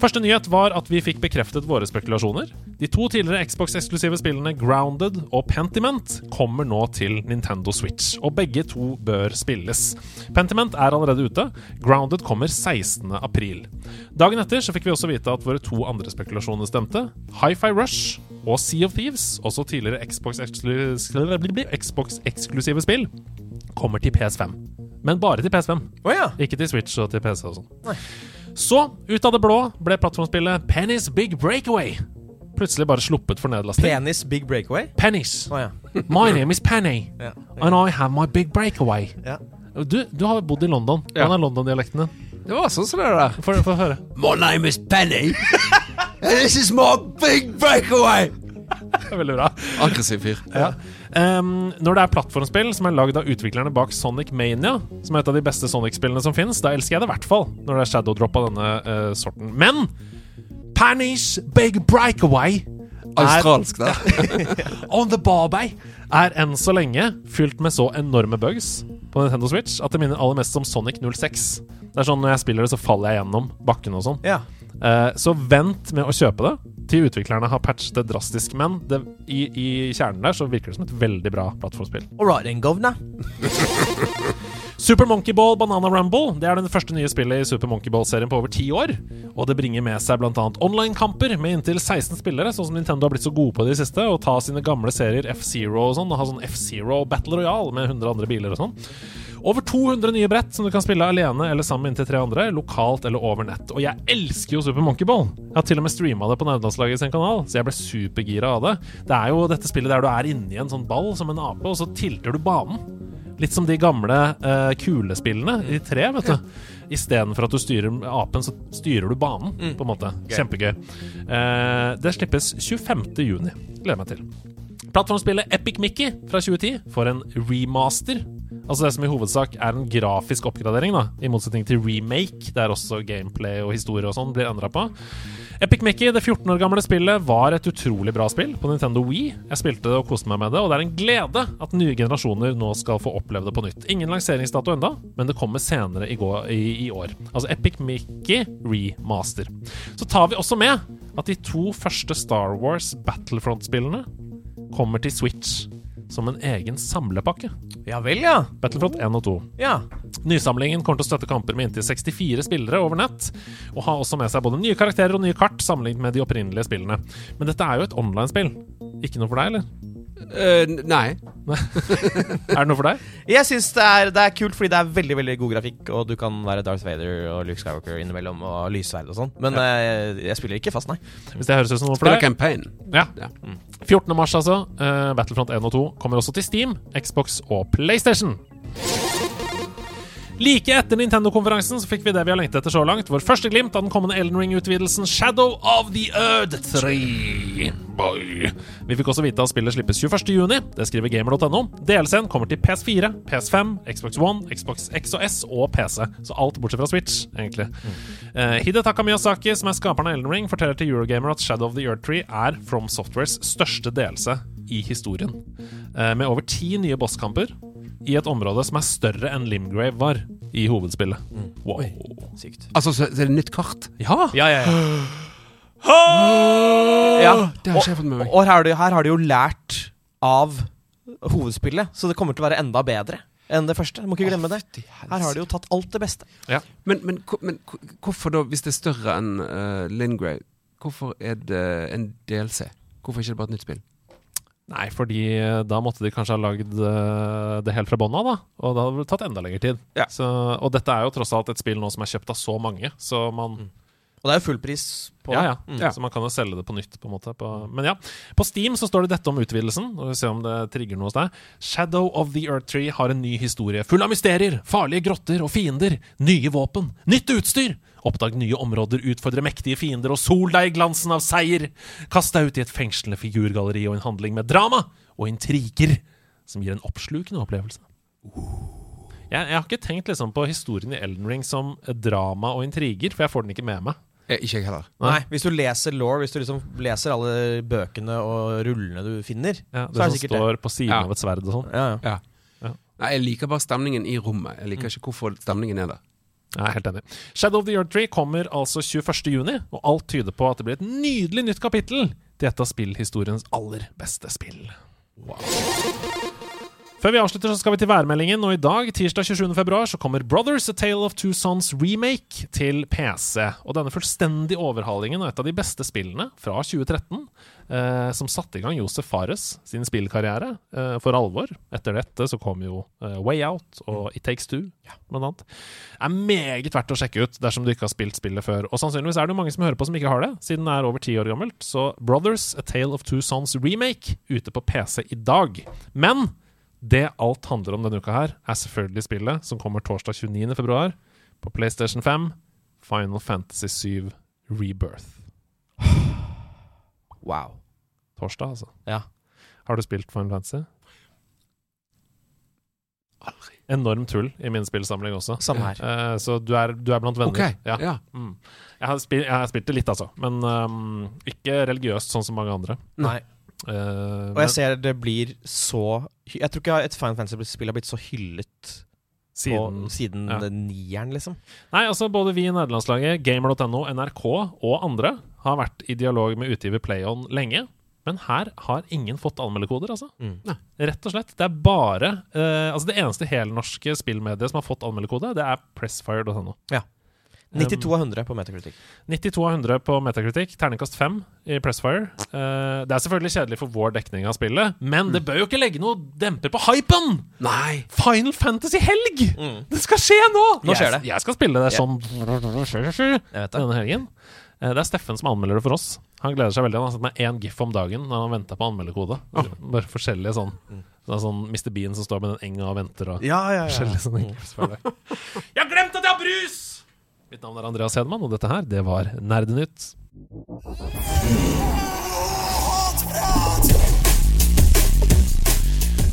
Speaker 3: Første nyhet var at vi fikk bekreftet våre spekulasjoner. De to tidligere Xbox-eksklusive spillene Grounded og Pentiment kommer nå til Nintendo Switch, og begge to bør spilles. Pentiment er allerede ute. Grounded kommer 16. april. Dagen etter så fikk vi også vite at våre to andre spekulasjoner stemte. Hi-Fi Rush og Sea of Thieves, også tidligere Xbox-eksklusive Xbox spill, kommer til PS5. Men bare til PS5.
Speaker 2: Oh, ja.
Speaker 3: Ikke til Switch og til PC og sånn. Så, ut av det blå, ble plattformspillet Penny's Big Breakaway plutselig bare sluppet for nedlasting.
Speaker 2: Penis big breakaway?
Speaker 3: Penis.
Speaker 2: Oh, ja.
Speaker 3: My name is Penny,
Speaker 2: Ja.
Speaker 3: and I have my big breakaway.
Speaker 2: Yeah.
Speaker 3: Du, du har bodd i London. Hvordan yeah. er London-dialekten din?
Speaker 4: Det var sånn som det der.
Speaker 3: Få høre.
Speaker 1: My name is Penny, and this is my big breakaway.
Speaker 3: Det veldig bra.
Speaker 4: Aggressiv fyr.
Speaker 3: Ja. Um, når det er plattformspill som er lagd av utviklerne bak Sonic Mania, som er et av de beste Sonic-spillene som fins, da elsker jeg det i hvert fall. Når det er Shadow Drop av denne uh, sorten. Men Penny's Big Breakaway
Speaker 4: Australsk der.
Speaker 3: On the barbay er enn så lenge fylt med så enorme bugs på Nintendo Switch at det minner aller mest om Sonic 06. Det er sånn Når jeg spiller det, så faller jeg gjennom bakken og sånn.
Speaker 2: ja.
Speaker 3: Eh, så vent med å kjøpe det til utviklerne har patchet det drastisk. Men det, i, i kjernen der så virker det som et veldig bra plattformspill.
Speaker 2: All right, then, governor.
Speaker 3: Super Monkey Ball Banana Rumble Det er det første nye spillet i Super Monkey Ball-serien på over ti år. Og det bringer med seg bl.a. online-kamper med inntil 16 spillere, sånn som Nintendo har blitt så gode på i siste. og ta sine gamle serier F-Zero og sånn, og ha sånn F-Zero Battle Royale med 100 andre biler og sånn. Over 200 nye brett som du kan spille alene eller sammen med inntil tre andre, lokalt eller over nett. Og jeg elsker jo Super Monkey Ball! Jeg har til og med streama det på Nederlandslaget sin kanal, så jeg ble supergira av det. Det er jo dette spillet der du er inni en sånn ball som en ape, og så tilter du banen. Litt som de gamle uh, kulespillene i tre, vet du. Istedenfor at du styrer apen, så styrer du banen, på en måte. Kjempegøy. Uh, det slippes 25. juni. Gleder meg til. Plattformspillet Epic Mickey fra 2010 får en remaster. Altså det som i hovedsak er en grafisk oppgradering, da, i motsetning til remake, der også gameplay og historie og sånn blir endra på. Epic Mickey, det 14 år gamle spillet, var et utrolig bra spill på Nintendo Wii. Jeg spilte det og koste meg med det, og det er en glede at nye generasjoner nå skal få oppleve det på nytt. Ingen lanseringsdato enda, men det kommer senere i, går, i, i år. Altså Epic Mickey remaster. Så tar vi også med at de to første Star Wars Battlefront-spillene kommer til Switch som en egen samlepakke.
Speaker 2: Ja vel, ja.
Speaker 3: Battlefront 1 og 2.
Speaker 2: Ja.
Speaker 3: Nysamlingen kommer til å støtte kamper med inntil 64 spillere over nett, og har også med seg både nye karakterer og nye kart sammenlignet med de opprinnelige spillene. Men dette er jo et online-spill. Ikke noe for deg, eller?
Speaker 4: Eh, n- nei.
Speaker 3: Er det noe for deg?
Speaker 2: Jeg syns det, er- det er kult fordi det er veldig veldig god grafikk, og du kan være Darth Vader og Luke Skywalker innimellom, og lyssverd og sånn. Men eh, jeg spiller ikke fast, nei.
Speaker 3: Hvis det høres ut som noe for
Speaker 4: Spiller
Speaker 3: deg?
Speaker 4: campaign.
Speaker 3: Ja.
Speaker 4: Ja.
Speaker 3: 14. mars, altså. Uh, Battlefront 1 og 2 kommer også til Steam, Xbox og PlayStation. Like etter Nintendo-konferansen så fikk vi det vi har lengtet etter så langt. Vår første glimt av den kommende Elden Ring-utvidelsen Shadow of the Earth 3. Boy. Vi fikk også vite at spillet slippes 21.6. Det skriver gamer.no. DLC-en kommer til PS4, PS5, Xbox One, Xbox X og S og PC. Så alt bortsett fra Switch, egentlig. Eh, Hidetaka Miyazaki, som er skaperen av Elden Ring, forteller til Eurogamer at Shadow of the Earth 3 er From Softwares største delelse i historien. Uh, med over ti nye bosskamper i et område som er større enn Limgrave var i hovedspillet. Wow.
Speaker 2: Sykt.
Speaker 4: Altså, så så er det nytt kart?
Speaker 3: Ja!
Speaker 2: Ja, ja, ja. ja.
Speaker 4: Det har ikke jeg fått med meg.
Speaker 2: Og her har, de, her har de jo lært av hovedspillet, så det kommer til å være enda bedre enn det første. Du må ikke glemme det. Her har de jo tatt alt det beste.
Speaker 4: Men, men, men hvorfor da, hvis det er større enn uh, Lingrave, hvorfor er det en DLC? Hvorfor er det ikke bare et nytt spill?
Speaker 3: Nei, fordi eh, da måtte de kanskje ha lagd eh, det helt fra bånn av, da. Og da hadde det tatt enda lengre tid.
Speaker 2: Ja.
Speaker 3: Så, og dette er jo tross alt et spill nå som er kjøpt av så mange, så man
Speaker 2: Og det er jo full pris på
Speaker 3: Ja, ja.
Speaker 2: Mm.
Speaker 3: Så man kan jo selge det på nytt, på en måte. På, men ja. På Steam så står det dette om utvidelsen. Og vi ser om det trigger noe hos deg. Shadow of the Earth Tree har en ny historie. Full av mysterier, farlige grotter og fiender. Nye våpen, nytt utstyr. Oppdag nye områder, utfordre mektige fiender og sol deg i glansen av seier. Kast deg ut i et fengslende figurgalleri og en handling med drama og intriger som gir en oppslukende opplevelse. Jeg, jeg har ikke tenkt liksom på historien i Elden Ring som drama og intriger, for jeg får den ikke med meg.
Speaker 4: Eh, ikke jeg heller.
Speaker 2: Nei, hvis du leser law, hvis du liksom leser alle bøkene og rullene du finner,
Speaker 3: Ja,
Speaker 2: så
Speaker 3: det
Speaker 2: er
Speaker 3: som
Speaker 2: det sikkert det.
Speaker 3: står på siden
Speaker 4: Ja.
Speaker 3: av et sverd og sånn.
Speaker 2: Ja, ja.
Speaker 4: Ja.
Speaker 3: Ja.
Speaker 4: Nei, jeg liker bare stemningen i rommet. Jeg liker ikke hvorfor stemningen er der.
Speaker 3: Jeg er helt enig. Shadow of the Earth Tree kommer altså 21. juni, og alt tyder på at det blir et nydelig nytt kapittel til et av spillhistoriens aller beste spill. Før vi avslutter, så skal vi til værmeldingen, og i dag, tirsdag 27. februar, så kommer Brothers A Tale of Two Sons remake til PC. Og denne fullstendige overhalingen av et av de beste spillene fra 2013, eh, som satte i gang Josef Fares sin spillkarriere eh, for alvor. Etter dette så kom jo eh, Way Out og It Takes Two, blant annet. Er meget verdt å sjekke ut dersom du ikke har spilt spillet før. Og sannsynligvis er det jo mange som hører på som ikke har det, siden det er over ti år gammelt. Så Brothers A Tale of Two Sons remake ute på PC i dag. Men det alt handler om denne uka her, er selvfølgelig spillet som kommer torsdag 29. februar på PlayStation 5, Final Fantasy 7 Rebirth.
Speaker 2: Wow.
Speaker 3: Torsdag, altså.
Speaker 2: Ja.
Speaker 3: Har du spilt Final Fantasy?
Speaker 4: Aldri.
Speaker 3: Enormt tull i min spillsamling også.
Speaker 2: Samme her.
Speaker 3: Uh, så du er, du er blant venner.
Speaker 4: Ok,
Speaker 3: Ja.
Speaker 4: ja.
Speaker 3: Mm. Jeg, har spilt, jeg har spilt det litt, altså. Men um, ikke religiøst, sånn som mange andre.
Speaker 2: Nei.
Speaker 3: Uh,
Speaker 2: Og jeg ser det blir så Jeg tror ikke et Final Fantasy-spill har blitt så hyllet
Speaker 3: siden,
Speaker 2: på, siden
Speaker 3: ja.
Speaker 2: nieren, liksom.
Speaker 3: Nei, altså Både vi i nederlandslaget, gamer.no, NRK og andre har vært i dialog med utgiver PlayOn lenge. Men her har ingen fått anmeldekoder, altså.
Speaker 2: Mm.
Speaker 3: Rett og slett. Det er bare eh, Altså Det eneste helnorske spillmediet som har fått anmeldekode, det er pressfire.no.
Speaker 2: 92 av 100 på Metacritic.
Speaker 3: 92 av 100 på Metacritic, terningkast 5 i Pressfire. Uh, det er selvfølgelig kjedelig for vår dekning av spillet, men det bør jo ikke legge noe demper på hypen!
Speaker 4: Nei!
Speaker 3: Final Fantasy-helg!
Speaker 2: Mm.
Speaker 3: Det skal skje nå!
Speaker 2: Nå skjer det.
Speaker 3: Jeg skal spille det sånn
Speaker 2: Jeg vet det.
Speaker 3: denne helgen. Eh, Det er Steffen som anmelder det for oss. Han gleder seg veldig. Han har sett meg én gif om dagen når han venter på anmelderkode. Bare forskjellige sånn. Det er sånn Mr. Bean som står med den enga og venter. Og
Speaker 2: Ja, ja, ja.
Speaker 3: forskjellige sånne det. Jeg har glemt at jeg har brus! Mitt navn er Andreas Hedman, og dette her, det var Nerdenytt.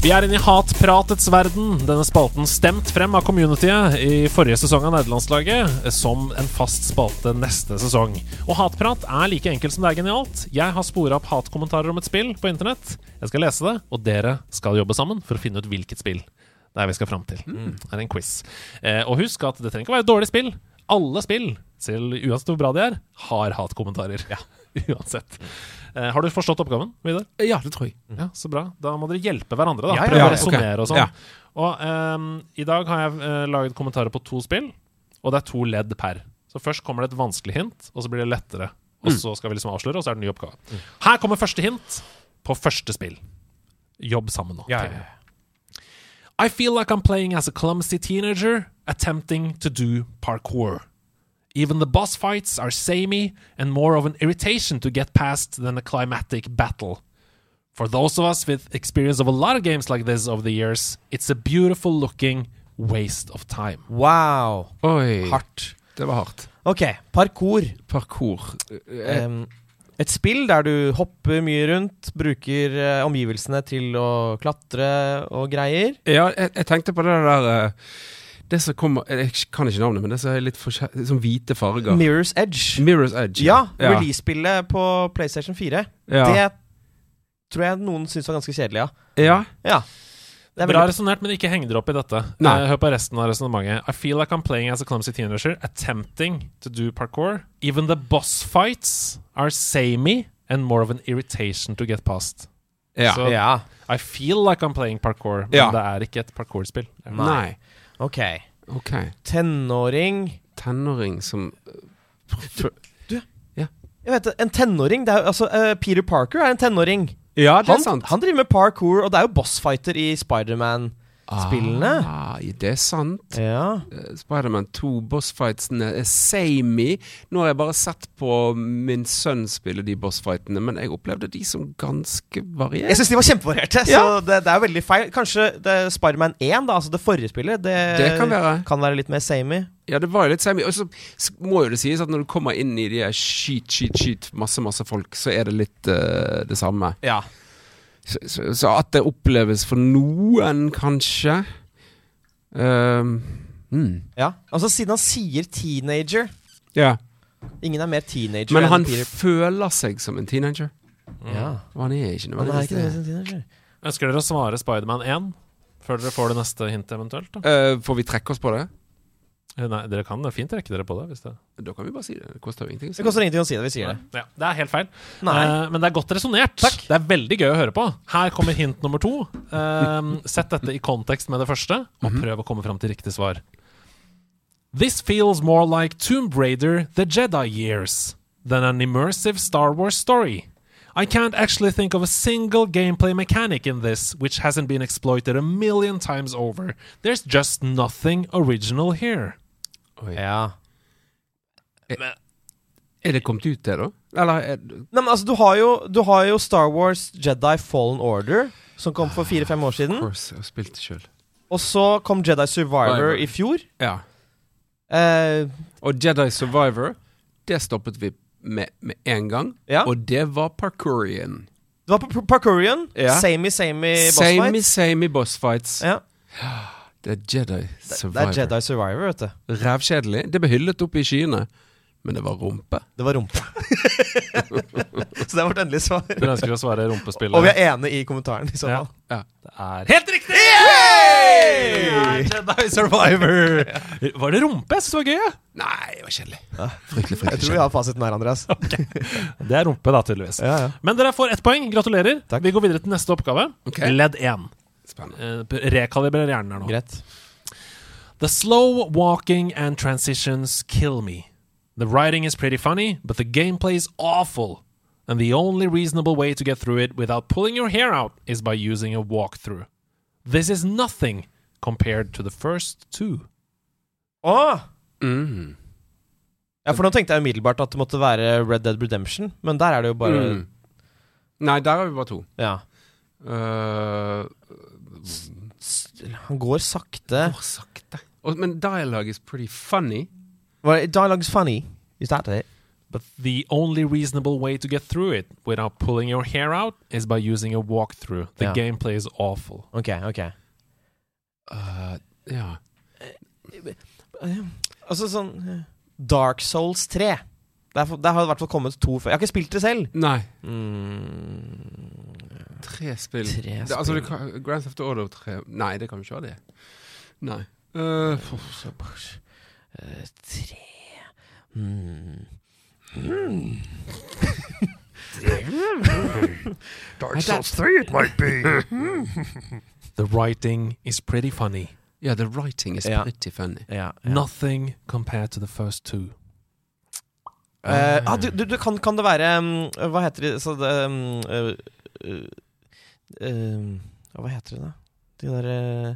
Speaker 3: Vi er inne i hatpratets verden. Denne spalten stemt frem av communityet i forrige sesong av Nerdelandslaget som en fast spalte neste sesong. Og hatprat er like enkelt som det er genialt. Jeg har spora opp hatkommentarer om et spill på internett. Jeg skal lese det, og dere skal jobbe sammen for å finne ut hvilket spill det er vi skal fram til. Det er en quiz. Eh, og husk at det trenger ikke å være et dårlig spill. Alle spill, selv uansett hvor bra de er, har hatkommentarer. Ja, uansett. Eh, har du forstått oppgaven, Vidar?
Speaker 4: Ja, det tror jeg.
Speaker 3: Ja, så bra. Da må dere hjelpe hverandre. da
Speaker 2: Ja, ja,
Speaker 3: Prøve
Speaker 4: ja,
Speaker 3: å resonnere
Speaker 4: okay.
Speaker 3: og sånn. Og um, I dag har jeg uh, laget kommentarer på to spill, og det er to ledd per. Så Først kommer det et vanskelig hint, og så blir det lettere. Og så skal vi liksom avsløre, og så er det en ny oppgave. Her kommer første hint på første spill. Jobb sammen nå.
Speaker 2: Ja, ja,
Speaker 3: ja. I feel like I'm playing as a clumsy teenager attempting to do parkour. Even the boss fights are samey and more of an irritation to get past than a climatic battle. For those of us with experience of a lot of games like this over the years, it's a beautiful looking waste of time.
Speaker 2: Wow.
Speaker 4: Oi.
Speaker 2: Hardt.
Speaker 4: Det var hardt.
Speaker 2: Ok, parkour.
Speaker 4: Parkour. Eh,
Speaker 2: Em, et spill der du hopper mye rundt, bruker uh, omgivelsene til å klatre og greier.
Speaker 4: ja, jeg, jeg tenkte på det der eh, Det som kommer Jeg kan ikke navnet, men det som er litt Som sånn hvite farger.
Speaker 2: Mirror's Edge.
Speaker 4: Mirror's Edge.
Speaker 2: Ja,
Speaker 4: ja.
Speaker 2: release-spillet på PlayStation 4.
Speaker 4: Ja.
Speaker 2: Det tror jeg noen syns var ganske kjedelig, ja.
Speaker 4: ja.
Speaker 2: ja. Det er
Speaker 3: Bra resonnert, men ikke heng dere opp i dette.
Speaker 4: Nei.
Speaker 3: Eh, hør på resten av resonnementet. I feel like I'm playing as a clumsy teenager, attempting to do parkour. Even the boss fights are samey and more of an irritation to get past.
Speaker 4: ja.
Speaker 3: Så
Speaker 2: ja.
Speaker 3: I feel like I'm playing parkour, men
Speaker 4: Ja.
Speaker 3: det er ikke et parkourspill.
Speaker 4: Nei.
Speaker 2: Ok.
Speaker 4: okay.
Speaker 2: Tenåring
Speaker 4: Tenåring som
Speaker 2: Jeg vet En tenåring det er, altså, uh, Peter Parker er en tenåring.
Speaker 4: Ja, det er
Speaker 2: Han,
Speaker 4: sant.
Speaker 2: han driver med parkour, og det er jo bossfighter i Spiderman-spillene.
Speaker 4: Ah, det er sant.
Speaker 2: Ja.
Speaker 4: Eh, Spiderman 2 bossfightsene er samey. Nå har jeg bare sett på min sønn spille de bossfightene, men jeg opplevde de som ganske
Speaker 2: Jeg
Speaker 4: varierte.
Speaker 2: syns de var kjempevarierte, så det, det er veldig feil. Kanskje er Spiderman 1, da, altså det forrige spillet, det,
Speaker 4: Det kan være.
Speaker 2: kan være litt mer samey.
Speaker 4: Ja, det var jo litt samey. Og så må jo det sies at når du kommer inn i de skyt, skyt, skyt, masse, masse folk, så er det litt uh, det samme.
Speaker 2: Ja.
Speaker 4: Så, så, så at det oppleves for noen, kanskje um, mm.
Speaker 2: ja. Altså Siden han sier teenager
Speaker 4: Ja.
Speaker 2: Ingen er mer teenager
Speaker 4: Men han føler seg som en teenager.
Speaker 2: ja.
Speaker 4: Og han er ikke nødvendigvis
Speaker 2: det.
Speaker 3: Ønsker dere å svare Spiderman 1 før dere får det neste hintet eventuelt? Da?
Speaker 4: Eh, får vi trekke oss på det?
Speaker 3: Eh, Nei, dere kan fint trekke dere på det. Hvis det
Speaker 4: Da kan vi bare si det. Det koster jo ingenting. å si
Speaker 2: Det koster ingenting å si det, vi sier det.
Speaker 3: ja, Det er helt feil.
Speaker 2: Nei.
Speaker 3: Eh, men det er godt resonnert. Det er veldig gøy å høre på. Her kommer hint nummer to. Uh, sett dette i kontekst med det første, og prøv å komme fram til riktig svar. This feels more like Tomb Raider The Jedi Years than an immersive Star Wars story. I can't actually think of a single gameplay mechanic in this which hasn't been exploited a million times over. There's just nothing original here.
Speaker 4: Oi.
Speaker 2: Ja.
Speaker 4: Er det kommet ut, det, da? Eller er,
Speaker 2: Nei, men altså, du har, jo, du har jo Star Wars Jedi Fallen Order, som kom for fire-fem år
Speaker 4: Of
Speaker 2: siden.
Speaker 4: course, jeg har spilt det sjøl.
Speaker 2: Og så kom Jedi Survivor i fjor.
Speaker 4: Ja.
Speaker 2: Eh,
Speaker 4: Og Jedi Survivor, det stoppet vi med med en gang.
Speaker 2: Ja.
Speaker 4: Og det var Parkourian.
Speaker 2: det var Parkourian.
Speaker 4: Ja.
Speaker 2: Samey, samey boss
Speaker 4: Samey, samey boss fights.
Speaker 2: Ja.
Speaker 4: Det er Jedi
Speaker 2: Det
Speaker 4: Survivor.
Speaker 2: er Jedi Survivor, vet du.
Speaker 4: Rævkjedelig. Det ble hyllet opp i skyene, men det var rumpe.
Speaker 2: Det var rumpe. så det er vårt endelige svar.
Speaker 3: Du ønsker å svare rumpespillet?
Speaker 2: Og vi er enige i kommentaren. i så fall.
Speaker 4: Ja.
Speaker 3: Det er helt riktig! Det er Jedi Survivor! Var det rumpe? Jeg syns det var gøy.
Speaker 4: Nei, det var kjedelig. Fryktelig,
Speaker 2: Jeg tror vi har fasiten her, Andreas.
Speaker 3: Det er rumpe, da, tydeligvis.
Speaker 2: Ja, ja.
Speaker 3: Men dere får ett poeng. Gratulerer.
Speaker 2: Takk.
Speaker 3: Vi går videre til neste oppgave.
Speaker 4: Okay.
Speaker 3: Ledd 1.
Speaker 4: Spennende.
Speaker 3: Eh, rekalibrer hjernen her nå.
Speaker 2: Greit.
Speaker 3: The slow walking and transitions kill me. The writing is pretty funny, but the gameplay is awful. And the only reasonable way to get through it without pulling your hair out is by using a walkthrough. This is nothing compared to the first two.
Speaker 2: Åh!
Speaker 4: Mm.
Speaker 2: Ja, for nå tenkte jeg umiddelbart at det måtte være Red Dead Redemption, men der er det jo bare
Speaker 4: Mm. Nei, der har vi bare to.
Speaker 2: Ja.
Speaker 4: Uh,
Speaker 2: Han går sakte.
Speaker 4: Går sakte. Og, men dialogue is pretty funny.
Speaker 2: Well, dialogue is funny. Is that it?
Speaker 3: But the only reasonable way to get through it without pulling your hair out is by using a walkthrough. The
Speaker 2: yeah.
Speaker 3: gameplay is awful.
Speaker 2: Okay, okay.
Speaker 4: Uh, ja.
Speaker 2: Altså sånn eh, Dark Souls 3. Der, der har det i hvert fall kommet to før. Jeg har ikke spilt det selv.
Speaker 4: Nei.
Speaker 2: Mm,
Speaker 4: Tre spill.
Speaker 2: Tre
Speaker 4: Det, altså, det kan, Grand Theft Auto 3 Nei, det kan vi ikke ha det. Nei. Eh,
Speaker 2: så, eh, tre mm. Mm.
Speaker 1: Dark Souls 3 it might be.
Speaker 3: The writing is pretty funny.
Speaker 4: Yeah, the writing is
Speaker 2: yeah.
Speaker 4: pretty funny.
Speaker 2: Yeah, yeah.
Speaker 3: Nothing compared to the first two.
Speaker 2: Eh, uh, du, du, du, kan, kan det være um, Hva heter det så det, um, uh, uh, Hva heter det, da? De der uh,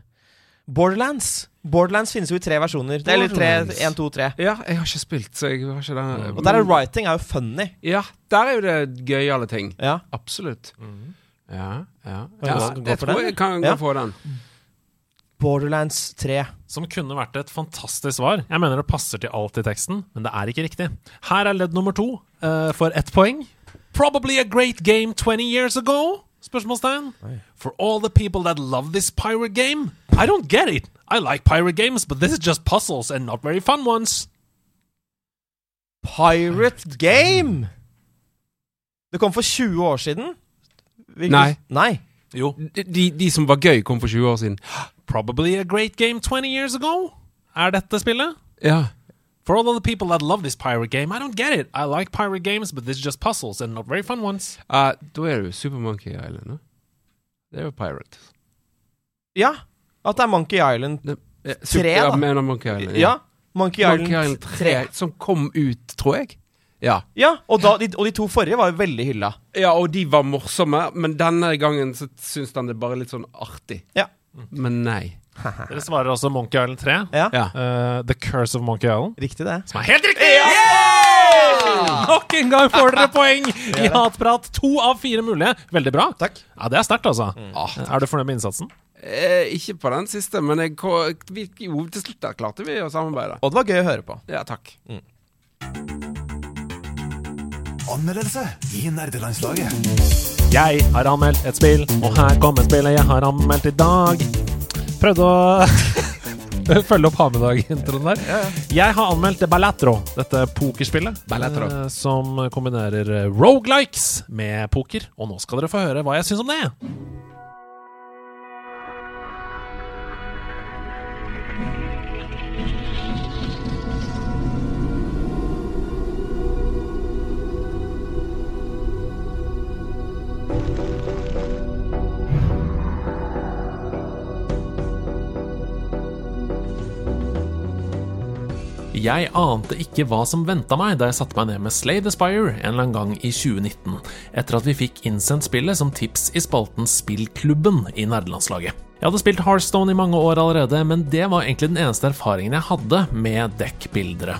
Speaker 2: Borderlands. Borderlands finnes jo i tre versjoner. Det er Eller tre,
Speaker 4: en,
Speaker 2: én, to, tre.
Speaker 4: Ja, jeg har ikke spilt, så jeg har ikke den
Speaker 2: Og der er writing er jo funny.
Speaker 4: Ja, der er jo det gøyale ting.
Speaker 2: Ja.
Speaker 4: Absolutt. Ja, ja. Ja jeg tror jeg kan
Speaker 2: Ja.
Speaker 4: gå for den.
Speaker 2: Borderlands 3.
Speaker 3: Som kunne vært et fantastisk svar. Jeg mener det passer til alt i teksten, men det er ikke riktig. Her er ledd nummer to uh, for ett poeng. Probably a great game 20 years ago? Spørsmålstegn. For all the people that love this pirate game, I don't get it. I like pirate games, but this is just puzzles and not very fun ones.
Speaker 2: Pirate Game! Det kom for 20 år siden. Hvilket?
Speaker 4: Nei.
Speaker 2: Nei.
Speaker 3: Jo.
Speaker 4: De, de, som var gøy, kom for 20 år siden.
Speaker 3: Probably a great game 20 years ago? Er dette spillet?
Speaker 4: Ja.
Speaker 3: For all of the people that love this pirate game, I don't get it. I like pirate games, but this is just puzzles and not very fun ones.
Speaker 4: Uh, da er det jo Super Monkey Island, da. Det er jo Pirate.
Speaker 2: Ja. At det er Monkey Island.
Speaker 4: Det, eh, ja,
Speaker 2: da.
Speaker 4: mener Monkey Island.
Speaker 2: Ja. Monkey Island,
Speaker 4: Monkey Island 3, som kom ut, tror jeg. Ja.
Speaker 2: Ja, og, da, de, og de to forrige var jo veldig hylla.
Speaker 4: ja, og de var morsomme, men denne gangen så syns den det er litt sånn artig.
Speaker 2: Ja.
Speaker 4: Men nei.
Speaker 3: Dere svarer også Monkey Island 3.
Speaker 2: Ja,
Speaker 4: Ja.
Speaker 3: Eh, The Curse of Monkey Island.
Speaker 2: Riktig det.
Speaker 3: Som er helt riktig! Nok en gang får dere poeng i Hatprat. To av fire mulige. Veldig bra.
Speaker 2: Takk.
Speaker 3: Ja, Det er sterkt, altså.
Speaker 4: Ah,
Speaker 3: Er du fornøyd med innsatsen?
Speaker 4: eh, ikke på den siste, men jeg, vi, jo, til slutt der klarte vi å samarbeide.
Speaker 2: Og det var gøy å høre på.
Speaker 4: Ja, takk.
Speaker 1: Anmeldelse i nerdelandslaget.
Speaker 3: Jeg har anmeldt et spill, og her kommer spillet jeg har anmeldt i dag. Prøvde å følge opp Hamedag-introen der. Jeg har anmeldt Ballatro, dette pokerspillet.
Speaker 4: Ballatro.
Speaker 3: eh, Som kombinerer rogelikes med poker. Og nå skal dere få høre hva jeg syns om det. Jeg ante ikke hva som venta meg da jeg satte meg ned med Slay the Spire en eller annen gang i 2019, etter at vi fikk innsendt spillet som tips i spalten Spillklubben i nerdelandslaget. Jeg hadde spilt Hearthstone i mange år allerede, men det var egentlig den eneste erfaringen jeg hadde med dekkbildere.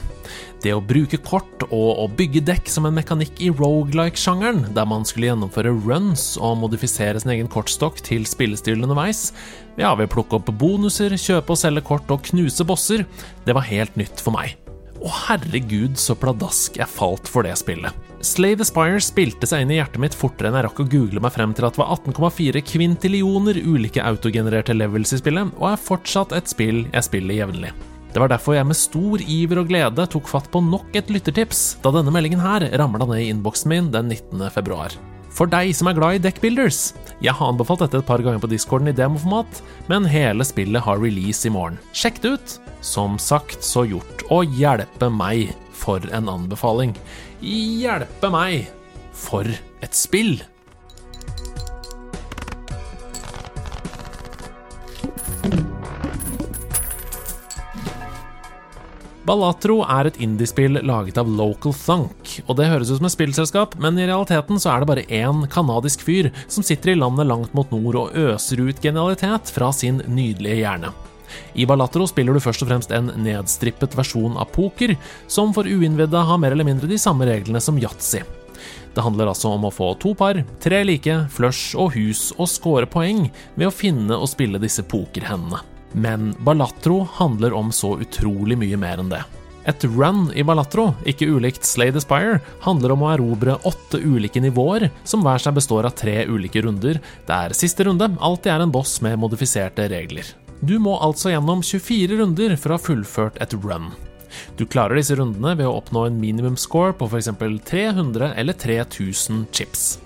Speaker 3: Det å bruke kort og å bygge dekk som en mekanikk i rogelike-sjangeren, der man skulle gjennomføre runs og modifisere sin egen kortstokk til spillestil underveis, ja, ved å plukke opp bonuser, kjøpe og selge kort og knuse bosser, det var helt nytt for meg. Og herregud, så pladask jeg falt for det spillet. Slave Aspire spilte seg inn i hjertet mitt fortere enn jeg rakk å google meg frem til at det var 18,4 kvintillioner ulike autogenererte levels i spillet, og er fortsatt et spill jeg spiller jevnlig. Det var derfor jeg med stor iver og glede tok fatt på nok et lyttertips da denne meldingen her ramla ned i innboksen min den 19. februar. For deg som er glad i deckbuilders. Jeg har anbefalt dette et par ganger på discorden i demoformat, men hele spillet har release i morgen. Sjekk det ut! Som sagt, så gjort. Og hjelpe meg for en anbefaling. Hjelpe meg for et spill! Ballatro er et indiespill laget av Local Thunk, og det høres ut som et spillselskap, men i realiteten så er det bare én kanadisk fyr som sitter i landet langt mot nord og øser ut genialitet fra sin nydelige hjerne. I Ballatro spiller du først og fremst en nedstrippet versjon av poker, som for uinnvidde har mer eller mindre de samme reglene som yatzy. Det handler altså om å få to par, tre like, flush og hus og score poeng ved å finne og spille disse pokerhendene. Men Ballatro handler om så utrolig mye mer enn det. Et run i Balatro, ikke ulikt Slay the Spire, handler om å erobre åtte ulike nivåer, som hver seg består av tre ulike runder, der siste runde alltid er en boss med modifiserte regler. Du må altså gjennom 24 runder for å ha fullført et run. Du klarer disse rundene ved å oppnå en minimumscore på f.eks. 300 eller 3000 chips.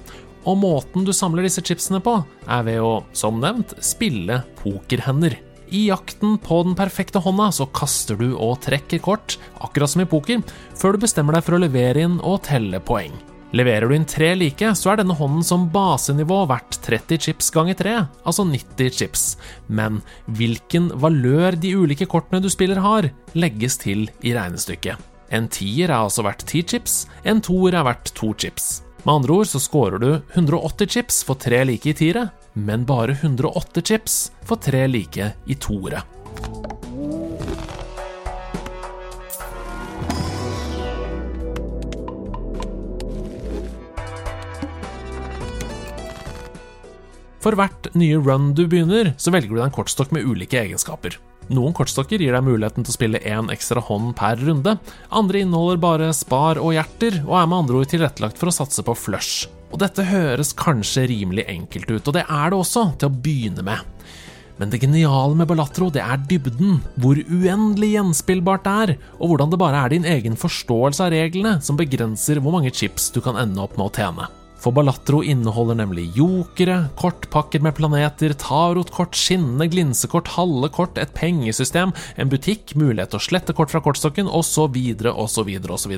Speaker 3: Og måten du samler disse chipsene på, er ved å, som nevnt, spille pokerhender. I jakten på den perfekte hånda så kaster du og trekker kort, akkurat som i poker, før du bestemmer deg for å levere inn og telle poeng. Leverer du inn tre like, så er denne hånden som basenivå verdt 30 chips ganger 3, altså 90 chips. Men hvilken valør de ulike kortene du spiller har, legges til i regnestykket. En tier er altså verdt 10 chips, en toer er verdt 2 chips. Med andre ord så scorer du 180 chips for tre like i tiere, men bare 108 chips for tre like i toere. For hvert nye run du begynner, så velger du deg en kortstokk med ulike egenskaper. Noen kortstokker gir deg muligheten til å spille én ekstra hånd per runde, andre inneholder bare spar og hjerter, og er med andre ord tilrettelagt for å satse på flush. Og dette høres kanskje rimelig enkelt ut, og det er det også, til å begynne med. Men det geniale med Balatro, det er dybden, hvor uendelig gjenspillbart det er, og hvordan det bare er din egen forståelse av reglene som begrenser hvor mange chips du kan ende opp med å tjene. For Balatro inneholder nemlig jokere, kortpakker med planeter, tarotkort, skinnende glinsekort, halve kort, et pengesystem, en butikk, mulighet til å slette kort fra kortstokken, osv., osv., osv.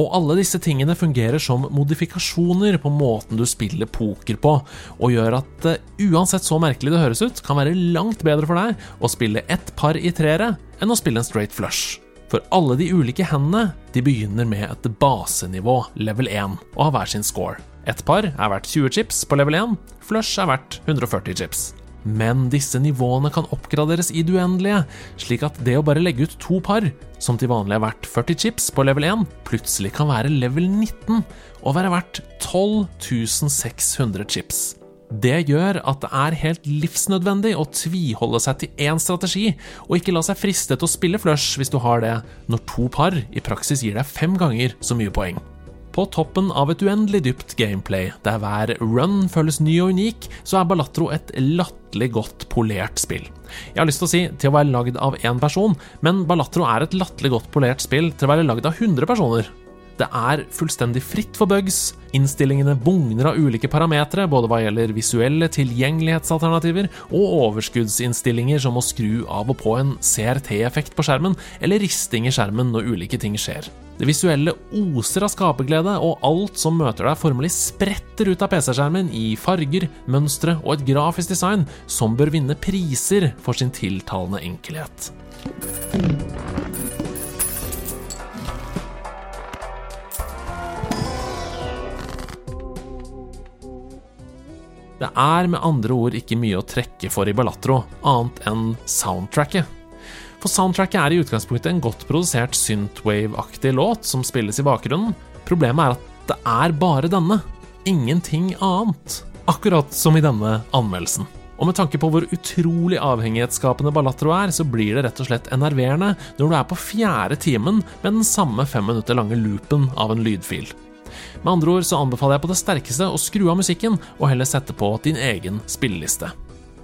Speaker 3: Og alle disse tingene fungerer som modifikasjoner på måten du spiller poker på, og gjør at det, uansett så merkelig det høres ut, kan være langt bedre for deg å spille ett par i treere enn å spille en straight flush. For alle de ulike hendene de begynner med et basenivå, level 1, og har hver sin score. Ett par er verdt 20 chips på level 1, flush er verdt 140 chips. Men disse nivåene kan oppgraderes i det uendelige, slik at det å bare legge ut to par, som til vanlig er verdt 40 chips på level 1, plutselig kan være level 19 og være verdt 12 600 chips. Det gjør at det er helt livsnødvendig å tviholde seg til én strategi, og ikke la seg friste til å spille flush hvis du har det, når to par i praksis gir deg fem ganger så mye poeng. På toppen av et uendelig dypt gameplay, der hver run føles ny og unik, så er Balatro et latterlig godt polert spill. Jeg har lyst til å si til å være lagd av én person, men Balatro er et latterlig godt polert spill til å være lagd av 100 personer. Det er fullstendig fritt for bugs, innstillingene bugner av ulike parametere, både hva gjelder visuelle tilgjengelighetsalternativer og overskuddsinnstillinger som å skru av og på en CRT-effekt på skjermen, eller risting i skjermen når ulike ting skjer. Det visuelle oser av skaperglede, og alt som møter deg, formelig spretter ut av PC-skjermen i farger, mønstre og et grafisk design som bør vinne priser for sin tiltalende enkelhet. Det er med andre ord ikke mye å trekke for i Ballatro, annet enn soundtracket. For soundtracket er i utgangspunktet en godt produsert synthwave-aktig låt som spilles i bakgrunnen. Problemet er at det er bare denne, ingenting annet. Akkurat som i denne anmeldelsen. Og med tanke på hvor utrolig avhengighetsskapende Ballatro er, så blir det rett og slett enerverende når du er på fjerde timen med den samme fem minutter lange loopen av en lydfil. Med andre ord så anbefaler jeg på det sterkeste å skru av musikken og heller sette på din egen spilleliste.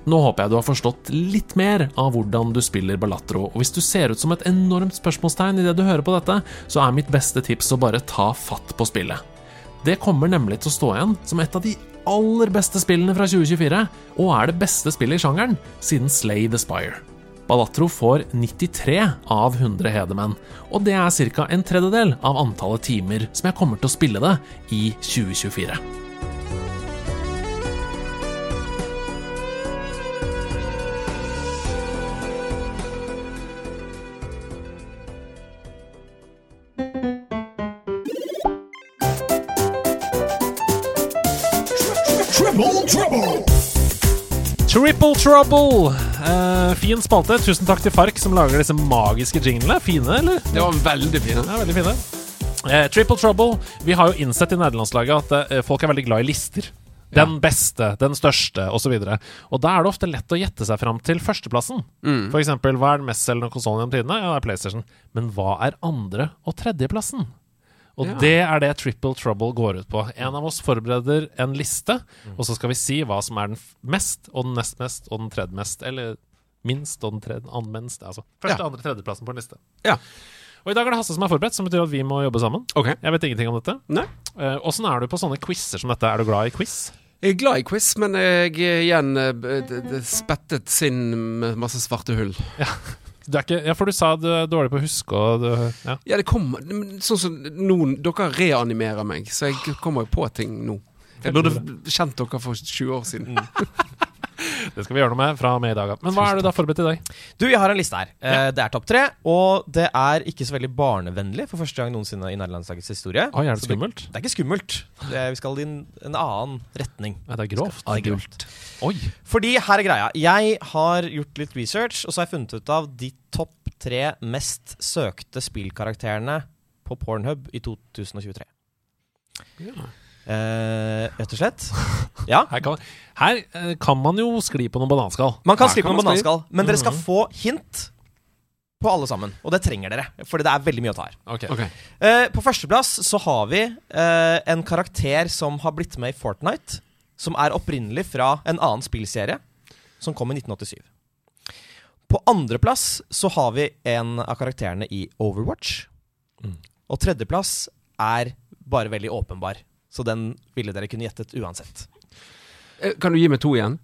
Speaker 3: Nå håper jeg du har forstått litt mer av hvordan du spiller Balatro, og hvis du ser ut som et enormt spørsmålstegn idet du hører på dette, så er mitt beste tips å bare ta fatt på spillet. Det kommer nemlig til å stå igjen som et av de aller beste spillene fra 2024, og er det beste spillet i sjangeren siden Slay the Spire. Balatro får 93 av 100 hedermenn, og det er ca. en tredjedel av antallet timer som jeg kommer til å spille det i 2024.
Speaker 1: Triple trouble!
Speaker 3: Eh, fin spalte. Tusen takk til Fark som lager disse magiske jinglene. Fine, eller?
Speaker 4: Det var veldig fine.
Speaker 3: Ja, veldig fine. Uh, Triple Trouble. Vi har jo innsett i nederlandslaget at uh, folk er veldig glad i lister. Den beste, den største, osv. Og, så og da er det ofte lett å gjette seg fram til førsteplassen.
Speaker 4: Mm.
Speaker 3: For eksempel, hva er den mestselgende konsollen gjennom tidene? Ja, det er PlayStation. Men hva er andre- og tredjeplassen? Og
Speaker 4: Ja.
Speaker 3: det er det Triple Trouble går ut på. En av oss forbereder en liste, og så skal vi si hva som er den mest, og den nest mest, og den tredje mest. Eller minst og den tredje anmenst. Altså første,
Speaker 4: Ja.
Speaker 3: andre, tredjeplassen på en liste.
Speaker 4: Ja.
Speaker 3: Og i dag er det Hasse som er forberedt, som betyr at vi må jobbe sammen.
Speaker 4: Okay.
Speaker 3: Jeg vet ingenting om dette. Åssen uh, er du på sånne quizer som dette? Er du glad i quiz?
Speaker 4: Jeg er glad i quiz, men jeg er igjen eh, spettet sinn med masse svarte hull.
Speaker 3: Du er ikke, ja, for du sa du er dårlig på å huske og du, ja.
Speaker 4: Ja, det kommer Sånn som noen Dere reanimerer meg, så jeg kommer jo på ting nå. Jeg burde kjent dere for 20 år siden.
Speaker 3: Det skal vi gjøre noe med fra og med i dag. av. Men hva er du da forberedt i dag?
Speaker 2: Du, jeg har en liste her. Ja. Det er topp tre, og det er ikke så veldig barnevennlig for første gang noensinne i nærlandslagets historie.
Speaker 3: Oi, er det
Speaker 2: Så det,
Speaker 3: skummelt?
Speaker 2: det er ikke skummelt. Det er, vi skal i en, en annen retning.
Speaker 3: Ja, det er grovt.
Speaker 2: Det er grovt.
Speaker 3: Oi.
Speaker 2: Fordi her er greia. Jeg har gjort litt research, og så har jeg funnet ut av de topp tre mest søkte spillkarakterene på Pornhub i 2023. Eh, rett og slett. Ja.
Speaker 3: Her kan, her eh, kan man jo skli på noen bananskall.
Speaker 2: Man kan
Speaker 4: Her
Speaker 2: skli
Speaker 4: på
Speaker 2: noen bananskall, men dere skal
Speaker 3: Mhm.
Speaker 2: få hint på alle sammen. Og det trenger dere, for det er veldig mye å ta her.
Speaker 3: Ok.
Speaker 4: Okay.
Speaker 2: Uh, på førsteplass så har vi en karakter som har blitt med i Fortnite. Som er opprinnelig fra en annen spillserie som kom i 1987. På andreplass så har vi en av karakterene i Overwatch.
Speaker 3: Mm.
Speaker 2: Og tredjeplass er bare veldig åpenbar. Så den ville dere kunne gjettet uansett.
Speaker 4: Eh, Kan du gi meg to igjen?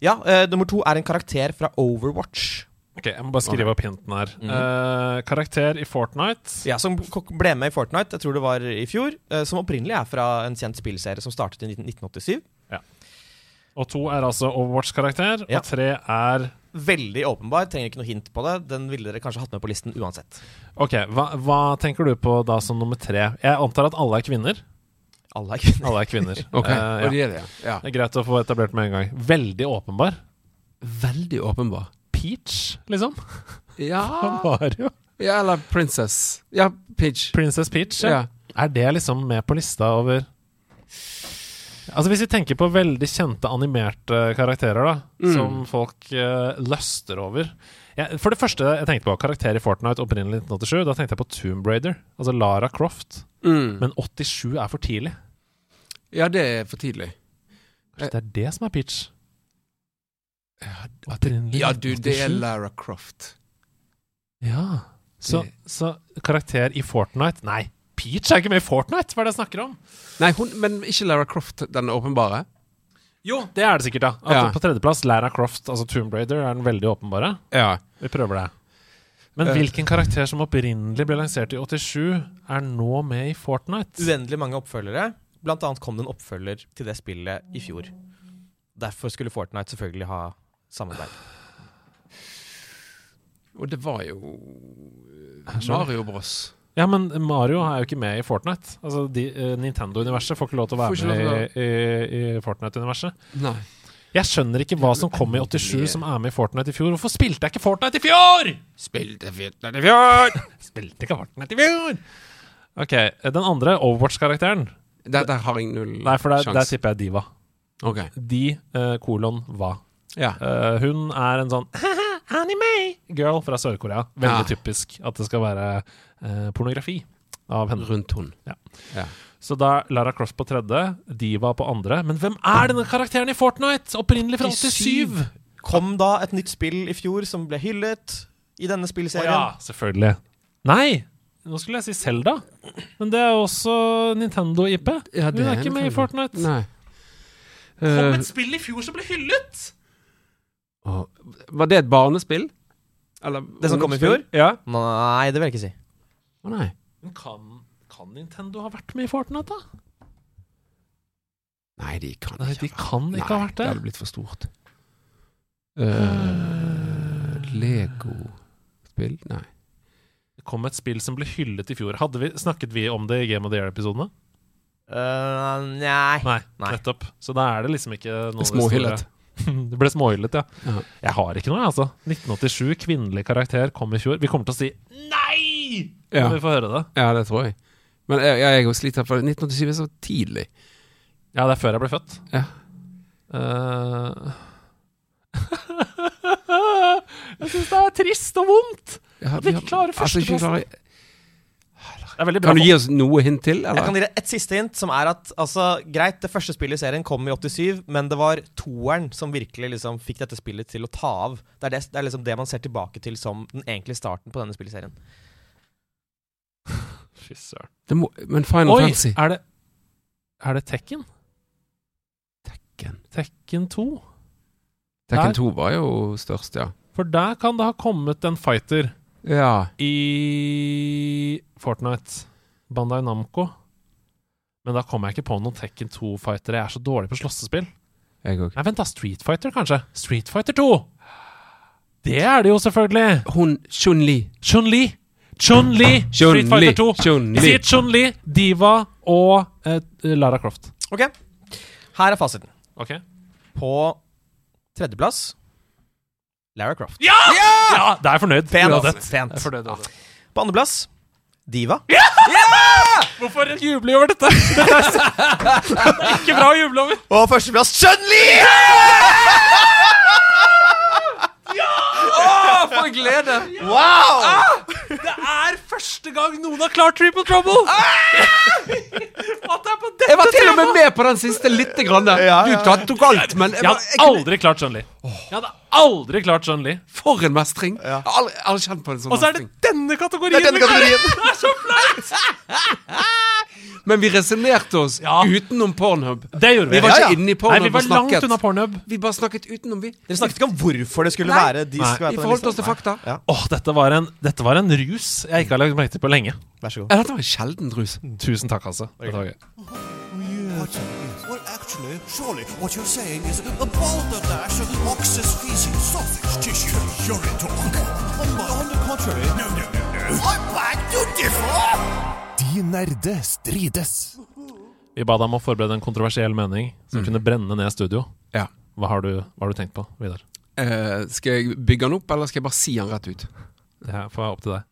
Speaker 2: Ja, Uh, Nummer to er en karakter fra Overwatch.
Speaker 3: Ok, Jeg må bare skrive opp hinten her.
Speaker 2: Mm.
Speaker 3: Uh, karakter i Fortnite.
Speaker 2: Ja, Som ble med i Fortnite, jeg tror det var i fjor. Uh, Som opprinnelig er fra en kjent spillserie som startet i 19- 1987.
Speaker 3: Og to er altså Overwatch-karakter.
Speaker 2: Ja.
Speaker 3: Og tre er
Speaker 2: Veldig åpenbar, trenger ikke noe hint på det. Den ville dere kanskje hatt med på listen uansett.
Speaker 3: Ok, hva, hva tenker du på da som nummer tre? Jeg antar at alle er kvinner.
Speaker 2: Alle er kvinner.
Speaker 3: Alle er kvinner.
Speaker 4: okay.
Speaker 3: uh, ja.
Speaker 4: og er det, ja.
Speaker 3: Det er greit å få etablert med en gang. Veldig åpenbar.
Speaker 4: Veldig åpenbar.
Speaker 3: Peach, liksom.
Speaker 4: Ja
Speaker 3: Mario.
Speaker 4: Ja, eller Princess. Ja, Peach.
Speaker 3: Princess Peach. Ja.
Speaker 4: Ja.
Speaker 3: Er det liksom med på lista over Altså Hvis vi tenker på veldig kjente animerte karakterer, da
Speaker 4: Mm.
Speaker 3: som folk uh, løster over ja, For det første jeg tenkte på, karakter i Fortnite opprinnelig 1987. Da tenkte jeg på Tomb Raider, altså Lara Croft.
Speaker 4: Mm.
Speaker 3: Men 87 er for tidlig.
Speaker 4: Ja, det er for tidlig.
Speaker 3: Kanskje det er det som er Peach?
Speaker 4: Ja,
Speaker 3: Opprinnelig
Speaker 4: ja du, det er Lara Croft.
Speaker 3: Ja. Så, så karakter i Fortnite Nei, Peach er ikke med i Fortnite! Hva er det jeg snakker om?
Speaker 4: Nei, hun, men ikke Lara Croft, den åpenbare?
Speaker 3: Jo, det er det sikkert, ja. At
Speaker 4: Ja.
Speaker 3: På tredjeplass Lara Croft, altså Tomb Raider, er den veldig åpenbare.
Speaker 4: Ja.
Speaker 3: Vi prøver det. Men
Speaker 4: Eh.
Speaker 3: hvilken karakter som opprinnelig ble lansert i 87, er nå med i Fortnite?
Speaker 2: Uendelig mange oppfølgere. Blant annet kom det en oppfølger til det spillet i fjor. Derfor skulle Fortnite selvfølgelig ha samarbeid.
Speaker 4: Og det var jo. Mario Bros.
Speaker 3: Ja, men Mario er jo ikke med i Fortnite. Altså, eh, Nintendo-universet får ikke lov til å være med i, i, i Fortnite-universet.
Speaker 4: Nei.
Speaker 3: Jeg skjønner ikke hva som kom i 87 som er med i Fortnite i fjor. Hvorfor spilte jeg ikke Fortnite i fjor?!
Speaker 4: Spilte Fortnite i fjor!
Speaker 3: Spilte ikke Fortnite i fjor! Ok, den andre, Overwatch-karakteren.
Speaker 4: Der, der har jeg null
Speaker 3: Nei, for der, der tipper jeg Diva.
Speaker 4: Ok.
Speaker 3: De, uh, kolon, hva.
Speaker 4: Ja.
Speaker 3: Uh, hun er en sånn anime-girl fra Sør-Korea. Veldig
Speaker 4: Ja.
Speaker 3: typisk at det skal være eh, pornografi av henne.
Speaker 4: Rundt hun.
Speaker 3: Ja.
Speaker 4: Ja.
Speaker 3: Så da Lara Cross på tredje, Diva på andre. Men hvem er denne karakteren i Fortnite? Opprinnelig fra 87!
Speaker 2: Kom da et nytt spill i fjor som ble hyllet i denne
Speaker 3: Å
Speaker 2: spillserien.
Speaker 3: ja, selvfølgelig. Nei! Nå skulle jeg si Selda, men det er jo også Nintendo-IP.
Speaker 4: Ja,
Speaker 3: Hun er ikke med i Fortnite.
Speaker 4: Nei.
Speaker 3: Kom
Speaker 4: Eh,
Speaker 3: et spill i fjor som ble hyllet!
Speaker 4: Å, var det et barnespill? Eller
Speaker 2: Det som kom i fjor?
Speaker 4: Ja.
Speaker 2: Nei, det vil jeg ikke si.
Speaker 4: Å nei.
Speaker 3: Men kan, kan Nintendo ha vært med i Fortnite, da?
Speaker 4: Nei, de kan
Speaker 3: Nei,
Speaker 4: ikke
Speaker 3: de kan ikke ha vært
Speaker 4: Det
Speaker 3: det.
Speaker 4: hadde blitt for stort. Uh, Lego-spill? Nei.
Speaker 3: Det kom et spill som ble hyllet i fjor. Hadde vi, snakket vi om det i Game of the Year-episodene?
Speaker 2: Uh, nei.
Speaker 3: Nei,
Speaker 2: Nei.
Speaker 3: nettopp. Så da er det liksom ikke noe
Speaker 4: Småhyllet.
Speaker 3: det ble småhyllet, ja.
Speaker 4: Ja.
Speaker 3: Jeg har ikke noe, altså. 1987, kvinnelig karakter, kom i fjor. Vi kommer til å si nei
Speaker 4: Ja.
Speaker 3: når vi får høre det.
Speaker 4: ja, det tror jeg. Men jeg, jeg, er jo sliten, for 1987 er så tidlig.
Speaker 3: Ja, det er før jeg ble født.
Speaker 4: Ja.
Speaker 3: Uh... Jeg syns det er trist og vondt. At vi ikke klarer
Speaker 4: altså, ikke
Speaker 3: førsteplassen.
Speaker 4: klarer-
Speaker 3: Det er veldig bra.
Speaker 4: Kan du gi oss noe hint til?
Speaker 2: Jeg kan gi deg et siste hint, som er at altså, greit, det første spillet i serien kom i 87, men det var toeren som virkelig liksom fikk dette spillet til å ta av. Det er, det, det er liksom det man ser tilbake til som den egentlige starten på denne spillserien.
Speaker 3: Fy søren.
Speaker 4: Men Final
Speaker 3: Oi,
Speaker 4: Fantasy
Speaker 3: er det Er det Tekken?
Speaker 4: Tekken.
Speaker 3: Tekken 2?
Speaker 4: Tekken
Speaker 3: Der.
Speaker 4: 2 var jo størst, ja.
Speaker 3: For der kan det ha kommet en fighter
Speaker 4: Ja.
Speaker 3: i Fortnite. Bandai Namco. Men da kommer jeg ikke på noen Tekken 2-fightere. Jeg er så dårlig på slåssespill.
Speaker 4: Jeg òg.
Speaker 3: Nei, vent da, Street Fighter, kanskje? Street Fighter 2! Det er det jo selvfølgelig!
Speaker 4: Hun Chun-Li.
Speaker 3: Chun-Li! Chun-Li! Street Fighter 2. Vi
Speaker 4: Chun-Li.
Speaker 3: sier Chun-Li, Diva og eh, Lara Croft.
Speaker 2: Ok, her er fasiten.
Speaker 3: Ok?
Speaker 2: På tredjeplass Lara Croft.
Speaker 3: Ja! Ja, da er jeg fornøyd.
Speaker 2: Fent.
Speaker 3: uansett.
Speaker 2: Pent.
Speaker 3: Jeg er fornøyd uansett.
Speaker 2: På andreplass Diva.
Speaker 3: Hvorfor jubler vi over dette? Det er ikke bra å juble over.
Speaker 2: Og førsteplass Chun-Li!
Speaker 4: Ja Å, for glede!
Speaker 2: Wow!
Speaker 3: Det er første gang noen har klart Triple Trouble! At det er på dette
Speaker 4: Jeg var til og med med på den siste lite grann. der.
Speaker 2: Ja,
Speaker 4: Du tatt- tok alt, men jeg
Speaker 3: Jeg hadde
Speaker 4: jeg kunne,
Speaker 3: aldri klart Chun-Li. Jeg hadde aldri klart Chun-Li.
Speaker 4: For en mestring! Jeg har aldri, aldri kjent på en sånn
Speaker 3: Og så er det
Speaker 4: mestring.
Speaker 3: denne kategorien!
Speaker 2: Det er denne
Speaker 3: vi
Speaker 2: kategorien.
Speaker 3: Det er så flaut!
Speaker 4: Men vi resonnerte oss
Speaker 3: Ja.
Speaker 4: utenom Pornhub.
Speaker 3: Det gjorde vi.
Speaker 4: Vi var
Speaker 2: Ja,
Speaker 4: ikke inne i Pornhub Nei,
Speaker 3: vi var
Speaker 4: og snakket.
Speaker 3: langt unna Pornhub.
Speaker 4: Vi bare snakket utenom, vi.
Speaker 2: Dere snakket ikke om hvorfor det skulle
Speaker 4: Nei.
Speaker 2: være de
Speaker 3: Nei.
Speaker 2: skulle være
Speaker 4: Vi
Speaker 2: på den
Speaker 4: forholdt
Speaker 2: lista.
Speaker 4: oss til fakta.
Speaker 2: Ja,
Speaker 3: Åh, dette var, en, dette var en rus jeg ikke har lagt merke til på lenge.
Speaker 2: vær så god.
Speaker 4: Ja, Dette var en sjelden rus.
Speaker 3: Tusen takk, altså. Dette var gøy.
Speaker 1: Well, actually, surely what you're saying is a balderdash of ox's feces, sausage tissue, urine talk. On, on the contrary, no, no, no!
Speaker 6: De nerde strides.
Speaker 3: Vi ba deg om å forberede en kontroversiell mening som kunne brenne ned studio.
Speaker 4: Ja.
Speaker 3: Hva har du, hva har du tenkt på, Vidar?
Speaker 4: Eh, skal jeg bygge den opp, eller skal jeg bare si den rett ut?
Speaker 3: Det her får være opp til deg.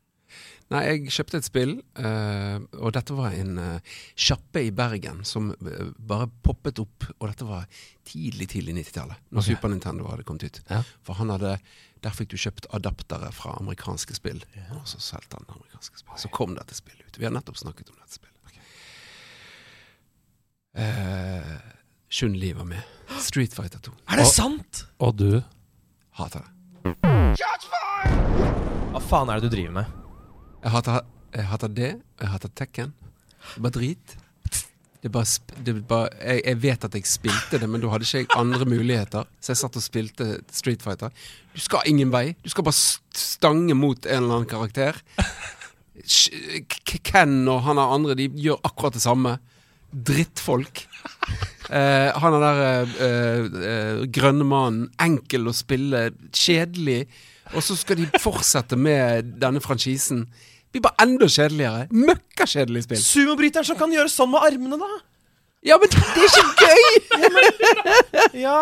Speaker 4: Nei, jeg kjøpte et spill, eh, og dette var en uh, sjappe i Bergen som eh, bare poppet opp. Og dette var tidlig, tidlig 90-tallet, når
Speaker 3: okay.
Speaker 4: Super Nintendo hadde kommet ut.
Speaker 3: Ja.
Speaker 4: For han hadde Der fikk du kjøpt adaptere fra amerikanske spill, og så solgte han amerikanske spill. Så kom dette spillet ut. Vi har nettopp snakket om dette spillet. Eh, Chun-Li var med. Street Fighter 2.
Speaker 2: Er det sant?
Speaker 3: Og du
Speaker 4: Hater det.
Speaker 2: Hva faen er det du driver med?
Speaker 4: Jeg hater, jeg hater det, og jeg hater Tekken. Det bare drit. Det bare, det bare jeg, jeg vet at jeg spilte det, men da hadde ikke jeg andre muligheter. Så jeg satt og spilte Street Fighter. Du skal ingen vei. Du skal bare stange mot en eller annen karakter. Ken og han der andre, de gjør akkurat det samme. Drittfolk. Eh, han er der eh, eh, grønne mannen. Enkel å spille. Kjedelig. Og så skal de fortsette med denne franchisen. Blir bare enda kjedeligere. Møkkakjedelig spill.
Speaker 2: Sumobryteren som kan gjøre sånn med armene, da!
Speaker 4: Ja, men det er ikke gøy!
Speaker 2: Ja.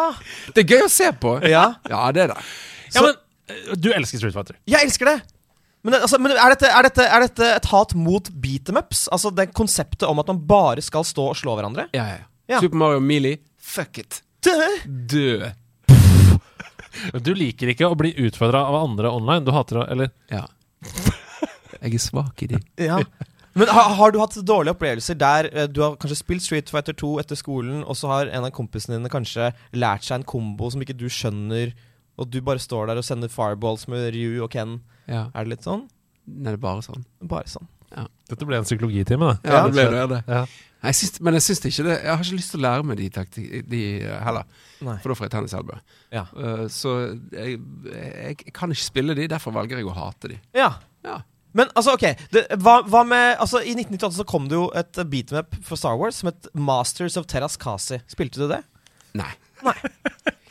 Speaker 4: Det er gøy å se på.
Speaker 2: ja.
Speaker 4: Ja, det er det.
Speaker 3: Ja, men eh, du elsker Street Fighter.
Speaker 2: Jeg elsker det! Men, altså, men er, dette, er, dette, er dette et hat mot beat em ups? Altså det konseptet om at man bare skal stå og slå hverandre?
Speaker 4: Ja, ja.
Speaker 2: Ja.
Speaker 4: Super Mario Melee, fuck it. Død.
Speaker 3: Du liker ikke å bli utfordra av andre online. Du hater å Eller
Speaker 4: Ja. Jeg er svak i de.
Speaker 2: Ja. Men har, har du hatt dårlige opplevelser der eh, du har kanskje spilt Street Fighter 2 etter skolen, og så har en av kompisene dine kanskje lært seg en kombo som ikke du skjønner, og du bare står der og sender fireballs med Ryu og Ken?
Speaker 4: Ja.
Speaker 2: Er det litt sånn?
Speaker 4: Nei, det er bare sånn.
Speaker 2: Bare sånn.
Speaker 3: Dette ble en psykologitime, da.
Speaker 4: Ja, det ble det. det.
Speaker 3: Ja.
Speaker 4: Jeg syns, men jeg syns ikke det Jeg har ikke lyst til å lære meg de, takti- de eh, heller.
Speaker 2: Nei.
Speaker 4: For da får jeg tennisalbue.
Speaker 2: Ja.
Speaker 4: Uh, så jeg, jeg, jeg kan ikke spille de, derfor velger jeg å hate de.
Speaker 2: Ja.
Speaker 4: Ja.
Speaker 2: Men altså, ok det, hva, hva med Altså, I 1998 så kom det jo et beatmap for Star Wars som het Masters of Terras Kasi. Spilte du det?
Speaker 4: Nei. Nei.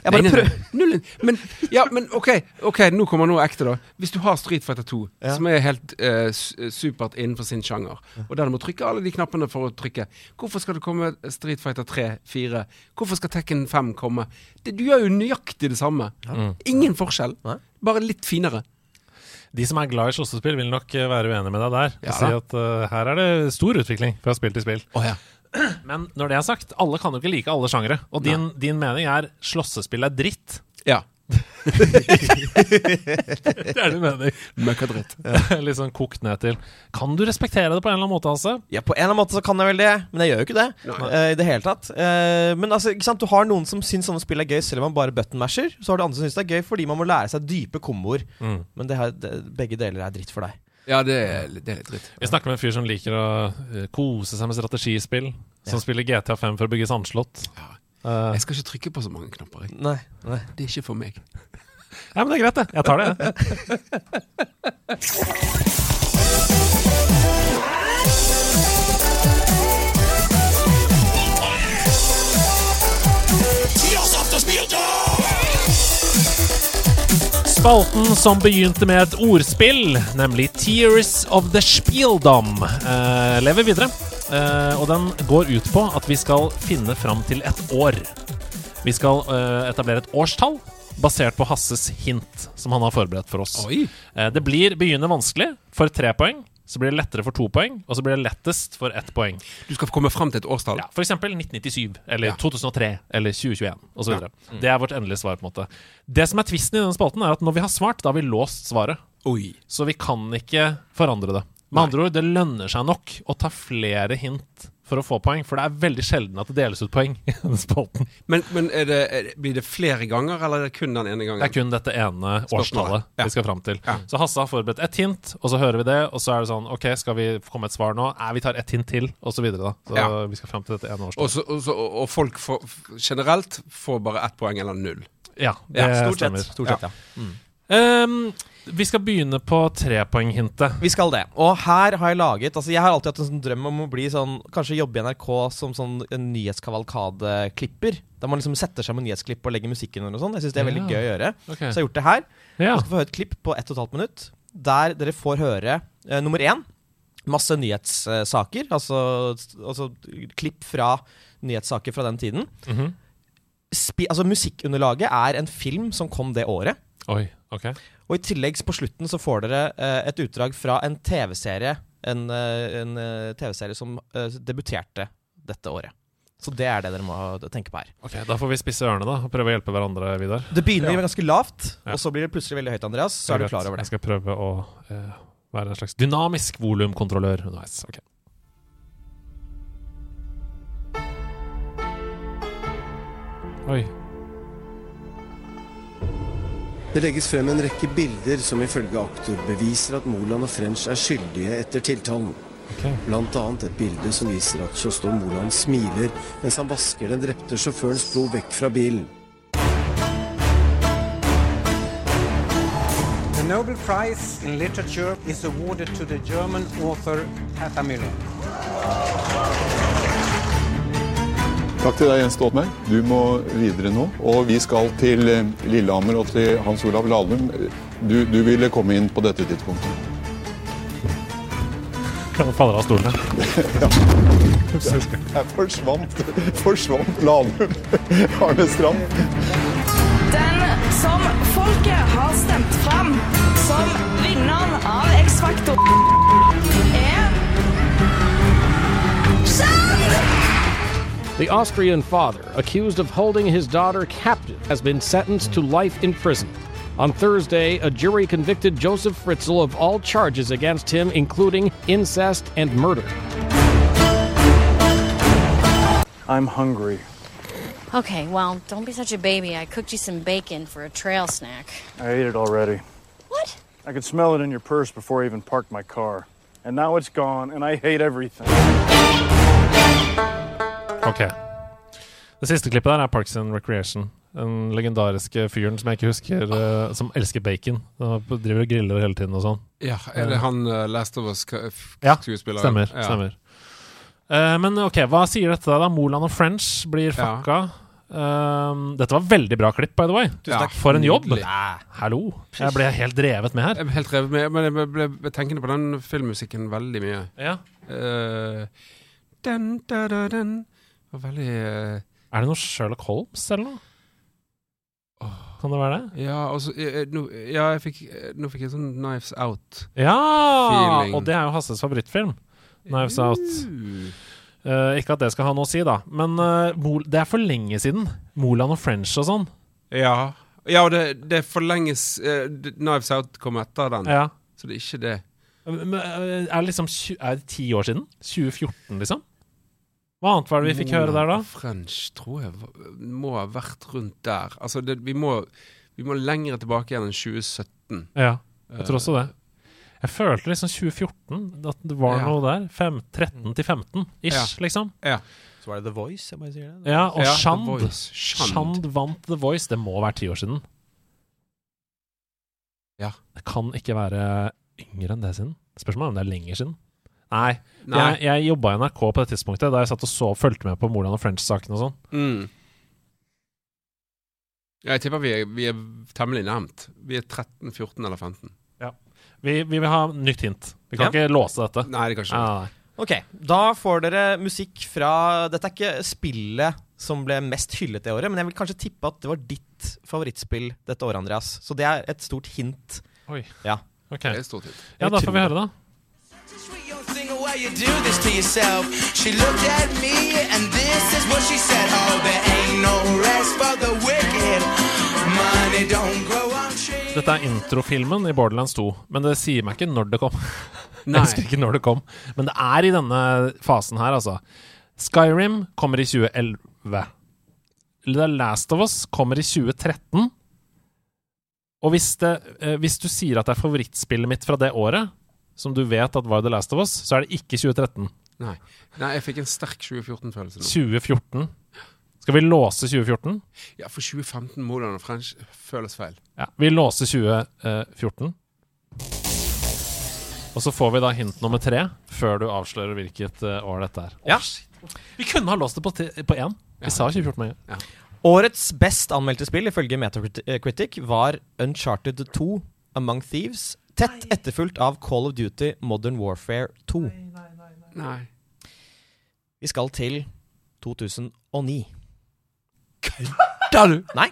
Speaker 2: Jeg
Speaker 4: bare prøver. men, ja, men ok, ok, nå kommer noe ekte, da. Hvis du har Street Fighter 2,
Speaker 2: Ja.
Speaker 4: som er helt uh, supert innenfor sin sjanger, og der du må trykke alle de knappene for å trykke, hvorfor skal det komme Street Fighter 3, 4? Hvorfor skal Tekken 5 komme? Det, du gjør jo nøyaktig det samme. Ingen forskjell. Bare litt finere.
Speaker 3: De som er glad i slåssespill, vil nok eh, være uenige med deg der.
Speaker 4: Ja
Speaker 3: si at uh, her er det stor utvikling fra spill til spill.
Speaker 4: Oh, ja.
Speaker 3: Men når det er sagt, alle kan jo ikke like alle sjangere. Og din, din mening er slåssespill er dritt.
Speaker 4: Ja.
Speaker 3: Det er din mening.
Speaker 4: Møkkadritt.
Speaker 3: Litt sånn kokt ned til. Kan du respektere det på en eller annen måte, altså?
Speaker 2: Ja, På en eller annen måte så kan jeg vel det, men jeg gjør jo ikke det. Uh, I det hele tatt Uh, Men altså, ikke sant, du har noen som syns sånne spill er gøy selv om man bare button-masher. Så har du andre som syns det er gøy fordi man må lære seg dype komboer.
Speaker 3: Mm.
Speaker 2: Men det her, det, begge deler er dritt for deg.
Speaker 4: Ja, det er, det er litt dritt.
Speaker 3: Vi snakker med en fyr som liker å eh, kose seg med strategispill. Som spiller GTA5 for å bygge sandslott. Eh,
Speaker 4: Jeg skal ikke trykke på så mange knapper. Jeg.
Speaker 2: Nei, nei.
Speaker 4: Det er ikke for meg.
Speaker 3: ja, men det er greit, det. Jeg tar det. Spalten som begynte med et ordspill, nemlig Tears of the Spieldom, eh, lever videre. Eh, og den går ut på at vi skal finne fram til et år. Vi skal eh, etablere et årstall basert på Hasses hint, som han har forberedt for oss.
Speaker 4: Oi.
Speaker 3: Eh, det blir begynner vanskelig for tre poeng. Så blir det lettere for to poeng, og så blir det lettest for ett poeng.
Speaker 4: Du skal komme fram til et årstall.
Speaker 3: Ja, eksempel 1997, eller
Speaker 4: Ja.
Speaker 3: 2003, eller 2021 osv. Det er vårt endelige svar. på en måte Det som er tvisten i denne spalten, er at når vi har svart, da har vi låst svaret.
Speaker 4: Oi.
Speaker 3: Så vi kan ikke forandre det. Med andre ord, det lønner seg nok å ta flere hint for å få poeng, for det er veldig sjelden at det deles ut poeng i denne spalten.
Speaker 4: Men, men er det, er blir det flere ganger, eller er det kun den ene gangen?
Speaker 3: Det er kun dette ene årstallet
Speaker 4: Ja.
Speaker 3: vi skal fram til.
Speaker 4: Ja.
Speaker 3: Så Hasse har forberedt ett hint, og så hører vi det, og så er det sånn OK, skal vi komme et svar nå? Nei, vi tar ett hint til, og så videre, da. Så
Speaker 4: Ja.
Speaker 3: vi skal fram til dette ene
Speaker 4: Og,
Speaker 3: årstallet.
Speaker 4: Også, også, og og folk får, generelt får bare ett poeng eller null.
Speaker 3: Ja, det stemmer.
Speaker 2: Stort sett ja.
Speaker 3: Ehm, vi skal begynne på trepoenghintet.
Speaker 2: Vi skal det. Og her har jeg laget Altså Jeg har alltid hatt en sånn drøm om å bli sånn Kanskje jobbe i NRK som sånn en nyhetskavalkadeklipper. Der man liksom setter sammen nyhetsklipp og legger musikken under og sånn. Jeg syns det er veldig
Speaker 3: Ja.
Speaker 2: gøy å gjøre.
Speaker 3: Okay.
Speaker 2: Så jeg har gjort det her.
Speaker 3: Ja.
Speaker 2: Dere skal få høre et klipp på 1 12 minutt der dere får høre eh, nummer én masse nyhetssaker. Altså, altså klipp fra nyhetssaker fra den tiden.
Speaker 3: Mhm.
Speaker 2: Spi, altså Musikkunderlaget er en film som kom det året.
Speaker 3: Oi, ok.
Speaker 2: Og i tillegg på slutten så får dere eh, et utdrag fra en TV-serie. En, eh, en eh, TV-serie som debuterte dette året. Så det er det dere må tenke på her.
Speaker 3: Ok, Da får vi spisse ørene da og prøve å hjelpe hverandre, Vidar.
Speaker 2: Det begynner ganske lavt,
Speaker 3: Ja.
Speaker 2: og så blir det plutselig veldig høyt, Andreas. Så er du klar over det.
Speaker 3: Jeg skal prøve å eh, være en slags dynamisk volumkontrollør underveis. Ok. Oi.
Speaker 7: Det legges frem en rekke bilder som ifølge aktor beviser at Moland og French er skyldige etter tiltalen.
Speaker 3: Okay.
Speaker 7: Blant annet et bilde som viser at Kjostolv Moland smiler mens han vasker den drepte sjåførens blod vekk fra bilen.
Speaker 8: The Nobel Prize in Literature is awarded to the German author Hertha Müller.
Speaker 9: Takk til deg, Jens Stoltenberg. Du må videre nå. Og vi skal til eh, Lillehammer og til Hans Olav Lahlum. Du, du ville komme inn på dette tidspunktet.
Speaker 3: Jeg faller av stolen.
Speaker 9: Jeg forsvant, forsvant Lahlum. Arne Strand.
Speaker 10: Den som folket har stemt fram som vinneren av X-Factor,
Speaker 11: The Austrian father, accused of holding his daughter captive, has been sentenced to life in prison. On Thursday, a jury convicted Joseph Fritzl of all charges against him, including incest and murder.
Speaker 8: I'm hungry.
Speaker 10: Okay, well, don't be such a baby. I cooked you some bacon for a trail snack.
Speaker 8: I ate it already.
Speaker 10: What?
Speaker 8: I could smell it in your purse before I even parked my car. And now it's gone, and I hate everything.
Speaker 3: Ok. Det siste klippet der er Parks and Recreation. Den legendariske fyren som jeg ikke husker, uh, som elsker bacon. Han driver og griller hele tiden og sånn.
Speaker 4: Ja, er det han uh, Last of Us-skuespilleren?
Speaker 3: Stemmer.
Speaker 4: Ja.
Speaker 3: stemmer. Uh, men ok, hva sier dette da? Moland og French blir
Speaker 4: Ja.
Speaker 3: fucka. Um, dette var veldig bra klipp, by the way.
Speaker 4: Tusen takk.
Speaker 3: For en jobb!
Speaker 4: Nei.
Speaker 3: Hallo. Jeg ble helt drevet med her.
Speaker 4: Jeg ble helt revet med, men jeg ble tenkende på den filmmusikken veldig mye.
Speaker 3: Ja.
Speaker 4: Uh, den, da, da, den. Veldig eh,
Speaker 3: Er det noe Sherlock Holmes eller noe? Kan det være det?
Speaker 4: Ja, altså, så eh, nå, Ja, jeg fikk, nå fikk jeg sånn Knives Out.
Speaker 3: Ja! Og det er jo Hasses favorittfilm. Knives Out.
Speaker 4: Uh.
Speaker 3: Ikke at det skal ha noe å si, da. Men uh, det er for lenge siden. Moland og French og sånn.
Speaker 4: Ja, ja og det, det forlenges uh, Knives Out kom etter den,
Speaker 3: Ja.
Speaker 4: så det er ikke det.
Speaker 3: Men, Er det liksom Er det ti år siden? 2014, liksom? Hva annet var det vi fikk høre der, da?
Speaker 4: French tror jeg må ha vært rundt der. Altså, det, vi, må, vi må lenger tilbake igjen enn 2017.
Speaker 3: Ja, jeg tror også det. Jeg følte liksom 2014, at det var
Speaker 4: Ja.
Speaker 3: noe der. Fem, 13 til 15 ish,
Speaker 4: Ja.
Speaker 3: liksom.
Speaker 4: Ja.
Speaker 2: Så var det The Voice. Jeg bare sier det.
Speaker 3: Ja, og
Speaker 4: Ja,
Speaker 3: Shand.
Speaker 4: Shand.
Speaker 3: Shand vant The Voice. Det må være ti år siden.
Speaker 4: Ja.
Speaker 3: Det kan ikke være yngre enn det siden. Spørsmålet er om det er lenger siden. Nei.
Speaker 4: Nei.
Speaker 3: Jeg, jeg jobba i NRK på det tidspunktet, da jeg satt og så, fulgte med på Moland og French-saken og sånn.
Speaker 4: Mm. Jeg tipper vi er, vi er temmelig nærmt. Vi er 13, 14 eller 15.
Speaker 3: Vi, vi vil ha nytt hint. Vi kan
Speaker 2: Ja.
Speaker 3: ikke låse dette.
Speaker 4: Nei, det kan ikke
Speaker 3: Ah, nei.
Speaker 2: Ok, da får dere musikk fra Dette er ikke spillet som ble mest hyllet det året, men jeg vil kanskje tippe at det var ditt favorittspill dette året, Andreas. Så det er et stort hint.
Speaker 3: Oi.
Speaker 2: Ja.
Speaker 3: Ok.
Speaker 4: Det er et stort hint.
Speaker 3: Ja, da får vi høre, da.
Speaker 12: Why you do this to yourself? She looked at me and this is what she said. Oh, there ain't no rest for the wicked. Money don't grow on trees.
Speaker 3: Dette er introfilmen i Borderlands 2, men det sier meg ikke når det kom.
Speaker 4: Nei.
Speaker 3: Jeg husker ikke når det kom, men det er i denne fasen her, altså. Skyrim kommer i 2011. The Last of Us kommer i 2013. Og hvis, det, eh, hvis du sier at det er favorittspillet mitt fra det året, som du vet at var The Last of Us, så er det ikke 2013.
Speaker 4: Nei. Nei, jeg fikk en sterk 2014-følelse nå.
Speaker 3: 2014. Skal vi låse 2014?
Speaker 4: Ja, for 2015 må og French føles feil.
Speaker 3: Ja, vi låser 2014. Og så får vi da hint nummer tre før du avslører hvilket eh, år dette er.
Speaker 2: Ja.
Speaker 3: Vi kunne ha låst det på, på én. Vi sa 2014 med en gang.
Speaker 2: Årets best anmeldte spill ifølge Metacritic var Uncharted 2 Among Thieves, tett etterfulgt av Call of Duty Modern Warfare 2.
Speaker 4: Nei.
Speaker 2: nei, nei, Vi skal til 2009.
Speaker 4: Kødder du?!
Speaker 2: Nei.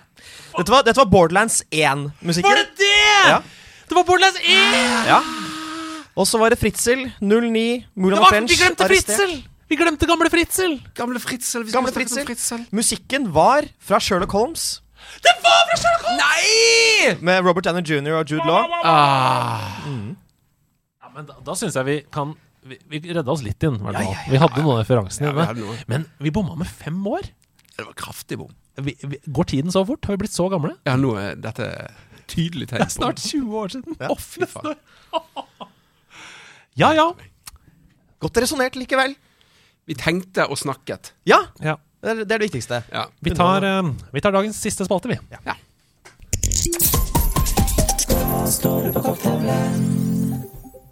Speaker 2: Dette var, dette var Borderlands 1-musikken.
Speaker 3: Var det det?!
Speaker 2: Ja.
Speaker 3: Det var Borderlands 1!
Speaker 2: ja. Og så var det Fritzel, 09, Mulan og
Speaker 3: var,
Speaker 2: French
Speaker 3: vi glemte
Speaker 2: arrestert.
Speaker 3: Fritzel! Vi glemte gamle Fritzel!
Speaker 4: Gamle Fritzel.
Speaker 2: Gamle
Speaker 4: Fritzel.
Speaker 2: Fritzel. Musikken var fra Sherlock Holmes.
Speaker 3: Det var fra Sherlock Holmes!
Speaker 4: Nei!
Speaker 2: Med Robert Downey jr. og Jude Law.
Speaker 4: Ah.
Speaker 3: Ja, men da, da syns jeg vi kan Vi, vi redda oss litt inn.
Speaker 2: Ja, ja, ja.
Speaker 3: Vi hadde noen referanser
Speaker 4: Ja,
Speaker 3: inne. Men vi bomma med fem år.
Speaker 4: Det var kraftig bom.
Speaker 3: Vi, vi, går tiden så fort? Har vi blitt så gamle?
Speaker 4: Ja, nå er dette tydelig tegn på
Speaker 3: Snart 20 år siden.
Speaker 4: Å, fy faen.
Speaker 3: Ja, ja.
Speaker 2: Godt resonnert likevel.
Speaker 4: Vi tenkte og snakket.
Speaker 2: Ja,
Speaker 3: ja.
Speaker 2: Det er det, er det viktigste.
Speaker 4: Ja.
Speaker 3: Vi tar, eh, vi tar dagens siste spalte, vi.
Speaker 4: Ja.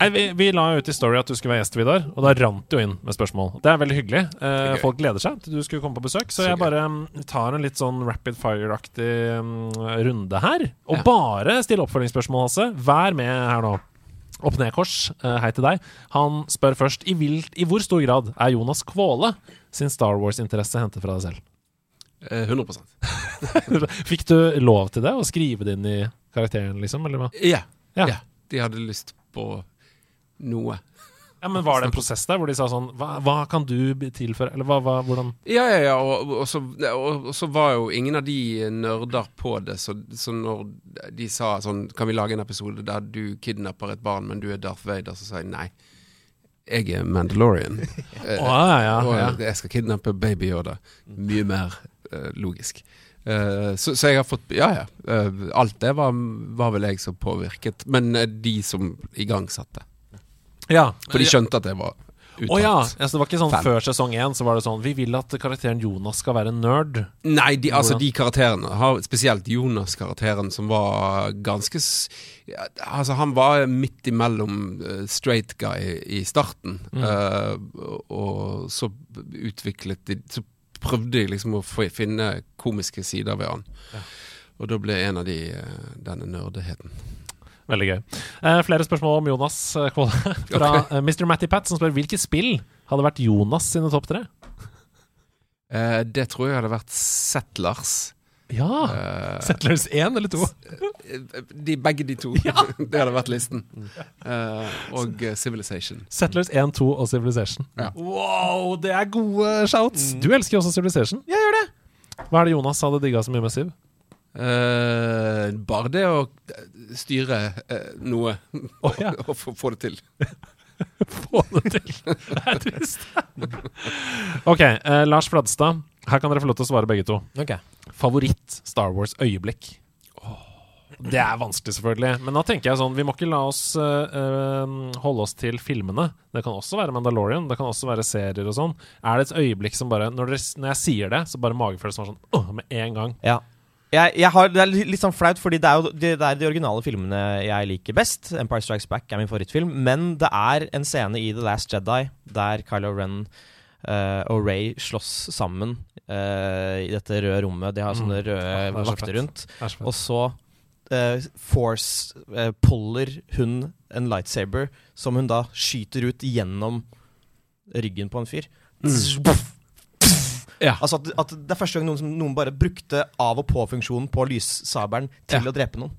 Speaker 3: Nei, vi, vi la ut i Story at du skulle være gjest, Vidar, og da rant det jo inn med spørsmål. Det er veldig hyggelig. Eh, folk gleder seg til du skulle komme på besøk, så,
Speaker 4: Så
Speaker 3: jeg
Speaker 4: gøy.
Speaker 3: bare mm, tar en litt sånn rapid fire-aktig um, runde her. Og
Speaker 4: Ja.
Speaker 3: bare still oppfølgingsspørsmål, Hasse. Vær med her nå. Opp ned kors, eh, hei til deg. Han spør først i, vilt, i hvor stor grad er Jonas Kvåle sin Star Wars-interesse hentet fra deg selv?
Speaker 4: Eh, 100
Speaker 3: Fikk du lov til det? Å skrive det inn i karakteren, liksom? Eller hva?
Speaker 4: Ja.
Speaker 3: Ja.
Speaker 4: ja. De hadde lyst på noe.
Speaker 3: Ja, men Var det en prosess der hvor de sa sånn Hva, hva kan du tilføre? Eller hva, hva, hvordan
Speaker 4: Ja, ja, ja. Og, og, så, og, og så var jo ingen av de nerder på det, så, så når de sa sånn Kan vi lage en episode der du kidnapper et barn, men du er Darth Vader, så sa jeg nei. Jeg er Mandalorian. Eh,
Speaker 3: oh, ja, ja,
Speaker 4: og jeg skal kidnappe Baby Yoda. Mye mer eh, logisk. Eh, så, så jeg har fått Ja, ja. Eh, alt det var, var vel jeg som påvirket, men eh, de som igangsatte.
Speaker 3: Ja.
Speaker 4: For de skjønte at det var uttalt.
Speaker 3: Å ja. ja. Så det var ikke sånn
Speaker 4: fan.
Speaker 3: før sesong én så var det sånn Vi vil at karakteren Jonas skal være en nerd.
Speaker 4: Nei, de, altså de karakterene, har, spesielt Jonas-karakteren, som var ganske s- ja, Altså, han var midt imellom eh, straight guy i starten,
Speaker 3: Mm.
Speaker 4: eh, og så utviklet de Så prøvde de liksom å få, finne komiske sider ved han. Og da ble en av de eh, denne nerdeheten.
Speaker 3: Veldig gøy. Uh, flere spørsmål om Jonas eh, Kvåle fra
Speaker 4: Ok.
Speaker 3: eh, Mr. Matty Pat, som spør hvilket spill hadde vært Jonas sine topp tre?
Speaker 4: Uh, det tror jeg hadde vært Settlers.
Speaker 3: Ja!
Speaker 4: Uh,
Speaker 3: Settlers 1 eller 2?
Speaker 4: De, begge de to. det hadde vært listen. Uh, og Civilization.
Speaker 3: Settlers 1, 2 og Civilization.
Speaker 4: Ja.
Speaker 3: Wow, det er gode shouts! Du elsker jo også Civilization.
Speaker 2: Jeg gjør det.
Speaker 3: Hva er det Jonas hadde digga så mye med Siv?
Speaker 4: Uh, bare det å styre eh, noe
Speaker 3: Å, ja.
Speaker 4: og få, få det til.
Speaker 3: Få det til. Det er trist. ok, eh, Lars Fladstad. Her kan dere få lov til å svare begge to.
Speaker 2: Okay.
Speaker 3: Favoritt Star Wars-øyeblikk? Det er vanskelig, selvfølgelig. Men da tenker jeg sånn Vi må ikke la oss eh, eh, holde oss til filmene. Det kan også være Mandalorian. Det kan også være serier og sånn. Er det et øyeblikk som bare Når, dere, når jeg sier det, så bare magefølelsen var sånn åh, med en gang.
Speaker 2: Ja. Jeg, jeg har, det er litt sånn flaut, fordi det er jo det, det er de originale filmene jeg liker best. Empire Strikes Back er min favorittfilm. Men det er en scene i The Last Jedi der Kylo Ren uh, og Ray slåss sammen uh, i dette røde rommet. De har sånne
Speaker 3: Mm.
Speaker 2: røde
Speaker 3: så
Speaker 2: vakter rundt.
Speaker 3: Så.
Speaker 2: Og så uh, Force puller hun en lightsaber som hun da skyter ut gjennom ryggen på en fyr.
Speaker 4: Ja.
Speaker 2: Altså at, at Det er første gang noen, som, noen bare brukte av og på-funksjonen på lyssabelen til
Speaker 4: Ja.
Speaker 2: å drepe noen.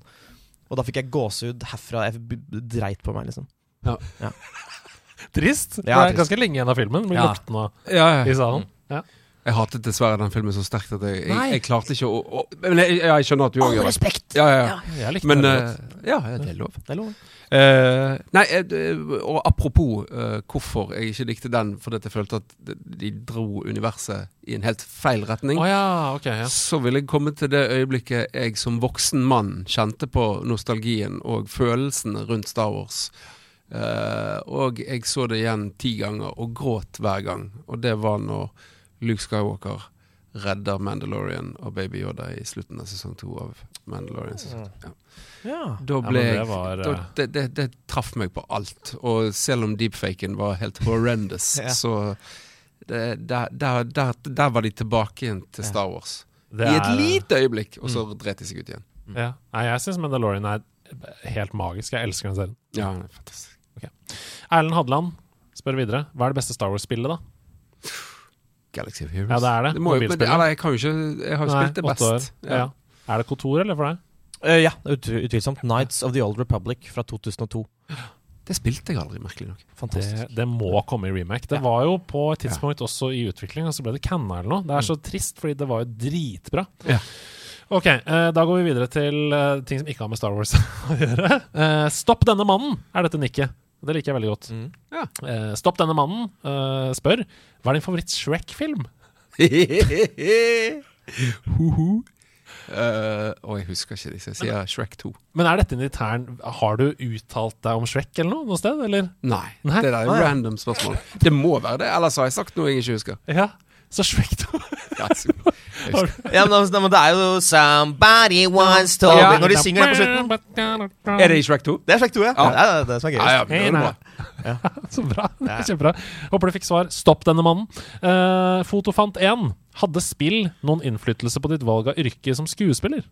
Speaker 2: Og da fikk jeg gåsehud herfra. Jeg dreit på meg, liksom.
Speaker 4: Ja.
Speaker 3: Trist.
Speaker 2: Ja,
Speaker 3: det er
Speaker 2: trist.
Speaker 3: ganske lenge igjen av filmen. Blir
Speaker 2: Ja.
Speaker 3: lukten av
Speaker 4: Ja, ja.
Speaker 3: i salen. Ja.
Speaker 4: Jeg hatet dessverre den filmen så sterkt at jeg, jeg, jeg klarte ikke å, å Men jeg, jeg skjønner at du òg gjør det.
Speaker 2: respekt!
Speaker 4: Ja, ja, ja. Men
Speaker 3: det Uh,
Speaker 4: ja, det er lov.
Speaker 2: Det er lov.
Speaker 4: Uh, nei, eh, og apropos uh, hvorfor jeg ikke likte den, fordi jeg følte at de- dro universet i en helt feil retning,
Speaker 3: oh, ja, okay, Ja.
Speaker 4: så vil jeg komme til det øyeblikket jeg som voksen mann kjente på nostalgien og følelsene rundt Star Wars. Eh, og jeg så det igjen ti ganger og gråt hver gang, og det var når Luke Skywalker redder Mandalorian og Baby Yoda i slutten av sesong to av Mandalorian. Sesong. Ja.
Speaker 2: Ja.
Speaker 4: Da ble jeg
Speaker 3: var,
Speaker 4: da,
Speaker 3: eh,
Speaker 4: det, det, det traff meg på alt. Og selv om deepfaken var helt horrendous,
Speaker 2: Ja.
Speaker 4: så det, der, der, der, der var de tilbake igjen til Star Wars.
Speaker 3: Er,
Speaker 4: I et lite øyeblikk, og så dret de seg ut igjen.
Speaker 3: Ja. Nei, jeg syns Mandalorian er helt magisk. Jeg elsker den serien.
Speaker 4: Ja, fantastisk. Okay.
Speaker 3: Erlend Hadeland spør videre. Hva er det beste Star Wars-spillet, da?
Speaker 4: Galaxy of Heroes.
Speaker 3: Ja, det er det.
Speaker 4: må, jo- men, eller, jeg kan jo ikke Jeg har jo spilt det best.
Speaker 3: Ja. Er det kontor, eller for deg?
Speaker 2: Uh, ja, ut, utvilsomt. Knights of the Old Republic fra 2002.
Speaker 4: Det spilte jeg aldri, merkelig nok.
Speaker 2: Fantastisk.
Speaker 3: Det, det må komme i remake. Det var jo på et tidspunkt også i utvikling, og så ble det canna eller noe. Det er så trist, fordi det var jo dritbra.
Speaker 4: Ja.
Speaker 3: Ok, eh, da går vi videre til eh, ting som ikke har med Star Wars å gjøre. Eh, stopp denne mannen, er dette nikket. Det liker jeg veldig godt.
Speaker 2: Mm.
Speaker 4: Ja.
Speaker 3: Eh, stopp denne mannen eh, spør hva er din favoritt-Shrek-film?
Speaker 4: Ho-ho. Eh, og jeg husker ikke disse. Jeg sier Shrek 2.
Speaker 3: Men er dette en intern Har du uttalt deg om Shrek eller noe noe sted, eller?
Speaker 4: Nei,
Speaker 3: Nei?
Speaker 4: det er
Speaker 3: et
Speaker 4: random spørsmål. Det må være det, ellers har jeg sagt noe jeg ikke husker.
Speaker 3: Ja, så Shrek 2
Speaker 4: Ja.
Speaker 2: Ja, men, altså, men det er jo 'Somebody once told
Speaker 4: Ja.
Speaker 2: me' Når de synger den på slutten.
Speaker 4: Er det i Shrek 2?
Speaker 2: Det er Shrek 2, ja.
Speaker 4: Ja.
Speaker 2: ja. det er det som er
Speaker 4: Ja, ja, det er bra.
Speaker 3: Så bra. Det er Kjempebra. Håper du fikk svar. Stopp denne mannen. Uh, Fotofant 1. Hadde spill noen innflytelse på ditt valg av yrke som skuespiller?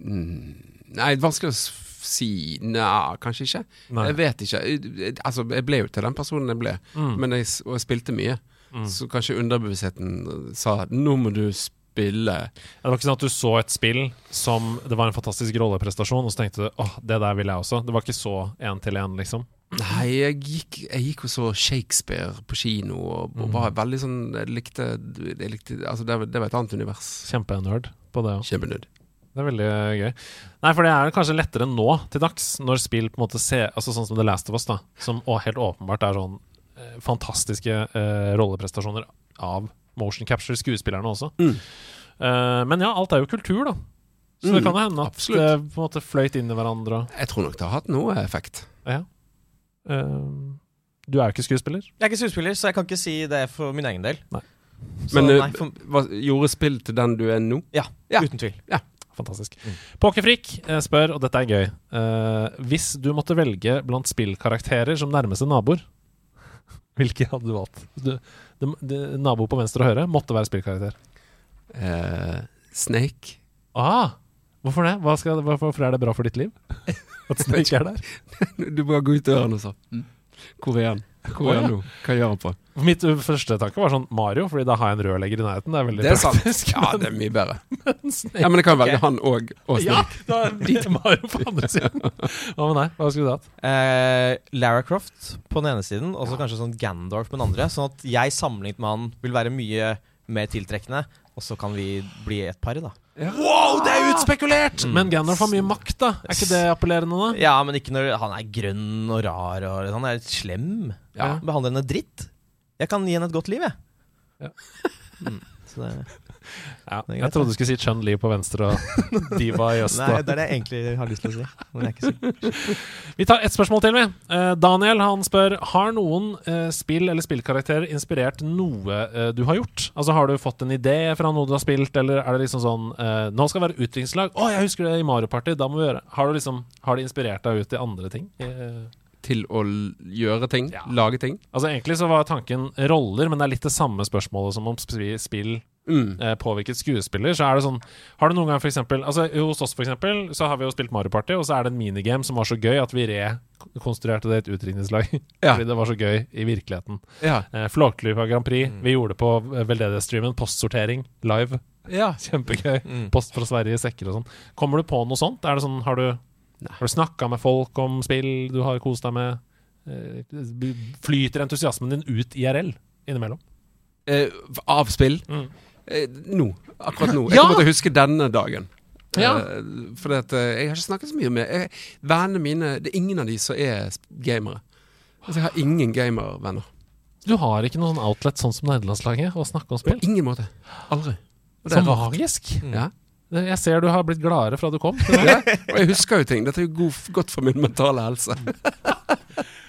Speaker 4: Mm, Nei, vanskelig å si. Nei, kanskje ikke.
Speaker 3: Nei.
Speaker 4: Jeg vet ikke. Jeg- Altså, jeg ble jo til den personen jeg ble,
Speaker 3: Mm.
Speaker 4: men jeg, og jeg spilte mye.
Speaker 3: Mm.
Speaker 4: Så kanskje underbevisstheten sa 'nå må du spille'.
Speaker 3: Det var ikke sånn at du så et spill som det var en fantastisk rolleprestasjon, og så tenkte du åh, det der vil jeg også. Det var ikke så én til én, liksom.
Speaker 4: Nei, jeg gikk, jeg gikk og så Shakespeare på kino, og, og
Speaker 3: Mm.
Speaker 4: var veldig sånn Jeg likte, jeg likte Altså, det, var- det var et annet univers.
Speaker 3: Kjempenerd på det òg.
Speaker 4: Kjempenødd.
Speaker 3: Det er veldig gøy. Nei, for det er kanskje lettere nå til dags, når spill på en måte ser Altså sånn som The Last of Us, da, som helt åpenbart er sånn eh, fantastiske eh, rolleprestasjoner av motion capture-skuespillerne også.
Speaker 4: Mm.
Speaker 3: Eh, men ja, alt er jo kultur, da. Så det
Speaker 4: Mm,
Speaker 3: kan jo hende at
Speaker 4: absolutt.
Speaker 3: det på en måte fløyt inn i hverandre.
Speaker 4: Jeg tror nok det har hatt noe effekt.
Speaker 3: Ja. Eh, du er jo ikke skuespiller.
Speaker 2: Jeg er ikke skuespiller, så jeg kan ikke si det for min egen del.
Speaker 3: Nei.
Speaker 2: Så
Speaker 4: Men eh,
Speaker 2: nei, for,
Speaker 4: hva, gjorde spill til den du er nå?
Speaker 2: ja,
Speaker 4: Ja.
Speaker 2: uten tvil.
Speaker 3: Fantastisk. Pokerfrik eh, spør, og dette er gøy uh, Hvis du måtte velge blant spillkarakterer som nærmeste naboer, hvilke hadde du valgt? Du, det, det, nabo på venstre og høyre måtte være spillkarakter.
Speaker 4: Uh, Snake.
Speaker 3: Ah, hvorfor det? Hva skal, hvorfor, hvorfor er det bra for ditt liv? At Snake er der?
Speaker 4: Du bare går ut døren og så mm. Hvor er han? Hvor er han nå? Hva gjør han på?
Speaker 3: Mitt første tanke var sånn Mario, Fordi da har jeg en rørlegger i nærheten. Det er veldig
Speaker 4: Det er sant. Ja, det er mye bedre. Ja, men det kan velge han og og
Speaker 3: Ja,
Speaker 4: da
Speaker 3: da blir Mario på andre siden. Hva med deg? Hva skulle du hatt?
Speaker 2: Eh, Lara Croft på den ene siden, og så kanskje sånn Gandalf på den andre. Sånn at jeg sammenlignet med han vil være mye mer tiltrekkende, og så kan vi bli et par, da.
Speaker 3: Wow, det er utspekulert!
Speaker 2: Mm.
Speaker 3: Men Gandalf har mye makt, da. Er ikke det appellerende, da?
Speaker 2: Ja, men ikke når han er grønn og rar og Han er slem.
Speaker 3: Ja.
Speaker 2: Behandler henne dritt. Jeg kan gi henne et godt liv, jeg.
Speaker 3: Ja.
Speaker 2: Mm, så det
Speaker 3: Ja,
Speaker 2: greit,
Speaker 3: jeg trodde du skulle si Chun Li på venstre og Diva i øst.
Speaker 2: Nei, det er det jeg egentlig har lyst til å si. Men jeg er ikke sikker.
Speaker 3: Vi tar ett spørsmål til, vi. Eh, Daniel han spør Har noen eh, spill eller spillkarakterer inspirert noe eh, du har gjort. Altså Har du fått en idé fra noe du har spilt, eller er det liksom sånn eh, Nå skal det være utdrikningslag. Å, jeg husker det i Mario Party. Da må vi gjøre Har, du liksom, har det inspirert deg ut i andre ting? Eh,
Speaker 4: Til å gjøre ting. Lage ting.
Speaker 3: altså Egentlig så var tanken roller, men det er litt det samme spørsmålet som om sp- spill
Speaker 4: Mm.
Speaker 3: eh, påvirket skuespiller. Så er det sånn Har du noen gang for eksempel altså, Hos oss for eksempel Så har vi jo spilt Mario Party, og så er det en minigame som var så gøy at vi rekonstruerte det i et utdrikningslag.
Speaker 4: Ja.
Speaker 3: Fordi det var så gøy i virkeligheten.
Speaker 4: Ja.
Speaker 3: Eh, Flåklypa Grand Prix. Vi gjorde det på eh, veldedighetsstreamen. Postsortering live.
Speaker 4: Ja.
Speaker 3: Kjempegøy.
Speaker 2: Mm.
Speaker 3: Post fra Sverige i sekker og sånn. Kommer du på noe sånt? Er det sånn, Har du, har du snakka med folk om spill du har kost deg med? Eh, Flyter entusiasmen din ut IRL innimellom?
Speaker 4: Eh, av spill?
Speaker 3: Mm.
Speaker 4: Eh, nå. Akkurat nå. Jeg kommer til å huske denne dagen.
Speaker 3: Ja.
Speaker 4: Eh, fordi at eh, jeg har ikke snakket så mye med Vennene mine Det er ingen av de som er gamere. Altså, jeg har ingen gamervenner.
Speaker 3: Du har ikke noen outlet sånn som nederlandslaget å snakke om
Speaker 4: På
Speaker 3: spill?
Speaker 4: ingen måte. Aldri. Det
Speaker 3: Så
Speaker 4: er
Speaker 3: magisk.
Speaker 4: Ja.
Speaker 3: Jeg ser du har blitt gladere fra du kom.
Speaker 4: ja. Og jeg husker jo ting. Dette er jo godt for min mentale helse.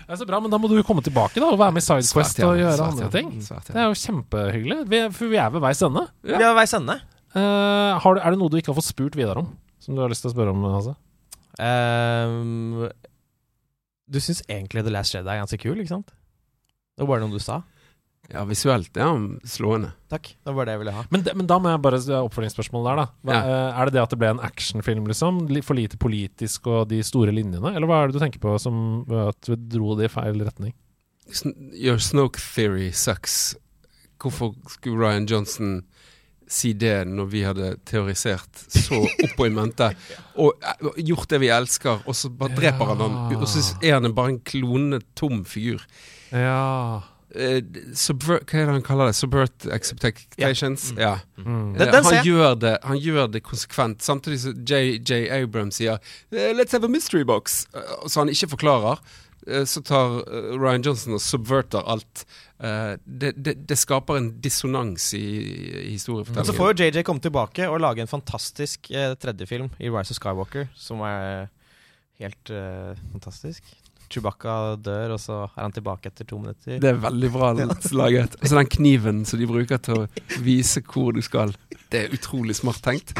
Speaker 3: Det er så bra, men Da må du komme tilbake da og være med i Sidequest og gjøre
Speaker 4: svært
Speaker 3: andre ting.
Speaker 4: svært
Speaker 3: Det er jo kjempehyggelig. Vi, for vi er ved veis ende.
Speaker 2: Vi er ved veis ende.
Speaker 3: Uh, har du, er det noe du ikke har fått spurt Vidar om? Som du har lyst til å spørre om? Altså?
Speaker 2: Um, du syns egentlig The Last Jedi er ganske kul, ikke sant? Det var bare noe du sa.
Speaker 4: Ja, visuelt ja, slående.
Speaker 2: Takk. Det var det jeg ville ha.
Speaker 3: Men, men da må jeg bare oppfølgingsspørsmål der, da. Hva, ja. Er det det at det ble en actionfilm, liksom? For lite politisk og de store linjene? Eller hva er det du tenker på som at du dro det i feil retning?
Speaker 4: Your Snoke theory sucks. Hvorfor skulle Ryan Johnson si det når vi hadde teorisert så oppå i mente, og eh, gjort det vi elsker, og så bare dreper han han, og så er han bare en klonende, tom figur.
Speaker 3: Ja
Speaker 4: Eh, subvert, hva er det han kaller det? Subvert expectations? Ja.
Speaker 3: Mm.
Speaker 4: Eh,
Speaker 2: Den- den
Speaker 4: han, gjør det, han gjør det konsekvent, samtidig som JJ Abrams sier eh, 'Let's have a mystery box', eh, så han ikke forklarer. Så tar Ryan Johnson og subverter alt. Det, det, det skaper en dissonans i, i
Speaker 2: Men så får jo JJ komme tilbake og lage en fantastisk tredjefilm tredje film i Rise of Skywalker, som er helt fantastisk. Chewbacca dør, og så er han tilbake etter to minutter.
Speaker 4: Det er veldig bra laget. Og så den kniven som de bruker til å vise hvor du skal. Det er utrolig smart tenkt.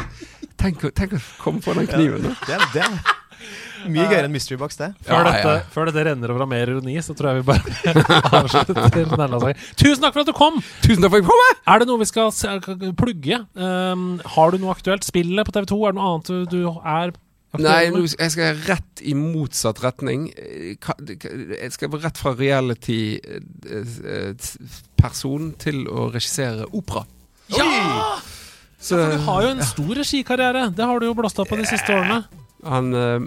Speaker 4: Tenk, tenk å komme på den kniven. da.
Speaker 2: Det er, det er mye gøyere enn Mystery Box, det.
Speaker 3: Før,
Speaker 4: Ja,
Speaker 3: dette,
Speaker 4: ja.
Speaker 3: før dette renner over av mer ironi, så tror jeg vi bare avslutter. Tusen takk for at du kom!
Speaker 4: Tusen takk for at jeg kom! med.
Speaker 3: Er det noe vi skal plugge? Um, har du noe aktuelt? Spillet på TV2? Er det noe annet du, du er
Speaker 4: Nei, jeg skal rett i motsatt retning. Eh, Jeg skal rett fra reality-person til å regissere opera.
Speaker 3: Ja!
Speaker 4: Så
Speaker 3: For du har jo en stor regikarriere. Det har du jo blåst opp på de siste årene.
Speaker 4: han eh,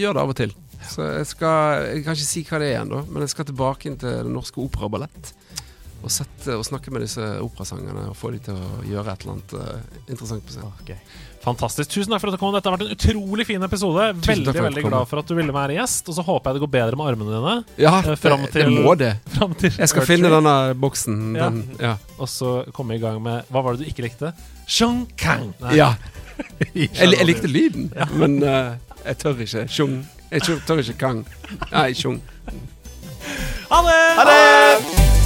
Speaker 4: gjør det av og til. Så jeg skal Jeg kan ikke si hva det er ennå, men jeg skal tilbake inn til Den Norske operaballett. og sette, og snakke med disse operasangerne og få dem til å gjøre et eller annet eh, interessant på scenen.
Speaker 3: Fantastisk. Tusen takk for at du kom. Dette har vært en utrolig fin episode. Veldig veldig glad for at du ville være gjest. Og så håper jeg det går bedre med armene dine.
Speaker 4: Ja,
Speaker 3: Eh,
Speaker 4: det,
Speaker 3: fram
Speaker 4: det må det.
Speaker 3: Til
Speaker 4: Jeg skal finne denne boksen.
Speaker 3: Ja.
Speaker 4: Den, ja.
Speaker 3: Og så komme i gang med Hva var det du ikke likte? Shung Kang. Nei.
Speaker 4: ja. Jeg, jeg likte
Speaker 3: lyden,
Speaker 4: lyden, men uh, jeg tør ikke. Shung. Jeg tør ikke kang. Nei, sjung.
Speaker 3: Ha det!
Speaker 2: Ha det!